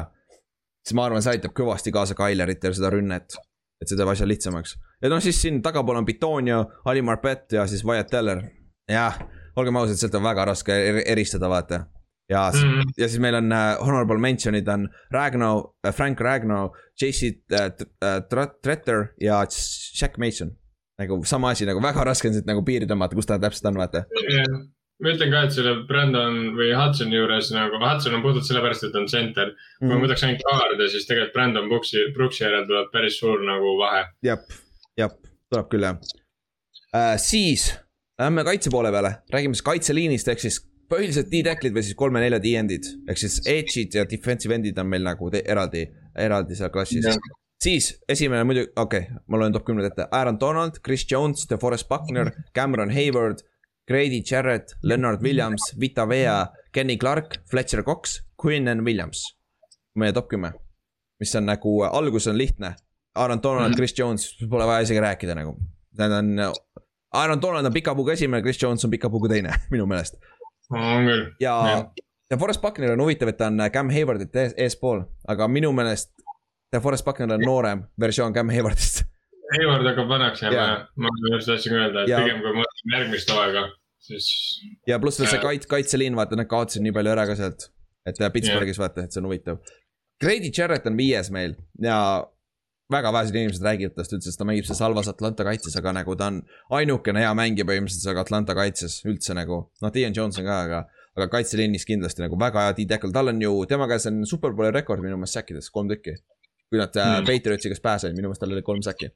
siis ma arvan, see aitab kõvasti kaasa Kaileritel seda rünnet. Et see teeb asja lihtsamaks. ja noh, siis siin tagapool on Bitonio, Ali Marpet ja siis Wyatt Teller. jah, olgem ausad, sealt on väga raske er eristada, vaata ja mm, ja siis meil on uh, honorable mention'id on Ragnar uh,, Frank Ragnar, JC uh, Tretter ja Jack Mason. nagu sama asi, nagu väga raske on siit nagu piiri tõmmata, kus ta täpselt on, vaata yeah.. Ma ütlen ka, et selle Brandon või Hudsoni juures nagu, Hudson on puhtalt sellepärast, et on center kui ma mhm. võtaks ainult kaarde, siis tegelikult Brandon Brooksi, Brooksi järel tuleb päris suur nagu vahe. jah, jah, tuleb küll jah uh,. siis lähme kaitse poole peale, räägime siis kaitseliinist ehk siis põhiliselt D-tacklid või siis kolme-neljad E-endid ehk siis edge'id ja defensive end'id on meil nagu eraldi, eraldi seal klassis. siis esimene muidugi, okei okay,, ma loen top kümned ette, Aaron Donald, Chris Jones, DeForest Buckner, Cameron Hayward. Grady Jarrett, Leonard Williams, Vita Vea, Kenny Clark, Fletcher Cox, Quinnen Williams. meie top kümme, mis on nagu, algus on lihtne. Aaron Donald, Chris Jones, pole vaja isegi rääkida nagu. Need on, Aaron Donald on pika puuga esimene, Chris Jones on pika puuga teine, minu meelest. on küll. ja, ja Forest Buckner on huvitav, et ta on Cam Haywardit ees, eespool, aga minu meelest. Forest Buckner on noorem versioon Cam Haywardist Hayward hakkab vanaks jääma yeah., ma just tahtsin öelda, et ja. pigem kui ma mõtlen järgmist hooaega, siis. ja pluss veel see kait-, kaitseliin, vaata, nad kaotasid nii palju ära ka sealt. et Pittsburghis vaata, et see on huvitav. Grady Jarrett on viies meil ja väga vähesed inimesed räägivad tast üldse, sest ta mängib seal salvas Atlanta kaitses, aga nagu ta on ainukene hea mängija põhimõtteliselt seal Atlanta kaitses üldse nagu. noh, Dion Jones on ka, aga, aga kaitseliinis kindlasti nagu väga hea D-tackle, tal on ju, tema käes on superbowli rekord minu meelest säkkides, kolm tükki. kui nad mm. Patriotsi käest pääsesid, minu meelest tal oli kolm säkki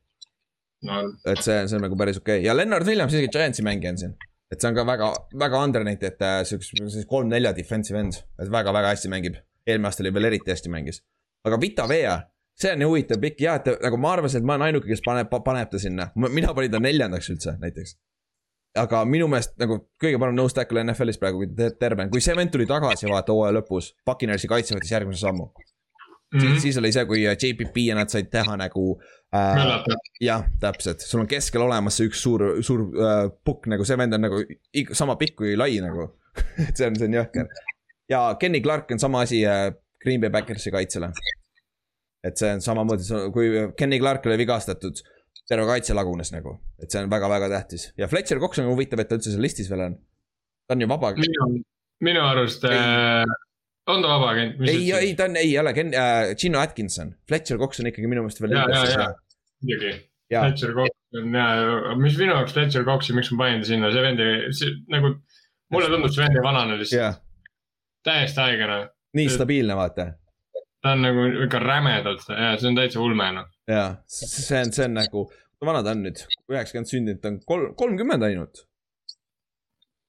no.. et see, see on nagu päris okei okay. ja Lennart Williams isegi Giantsi mängija on siin. et see on ka väga, väga underrated, et äh, siukse, siis kolm-nelja defensive end, et väga-väga hästi mängib. eelmine aasta oli veel eriti hästi mängis. aga Vita Vea, see on ju huvitav pikk ja, et nagu ma arvasin, et ma olen ainuke, kes paneb, paneb ta sinna, mina panin ta neljandaks üldse näiteks aga minu meelest nagu kõige parem nose tackle NFL-is praegu, kui ta terve on, kui see vend tuli tagasi vaata hooaja lõpus, Puckinersi kaitse võttis järgmise sammu mm. -hmm. siis, siis oli see, kui JPP ja nad said teha nagu äh,. Jah, täpselt, sul on keskel olemas see üks suur, suur äh, pukk nagu see vend on nagu sama pikk kui lai nagu et see on, see on jõhker. ja Kenny Clark on sama asi äh, Green Bay Backersi kaitsele. et see on samamoodi, kui Kenny Clark oli vigastatud, terve kaitse lagunes nagu, et see on väga-väga tähtis ja Fletcher Cox on huvitav, et ta üldse seal listis veel on. ta on ju vaba. minu, minu arust äh, on ta vaba agent? ei, ei ta on, ei ole, Ken äh,, Gino Atkinson, Fletcher Cox on ikkagi minu meelest veel. ja, ja, ja, muidugi. Fletcher Cox on ja, mis minu jaoks Fletcher Coxi, miks ma panin ta sinna, see vend ei, nagu, mulle tundub, see vend ei vanane lihtsalt täiesti haigena. nii stabiilne, vaata. ta on nagu ikka rämedalt ja see on täitsa ulme noh. ja, see on, see on nagu, vana ta on nüüd, üheksakümmend sündinud, ta on kolm, kolmkümmend ainult.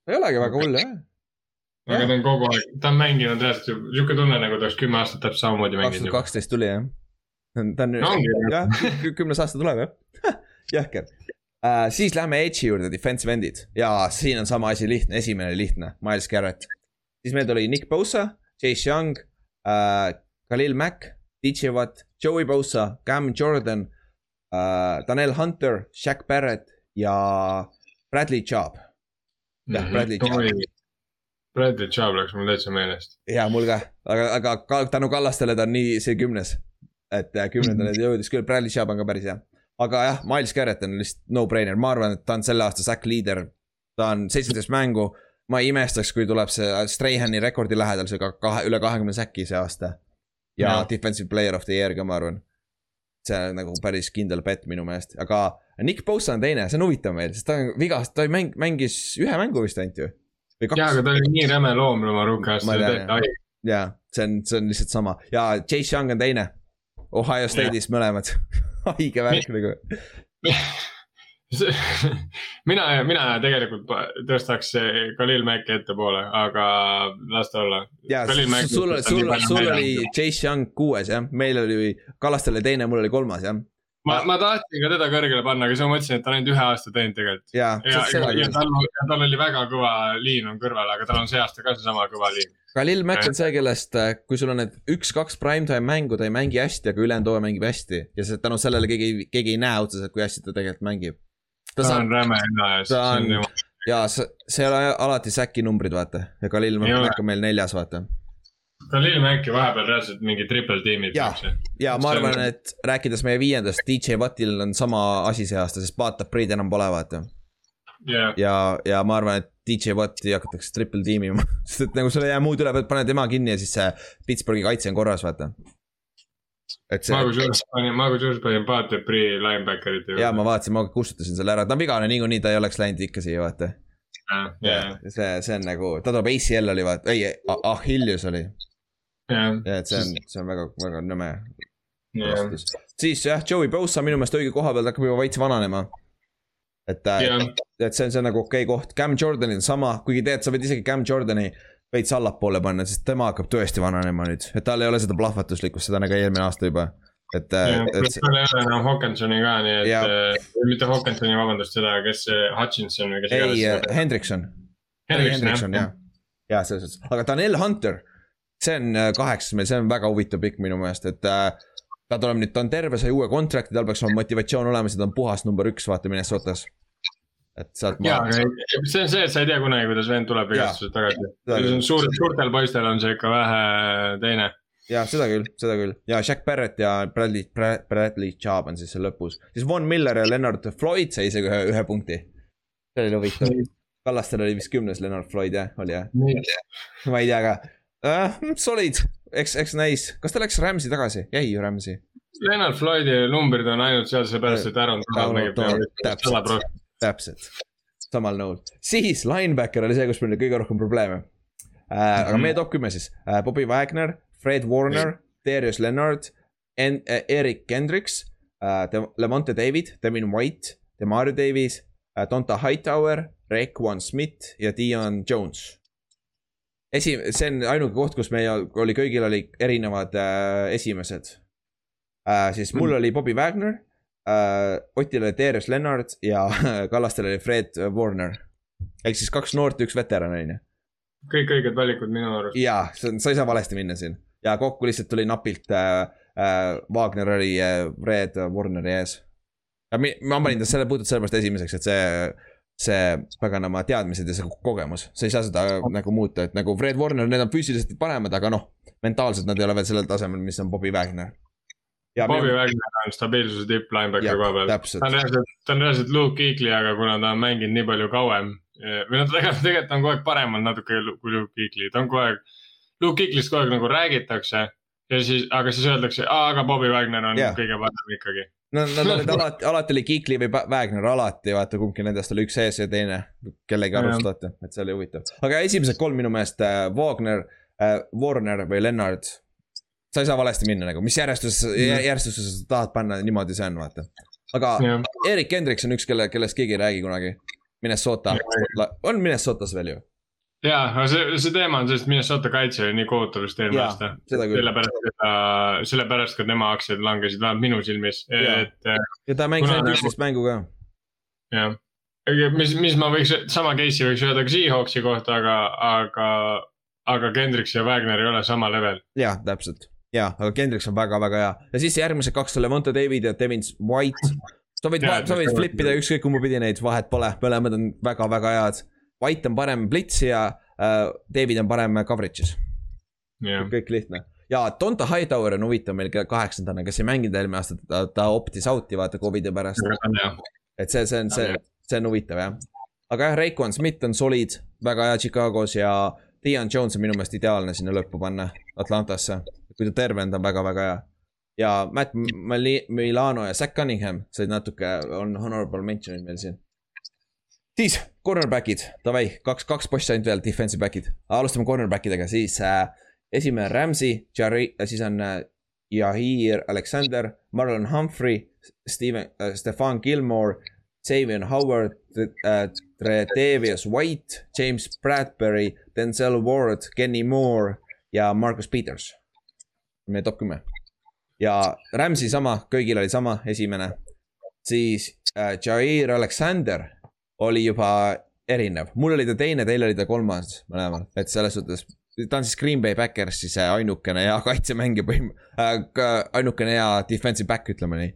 ei olegi väga hull jah aga ta on kogu aeg, ta on mänginud reaalselt sihuke tunne nagu ta oleks kümme aastat täpselt samamoodi mänginud. kaks tuhat kaksteist tuli jah. ta on no,, jah, kümnes aasta tuleb jah jõhker uh,. siis lähme Edge'i juurde, defensive end'id ja siin on sama asi lihtne, esimene lihtne, Miles Garrett. siis meil tuli Nick Bosa, Chase Young uh,, Khalil Mack, DJ Watt, Joey Bosa, Cam Jordan uh,, Daniel Hunter, Shaq Barrett ja Bradley Chubb. jah, mhm. Bradley Chubb Bradley Chubb läks mul täitsa meelest. ja mul ka, aga, aga ka, tänu Kallastele ta on nii see kümnes. et äh, kümnendale -hmm. jõudis küll, Bradley Chubb on ka päris hea. aga jah, Miles Garrett on lihtsalt no-brainer, ma arvan, et ta on selle aasta sack leader. ta on seitseteist mängu, ma ei imestaks, kui tuleb see Strahani rekordi lähedal, see ka kahe, üle kahekümne säki see aasta. ja no. defensive player of the year ka, ma arvan. see on nagu päris kindel bet minu meelest, aga Nick Bosa on teine, see on huvitav meil, sest ta on vigast-, ta mäng-, mängis ühe mängu vist ainult ju jaa, aga ta oli nii räme loom haige. jaa, see on, see on lihtsalt sama. Ja Chase Young on teine. Ohio State'is mõlemad. Haige värk nagu. Mina, mina tegelikult tõstaks Khalil Mack'i ettepoole, aga las ta olla. sul, sul, sul oli Chase Young kuues jah, meil oli, Kallastel oli teine, mul oli kolmas jah ma, ma tahtsin ka teda kõrgele panna, aga siis ma mõtlesin, et ta on ainult ühe aasta teinud tegelikult. ja, ja, ja, ja tal, tal oli väga kõva liin on kõrval, aga tal on see aasta ka seesama kõva liin. Khalil Mack on see, kellest, äh, kui sul on need üks-kaks primetime mängu, ta ei mängi hästi, aga ülejäänud hooaja mängib hästi ja see tänu sellele keegi, keegi ei näe otseselt, kui hästi ta tegelikult mängib. ta, on räme ja ta on, ja see, ei ole alati säki numbrid, vaata ja Khalil Mack on meil neljas, vaata Khalil Mack'i vahepeal reaalselt mingi triple tiimid. ja, ja ma arvan, et rääkides meie viiendast, DJ Watil on sama asi see aasta, sest Bata Breed enam pole, vaata yeah.. ja, ja ma arvan, et DJ Watti hakatakse triple tiimima sest et nagu sul ei jää muud üle, panema tema kinni ja siis see Pittsburghi kaitse on korras, vaata. see. ma kusjuures panin, ma kusjuures panin Bata Breed linebacker'ite juurde. ja ma vaatasin, ma kustutasin selle ära, ta on vigane niikuinii, ta ei oleks läinud ikka siia, vaata. Yeah. see, see on nagu, ta tuleb ACL oli vaata, ei, Achilles oli ja et see on, see on väga, väga nõme yeah.. siis jah, Joey Bosa minu meelest õige koha peal hakkab juba veits vananema. et yeah., et see on, see on nagu okei okay koht, Cam Jordanil on sama, kuigi tegelikult sa võid isegi Cam Jordani veits allapoole panna, sest tema hakkab tõesti vananema nüüd, et tal ei ole seda plahvatuslikkust, seda nagu eelmine aasta juba. et, et. seal ei ole enam Hawkinsoni ka, nii et ja. äh,, mitte Hawkinsoni, vabandust, seda, kes Hutchinson või kes iganes. ei, Hendrikson. Hendrikson, jah, jah, selles suhtes, aga Daniel Hunter, see on äh, kaheksas meil, see on väga huvitav pikk minu meelest, et äh, ta tuleb nüüd, ta on terve, sai uue kontrakti, tal peaks olema motivatsioon olemas ja ta on puhas number üks, vaata Minnesotas. et sealt. ja, aga see on see, et sa ei tea kunagi, kuidas vend tuleb vigastusest tagasi. suur, suurtel poistel on see ikka vähe teine ja seda küll, seda küll ja Jack Barrett ja Bradley, Bradley Chubb on siis seal lõpus, siis Von Miller ja Leonard Floyd sai isegi ühe, ühe punkti. see oli huvitav, Kallastel oli vist kümnes Leonard Floyd jah, oli jah? ma ei tea ka uh,, solid, eks, eks näis, kas ta läks Rams'i tagasi, jäi ju Rams'i? Leonard Floydi numbrid on ainult seal seepärast, et Aaron Donald nägib peale. täpselt, samal nõul, siis linebacker oli see, kus meil oli kõige rohkem probleeme. Uh,. aga meie top kümme siis. Uh,, Bobby Wagner, Fred Warner, Darius Leonard, en-, äh, Erik Kendricks äh,, Levante David, Devin White, Demario Davis äh,, Donta Hightower, Raekwon Smith ja Dion Jones. Esi-, see on ainuke koht, kus meil oli, kõigil oli erinevad äh, esimesed äh,. siis mul mm. oli Bobby Wagner äh,, Otil oli Darius Leonard ja Kallastel oli Fred Warner. ehk siis kaks noort ja üks veteran, on ju. kõik õiged valikud minu arust. jaa, sa ei saa valesti minna siin ja kokku lihtsalt tuli napilt äh, äh, Wagner oli äh, Red Warneri ees. ja mi, ma panin ta selle puhtalt sellepärast esimeseks, et see, see paganama teadmised ja see kogemus, sa ei saa seda nagu muuta, et nagu Fred Warner, need on füüsiliselt paremad, aga noh, mentaalselt nad ei ole veel sellel tasemel, mis on Bobby Wagner. Bobby minu... Wagner on stabiilsuse tipp linebackeri koha peal. ta on reaalselt, ta on reaalselt Luke Kuechly, aga kuna ta on mänginud nii palju kauem või noh, tegelikult, tegelikult on kogu aeg parem olnud natuke kui Luke Kuechly, ta on kogu aeg Luke Kiklist kogu aeg nagu räägitakse ja siis, aga siis öeldakse, aga Bobby Wagner on yeah. kõige parem ikkagi. No nad olid alati, alati oli Kikli või Wagner alati, vaata kumbki nendest oli üks ees ja teine kellegi arust, vaata, et see oli huvitav. aga esimesed kolm minu meelest äh,, Wagner äh,, Warner või Lennart. sa ei saa valesti minna nagu, mis järjestuses mm., järjestuses sa tahad panna, niimoodi see on, vaata. aga yeah. Erik Hendriks on üks, kelle, kellest keegi ei räägi kunagi. Minnesota, on Minnesotas veel ju ja, aga see, see teema on see, et Minnesota kaitse oli nii kohutav vist eelmine aasta. sellepärast, et ta, sellepärast ka tema aktsiad langesid, vähemalt minu silmis, et. ja ta mängis ainult üksteist mängu ka. jah, mis, mis ma võiks, sama case'i võiks öelda ka Seahawksi kohta, aga, aga, aga Kendricks ja Wagner ei ole sama level. jah, täpselt, ja, aga Kendricks on väga-väga hea ja siis järgmised kaks Levante David ja Devin White. sa võid, sa võid flip ida ükskõik kumba pidi neid, vahet pole, mõlemad on väga-väga head White on parem blitz ja äh, David on parem coverage'is yeah.. kõik lihtne ja Donta Hightower on huvitav meil kaheksandana, kes ei mänginud eelmine aasta, ta, ta optis out'i vaata Covidi pärast. et see, see on, see, see on huvitav jah. aga jah, Raekwon Smith on solid, väga hea Chicagos ja Dion Jones on minu meelest ideaalne sinna lõppu panna Atlantasse. kui ta terve on, ta on väga-väga hea. ja Matt Milano ja Zack Cunningham said natuke, on honorable mention'id meil siin siis cornerback'id, davai, kaks, kaks possi ainult veel, defensive back'id. alustame cornerback idega, siis äh, esimene Ramsey, Jari, äh, siis on äh, Yahir Alexander, Marlon Humphrey, Steven äh,, Stefan Gilmore, Xavier Howard äh,, Tredevius White, James Bradbury, Denzel Ward, Kenny Moore ja Marcus Peters. meie top kümme. ja Ramsey sama, kõigil oli sama, esimene. siis äh, Jair Alexander oli juba erinev, mul oli ta teine, teil oli ta kolmas mõlemal, et selles suhtes. ta on siis Green Bay Backersi see ainukene hea kaitsemängija põhim- äh,, ainukene hea defensive back, ütleme nii.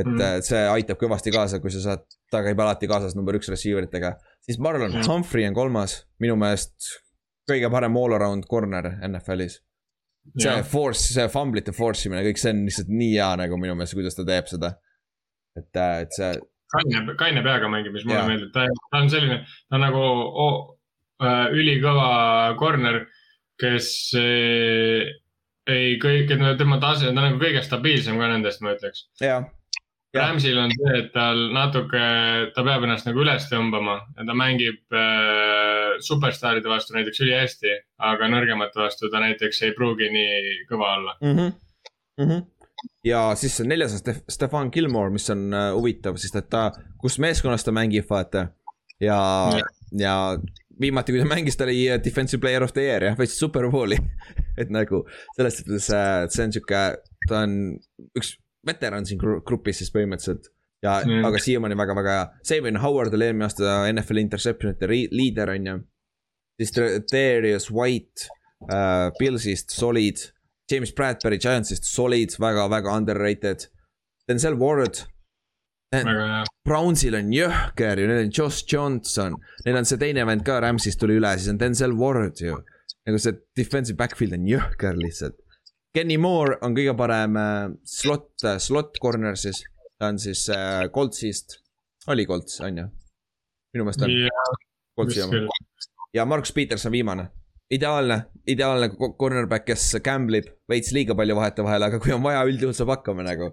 et mm. see aitab kõvasti kaasa, kui sa saad, ta käib alati kaasas number üks receiver itega. siis Marlon mm. Humphrey on kolmas, minu meelest kõige parem all around corner NFL-is. see yeah. force, see fumble'ite force imine, kõik see on lihtsalt nii hea nagu minu meelest, kuidas ta teeb seda. et, äh, et see kaine, kaine peaga mängib, mis mulle meeldib, ta, ta on selline, ta on nagu oh, ülikõva corner, kes äh, ei kõik, tema tase, ta on nagu kõige stabiilsem ka nendest, ma ütleks. Ramsil on see, et tal natuke, ta peab ennast nagu üles tõmbama ja ta mängib äh, superstaaride vastu näiteks ülihästi, aga nõrgemate vastu ta näiteks ei pruugi nii kõva olla mm. -hmm. Mm -hmm ja siis neljas on Stef Stefan Gilmore, mis on uh, huvitav, sest et ta, kus meeskonnas ta mängib, vaata. ja, ja viimati, kui ta mängis, ta oli äh, defensive player of the year jah, võitis superbowli et nagu selles suhtes uh, see on sihuke, ta on üks veteran siin grupis siis põhimõtteliselt. ja mm., aga siiamaani väga-väga hea. Savin Howard oli eelmine aasta NFL interception'ite liider, on ju. siis Darius White uh,, Pillsist, solid. James Bradbury Giantsist, solid, väga-väga underrated. Denzel Ward Brownsil on jõhker ju, neil on Josh Johnson, neil on see teine vend ka Rams'ist tuli üle, siis on Denzel Ward ju. nagu see defensive backfield on jõhker lihtsalt. Kenny Moore on kõige parem äh, slot, äh, slot corner siis, ta on siis äh, Coltsist, oli Colts, on ju? minu meelest on yeah,. Coltsi oma. ja Markus Peters on viimane. Ideaalne, ideaalne cornerback, kes gamble ib veits liiga palju vahetevahel, aga kui on vaja, üldjuhul saab hakkama nagu.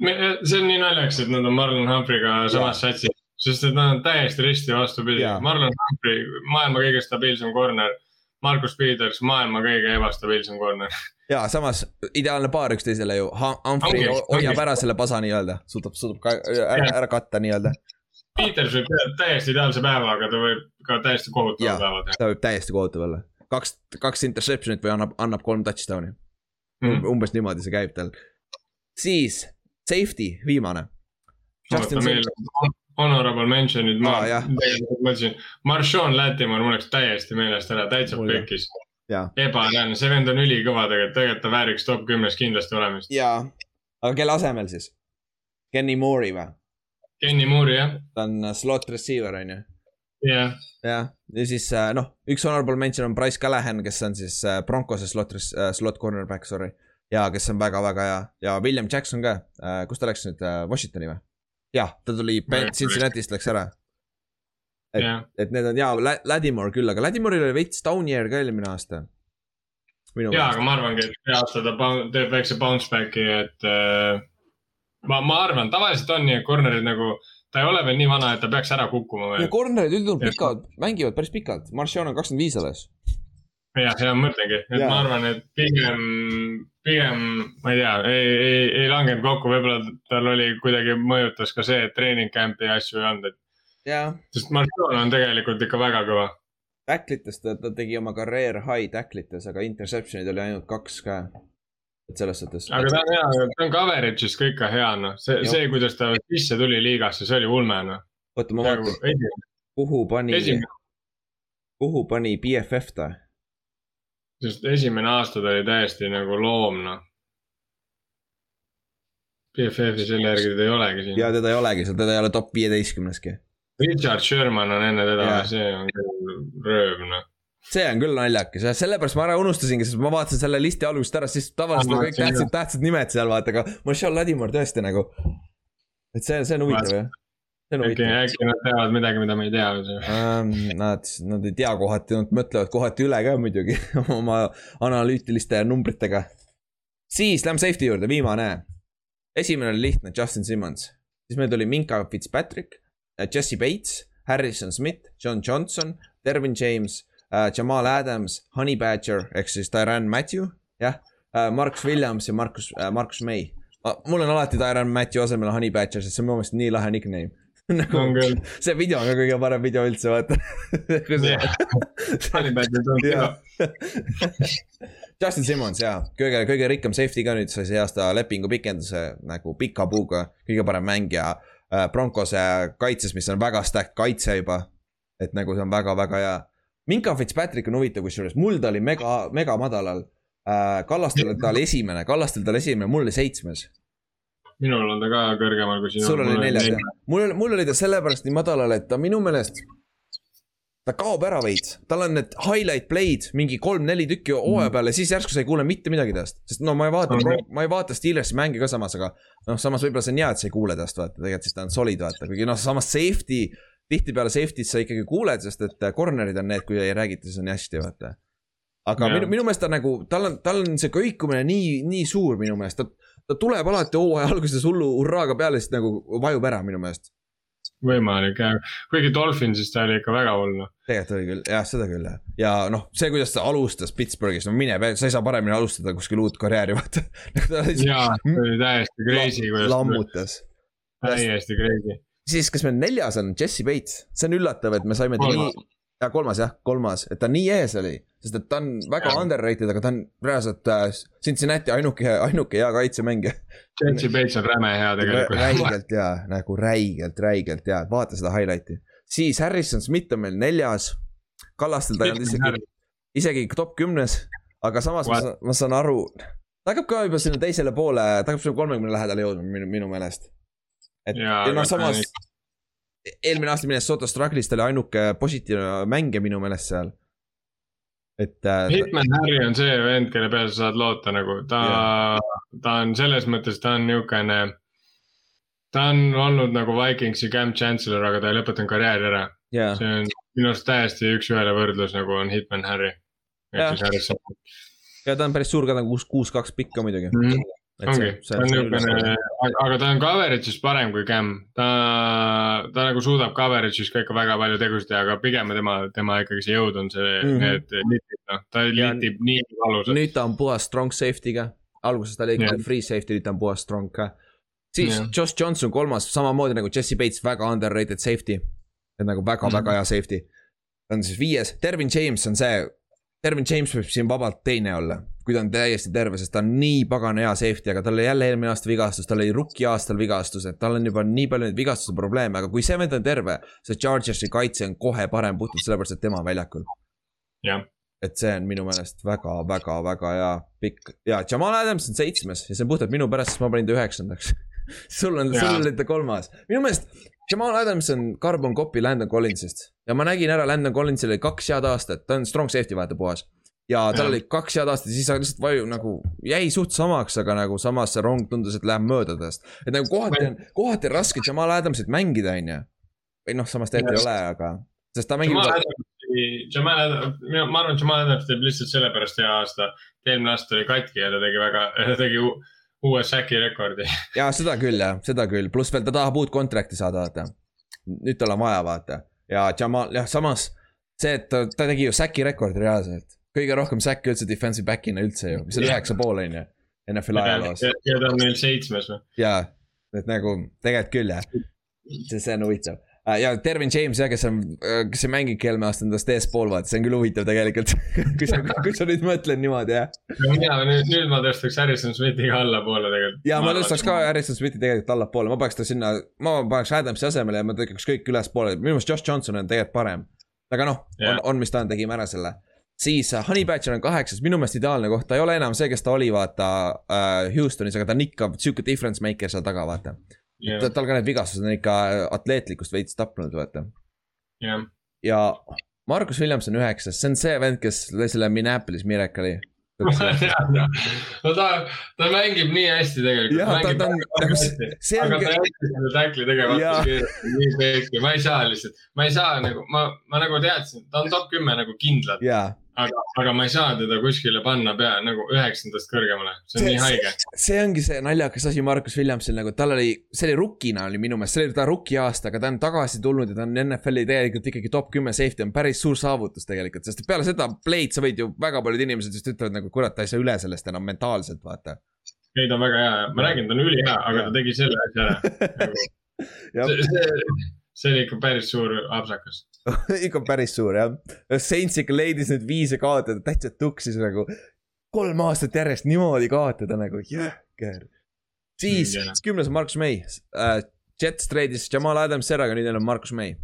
see on nii naljakas, et nad on Marlon Humphrey'ga samas satsis, sest et nad on täiesti risti vastupidi. Marlon Humphrey, maailma kõige stabiilsem corner Markus Peters, maailma kõige ebastabiilsem corner. ja samas ideaalne paar üksteisele ju, Humphrey hoiab ära selle pasa nii-öelda, suudab, suudab ka ära, ära katta nii-öelda. Peters võib täiesti ideaalse päeva, aga ta võib ka täiesti kohutava päeva teha. ta võib täiesti kohutav olla, kaks, kaks interception'it või annab, annab kolm touchdown'i mm.. umbes niimoodi see käib tal. siis safety, viimane. Honorable mention'id ma ah, tegelikult mõtlesin, Marshawn Latimer mul läks täiesti meelest ära, täitsa pekis. ebareaalne, see vend on ülikõva tegelikult, tegelikult ta vääriks top kümnes kindlasti olemist. jaa, aga kelle asemel siis? Kenny Moore'i või? Kenny Moore'i jah. ta on slot receiver on ju. Jah. jah, ja siis äh, noh, üks honorable mention on Price Callahan, kes on siis äh, Broncose slot, slot cornerback, sorry. ja kes on väga-väga hea ja William Jackson ka, kus ta läks nüüd, Washingtoni või? jah, ta tuli Cincinnati'st läks ära. et yeah., et need on jaa, Ladimore küll, aga Ladimore'il oli veits down year ka eelmine aasta. jaa, aga ma arvangi, et see aasta ta teeb väikse bounce back'i, et äh, ma, ma arvan, tavaliselt on nii, et corner'id nagu ta ei ole veel nii vana, et ta peaks ära kukkuma veel. ja corner'id üldjuhul pikalt, mängivad päris pikalt, Marcion on kakskümmend viis alles jah, seda ma mõtlengi, et ja. ma arvan, et pigem, pigem, ma ei tea, ei, ei, ei langenud kokku, võib-olla tal oli kuidagi mõjutas ka see, et treening camp'i asju ei olnud, et. sest Marcion on tegelikult ikka väga kõva. Tacklites ta, ta tegi oma career high tacklites, aga interception'id oli ainult kaks ka. Et selles suhtes. aga ta on hea, ta on coverage'is ka ikka hea, noh, see, see, kuidas ta sisse tuli liigasse, see oli ulme, noh. oota, ma vaatan, kuhu pani, kuhu pani BFF ta? sest esimene aasta ta oli täiesti nagu loom, noh. BFF-i selle järgi teda ei olegi siin. ja teda ei olegi seal, teda ei ole top viieteistkümneski. Richard Sherman on enne teda, see on rööv, noh see on küll naljakas jah, sellepärast ma ära unustasingi, sest ma vaatasin selle listi algusest ära, siis tavaliselt on kõik tähtsad, tähtsad nimed seal vaata, aga Marshall Ladimore tõesti nagu. et see, see on huvitav jah äkki, äkki nad teavad midagi, mida me ei tea um,. Nad, nad ei tea kohati, nad mõtlevad kohati üle ka muidugi oma analüütiliste numbritega. siis lähme safety juurde, viimane. esimene oli lihtne, Justin Simmons. siis meil tuli Minka Fitzpatrick, Jesse Bates, Harrison Smith, John Johnson, Dervin James uh,, Jamal Adams, Honey Badger ehk siis Tyran Matthew, jah uh,. Marcus Williams ja Marcus uh,, Marcus May. mul on alati Tyran Matthew asemel Honey Badger, sest see on minu meelest nii lahe nickname nagu see video on ka kõige parem video üldse, vaata Justin Simmons jaa, kõige, kõige rikkam safety ka nüüd sai see aasta lepingu pikenduse nagu pika puuga, kõige parem mängija. Broncose kaitses, mis on väga stack kaitse juba. et nagu see on väga-väga hea. Minka Fitzpatrick on huvitav, kusjuures mul ta oli mega, mega madalal äh,. Kallastel ta oli esimene, Kallastel ta oli esimene, mul oli seitsmes minul on ta ka kõrgemal kui sinul. sul oli neljas jah, mul, mul oli ta sellepärast nii madalal, et ta minu meelest. ta kaob ära veits, tal on need highlight play'd mingi kolm-neli tükki hooaja mm. peale, siis järsku sa ei kuule mitte midagi tast. sest no ma ei vaata okay., ma ei vaata Steelersi mänge ka samas, aga noh, samas võib-olla see on hea, et sa ei kuule tast, vaata, tegelikult siis ta on solid, vaata, kuigi noh, samas safety. Tihtipeale safety't sa ikkagi kuuled, sest et corner'id on need, kui ei räägita, siis on hästi, vaata aga yeah. minu, minu meelest ta nagu, tal on, tal on see kõikumine nii, nii suur minu meelest, ta ta tuleb alati hooaja alguses hullu hurraaga peale, siis nagu vajub ära minu meelest. võimalik jah, kuigi Dolphinsis ta oli ikka väga hull tegelikult oli küll, jah, seda küll jah. ja noh, see, kuidas ta alustas Pittsburghis, no mine, sa ei saa paremini alustada kuskil uut karjääri, vaata jaa, see oli täiesti crazy lammutas. täiesti crazy. Siis, kas meil neljas on Jesse Bates, see on üllatav, et me saime ta nii, ja kolmas jah, kolmas, et ta nii ees oli, sest et ta on väga ja. underrated, aga ta on reaalselt äh, Cincinnati ainuke, ainuke hea kaitsemängija. Jesse Bates on räme hea tegelikult. räigelt hea, nagu räigelt, räigelt hea, vaata seda highlight'i. siis Harrison Smith on meil neljas. Kallastel ta ei olnud isegi, isegi top kümnes, aga samas What? ma, ma saan aru. ta hakkab ka juba sinna teisele poole, ta hakkab sinna kolmekümne lähedale jõudma minu, minu meelest. Et ja, ja noh, samas eelmine aasta Minnesota Struggle'ist oli ainuke positiivne mängija minu meelest seal. et äh,. Hitman Harry on see vend, kelle peale sa saad loota nagu, ta yeah., ta on selles mõttes, ta on niukene. ta on olnud nagu Vikingsi Cam Chancellor, aga ta ei lõpetanud karjääri ära yeah.. see on minu arust täiesti üks-ühele võrdlus nagu on Hitman Harry. ja ta on päris suur ka nagu kuus, kuus, kaks pikka muidugi mm. -hmm ongi, ta on niisugune, aga ta on coverage'is parem kui Cam, ta, ta nagu suudab coverage'is ka ikka väga palju tegusid teha, aga pigem tema, tema ikkagi see jõud on see mm, -hmm. need litid, noh, ta litib nii valusalt. nüüd ta on puhas strong safety ka, alguses ta oli ikkagi free safety, nüüd ta on puhas strong ka. siis ja. Josh Johnson kolmas, samamoodi nagu Jesse Bates, väga underrated safety. et nagu väga mm, -hmm. väga hea safety. ta on siis viies, Dervin James on see Dervin James võib siin vabalt teine olla, kui ta on täiesti terve, sest ta on nii pagana hea safety, aga tal oli jälle eelmine aasta vigastus, tal oli rookie aastal vigastus, et tal on juba nii palju neid vigastuse probleeme, aga kui see vend on terve, see Chargersi kaitse on kohe parem puhtalt sellepärast, et tema on väljakul. et see on minu meelest väga, väga, väga hea pikk ja Jamal Adams on seitsmes ja see on puhtalt minu pärast, sest ma panin ta üheksandaks. Sul on, sul oli ta kolmas, minu meelest Jamal Adams on carbon copy Landon Collinsist. Ja ma nägin ära, Landon Collinsil oli kaks head aastat, ta on strong safety vaata puhas. Ja tal ja. oli kaks head aastat ja siis lihtsalt vaju nagu jäi suht samaks, aga nagu samas see rong tundus, et läheb mööda tast. et nagu kohati on, kohati on raske Jamal Adamsit mängida, on ju. või noh, samas tegelikult ei ole, aga, sest ta mängib. Jamal Adams, ma arvan, Jamal Adams teeb lihtsalt sellepärast hea aasta. eelmine aasta oli katki ja ta tegi väga, ta tegi uue säki rekordi. ja seda küll jah, seda küll, pluss veel ta tahab uut kontrakti saada, vaata. nüüd tal on vaja, vaata ja Jamal, jah, samas see, et ta, ta tegi ju säki rekordi reaalselt. Kõige rohkem säkke üldse defensive back'ina üldse ju, mis oli üheksa pool on ju. NFL ajaloos. ja ta on meil seitsmes või? jaa, et nagu tegelikult küll jah, see, see on huvitav Äh, ja Dervin James jah, kes on, äh, kes ei mängigi eelmine aasta endast eespool, vaata, see on küll huvitav tegelikult kui sa, kui sa nüüd mõtled niimoodi, jah. mina nüüd, nüüd ma tõstaks Harrison Smithi ka allapoole tegelikult. ja ma, ma tõstaks ka Harrison Smithi tegelikult allapoole, ma paneks ta sinna, ma paneks Adamsi asemele ja ma tõkaks kõik ülespoole, minu meelest Josh Johnson on tegelikult parem. aga noh, on, on, mis ta on, tegime ära selle siis uh, Honey Badger on kaheksas, minu meelest ideaalne koht, ta ei ole enam see, kes ta oli, vaata uh, Houstonis, aga ta on ikka sihuke difference maker seal taga, vaata. Yeah.. tal ka need vigastused on ikka atleetlikkust veits tapnud, vaata. Yeah.. ja Markus Williams on üheksas, see on see vend, kes lõi selle Minneapolis Miracle'i no ta, ta mängib nii hästi tegelikult. jah, ta, ta on, nagu see aga ta jättis selle tackli tegemata nii pehki, ma ei saa lihtsalt, ma ei saa nagu, ma, ma nagu teadsin, ta on top kümme nagu kindlalt. Aga, aga ma ei saa teda kuskile panna pea nagu üheksandast kõrgemale, see on see, nii haige. see ongi see naljakas asi Markus Williamsil nagu, tal oli, see oli rukkina oli minu meelest, see oli ta rookie aasta, aga ta on tagasi tulnud ja ta on NFL-i tegelikult ikkagi top kümme safety on päris suur saavutus tegelikult, sest peale seda play'd sa võid ju, väga paljud inimesed just ütlevad nagu kurat, ta ei saa üle sellest enam mentaalselt, vaata. ei, ta on väga hea, ma räägin, ta on ülihea, aga ta tegi selle asja ära. See, see, see oli ikka päris suur apsakas ikka päris suur jah. Saints ikka leidis need viise kaotada, täitsa tuksis nagu. kolm aastat järjest niimoodi kaotada nagu jõhker. siis mm, kümnes on Markus May uh,. Jets treidis Jamal Adams ära, aga nüüd neil on Markus May.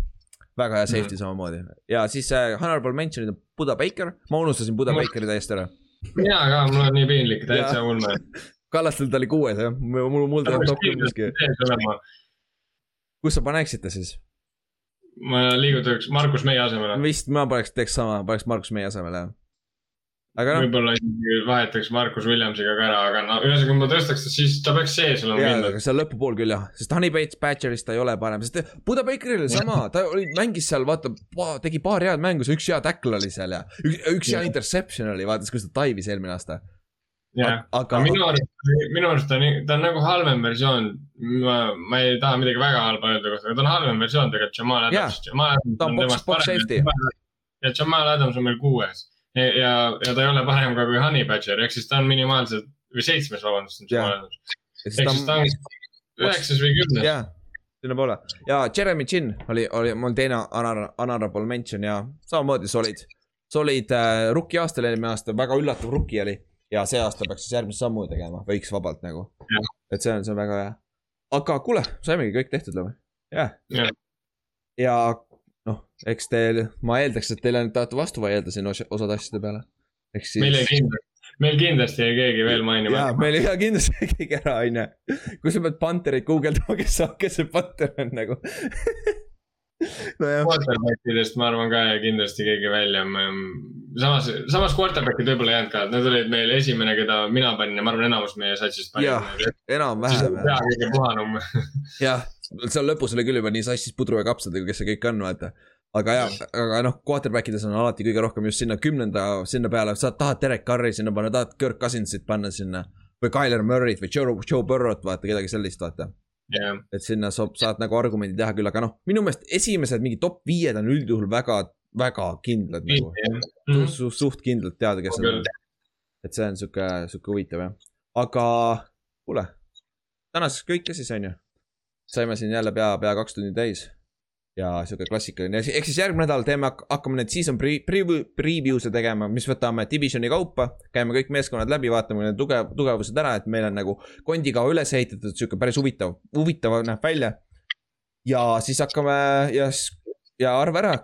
väga hea safety mm. samamoodi ja siis uh, honorable mention'id on Buda Baker, ma unustasin Buda Bakeri täiesti ära. mina ka, mul on nii piinlik, täitsa ulme. Kallastel ta oli kuues jah, mul, mul ta on top kümneski. kus sa paneksid ta siis? Ma liigutaks Markus Meie asemele. vist ma paneks, teeks sama, paneks Markus Meie asemele, jah. aga noh. võib-olla isegi vahetaks Markus Williamsiga ka ära, aga no ühesõnaga, kui ma tõstaks ta, siis ta peaks sees olema kindlalt. seal lõpupool küll jah, sest Honey Bates Badgerist ta ei ole parem, sest Buda Bakeril oli sama, ta oli, mängis seal, vaata, tegi paar head mängu, see üks hea tackle oli seal ja üks, üks hea interception oli, vaata, kus ta taivis eelmine aasta jah, aga minu arust, minu arust on, ta on nagu halvem versioon. ma, ma ei taha midagi väga halba öelda aga ta on halvem versioon tegelikult Jamal Adams. Jamal Adams on temast parem. ja Jamal Adams on meil kuues ja, ja, ja ta ei ole parem ka kui Honey Badger, ehk siis ta on minimaalselt või seitsmes, vabandust, on Jamal Adams. ehk siis ta on üheksas või kümnes. jah, sinnapoole ja Jeremy Chin oli, oli mul teine honor, honorable mention ja samamoodi solid. Solid äh, rookie aastal eelmine aasta, väga üllatav rookie oli ja see aasta peaks siis järgmise sammu tegema, võiks vabalt nagu. et see on, see on väga hea. aga kuule, saimegi kõik tehtud või? jah yeah.. ja noh, eks teil, ma eeldaks, et teile nüüd tahate vastu vaielda siin osade asjade peale. ehk siis. meil jäi kindlasti, meil kindlasti jäi keegi veel mainima. jaa, meil ei jää kindlasti keegi ära, on ju. kui sa pead Panterit guugeldama, kes, kes see Panter on nagu nojah. Quarterbackidest ma arvan ka kindlasti keegi välja. samas, samas quarterback'id võib-olla ei jäänud ka, need olid meil esimene, keda mina panin ja ma arvan, enamus meie satsist panin. jah, enam-vähem. pea kõige puhanum. jah, seal lõpus oli küll juba nii sassis pudru ja kapsadega, kes see kõik on, vaata aga jah, aga noh, quarterback ides on alati kõige rohkem just sinna kümnenda, sinna peale, sa tahad Derek Carri sinna panna, tahad Kirk Cousinsit panna sinna. või Tyler Murray't või Joe, Joe Burrow't vaata, kedagi sellist vaata yeah.. et sinna saab, saad nagu argumendi teha küll, aga noh, minu meelest esimesed mingi top viied on üldjuhul väga, väga kindlad nagu yeah.. Mm. Su, suht kindlalt teada, kes on. et see on sihuke, sihuke huvitav jah, aga kuule, tänaseks kõik siis on ju saime siin jälle pea, pea kaks tundi täis. Ja sihuke klassikaline, ehk siis järgmine nädal teeme, hakkame neid season pre-, preview, preview'se tegema, mis võtame divisioni kaupa. käime kõik meeskonnad läbi, vaatame need tugev, tugevused ära, et meil on nagu kondiga üles ehitatud sihuke päris huvitav, huvitav näeb välja. ja siis hakkame ja, ja arva ära,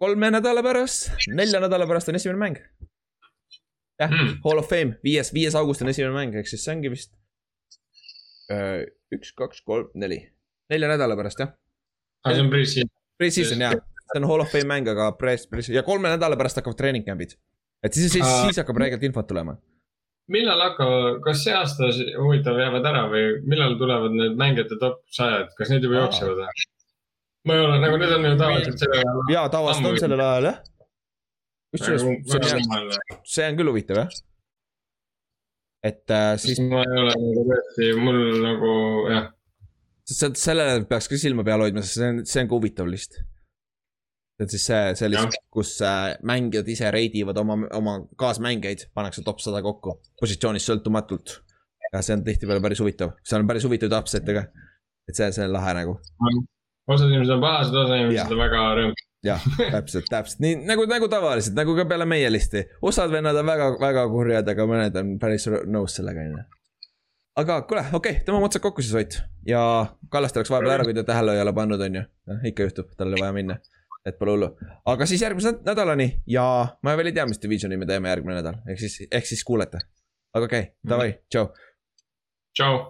kolme nädala pärast, nelja nädala pärast on esimene mäng. jah mm., Hall of Fame, viies, viies august on esimene mäng, ehk siis see ongi vist. Äh, üks, kaks, kolm, neli nelja nädala pärast jah. aa, ah, see on pre-season. Pre-season jah, see on hall of fame mäng, aga pre-, pre- ja kolme nädala pärast hakkavad treening camp'id. et siis, siis, siis hakkab räigelt infot tulema. millal hakkavad, kas see aasta huvitav jäävad ära või millal tulevad need mängijate top sajad, kas need juba jooksevad või? ma ei ole, nagu need on ju tavaliselt sellel ajal. jaa, tavaliselt on sellel ajal jah. kusjuures see on, see on küll huvitav jah. et äh, siis. ma ei ole nagu tõesti, mul nagu jah sellele peaks ka silma peal hoidma, sest see on, see on ka huvitav list. see on siis see, see list, kus äh, mängijad ise reidivad oma, oma kaasmängijaid, pannakse top sada kokku, positsioonist sõltumatult. ja see on tihtipeale päris huvitav, seal on päris huvitavaid upset'e ka. et see, see on lahe nagu. osad inimesed on pahased, osad inimesed on väga rõõmsad jah, täpselt, täpselt nii nagu, nagu tavaliselt, nagu ka peale meie listi. osad vennad on väga, väga kurjad, aga mõned on päris nõus sellega, on ju aga kuule, okei okay,, tõmbame otsad kokku siis Ott ja Kallaste läks vahepeal ära, kui ta tähele ei ole pannud, on ju. ikka juhtub, tal oli vaja minna, et pole hullu. aga siis järgmise nädalani ja ma veel ei tea, mis divisioni me teeme järgmine nädal, ehk siis, ehk siis kuulete. aga okei okay,, davai, tšau. tšau.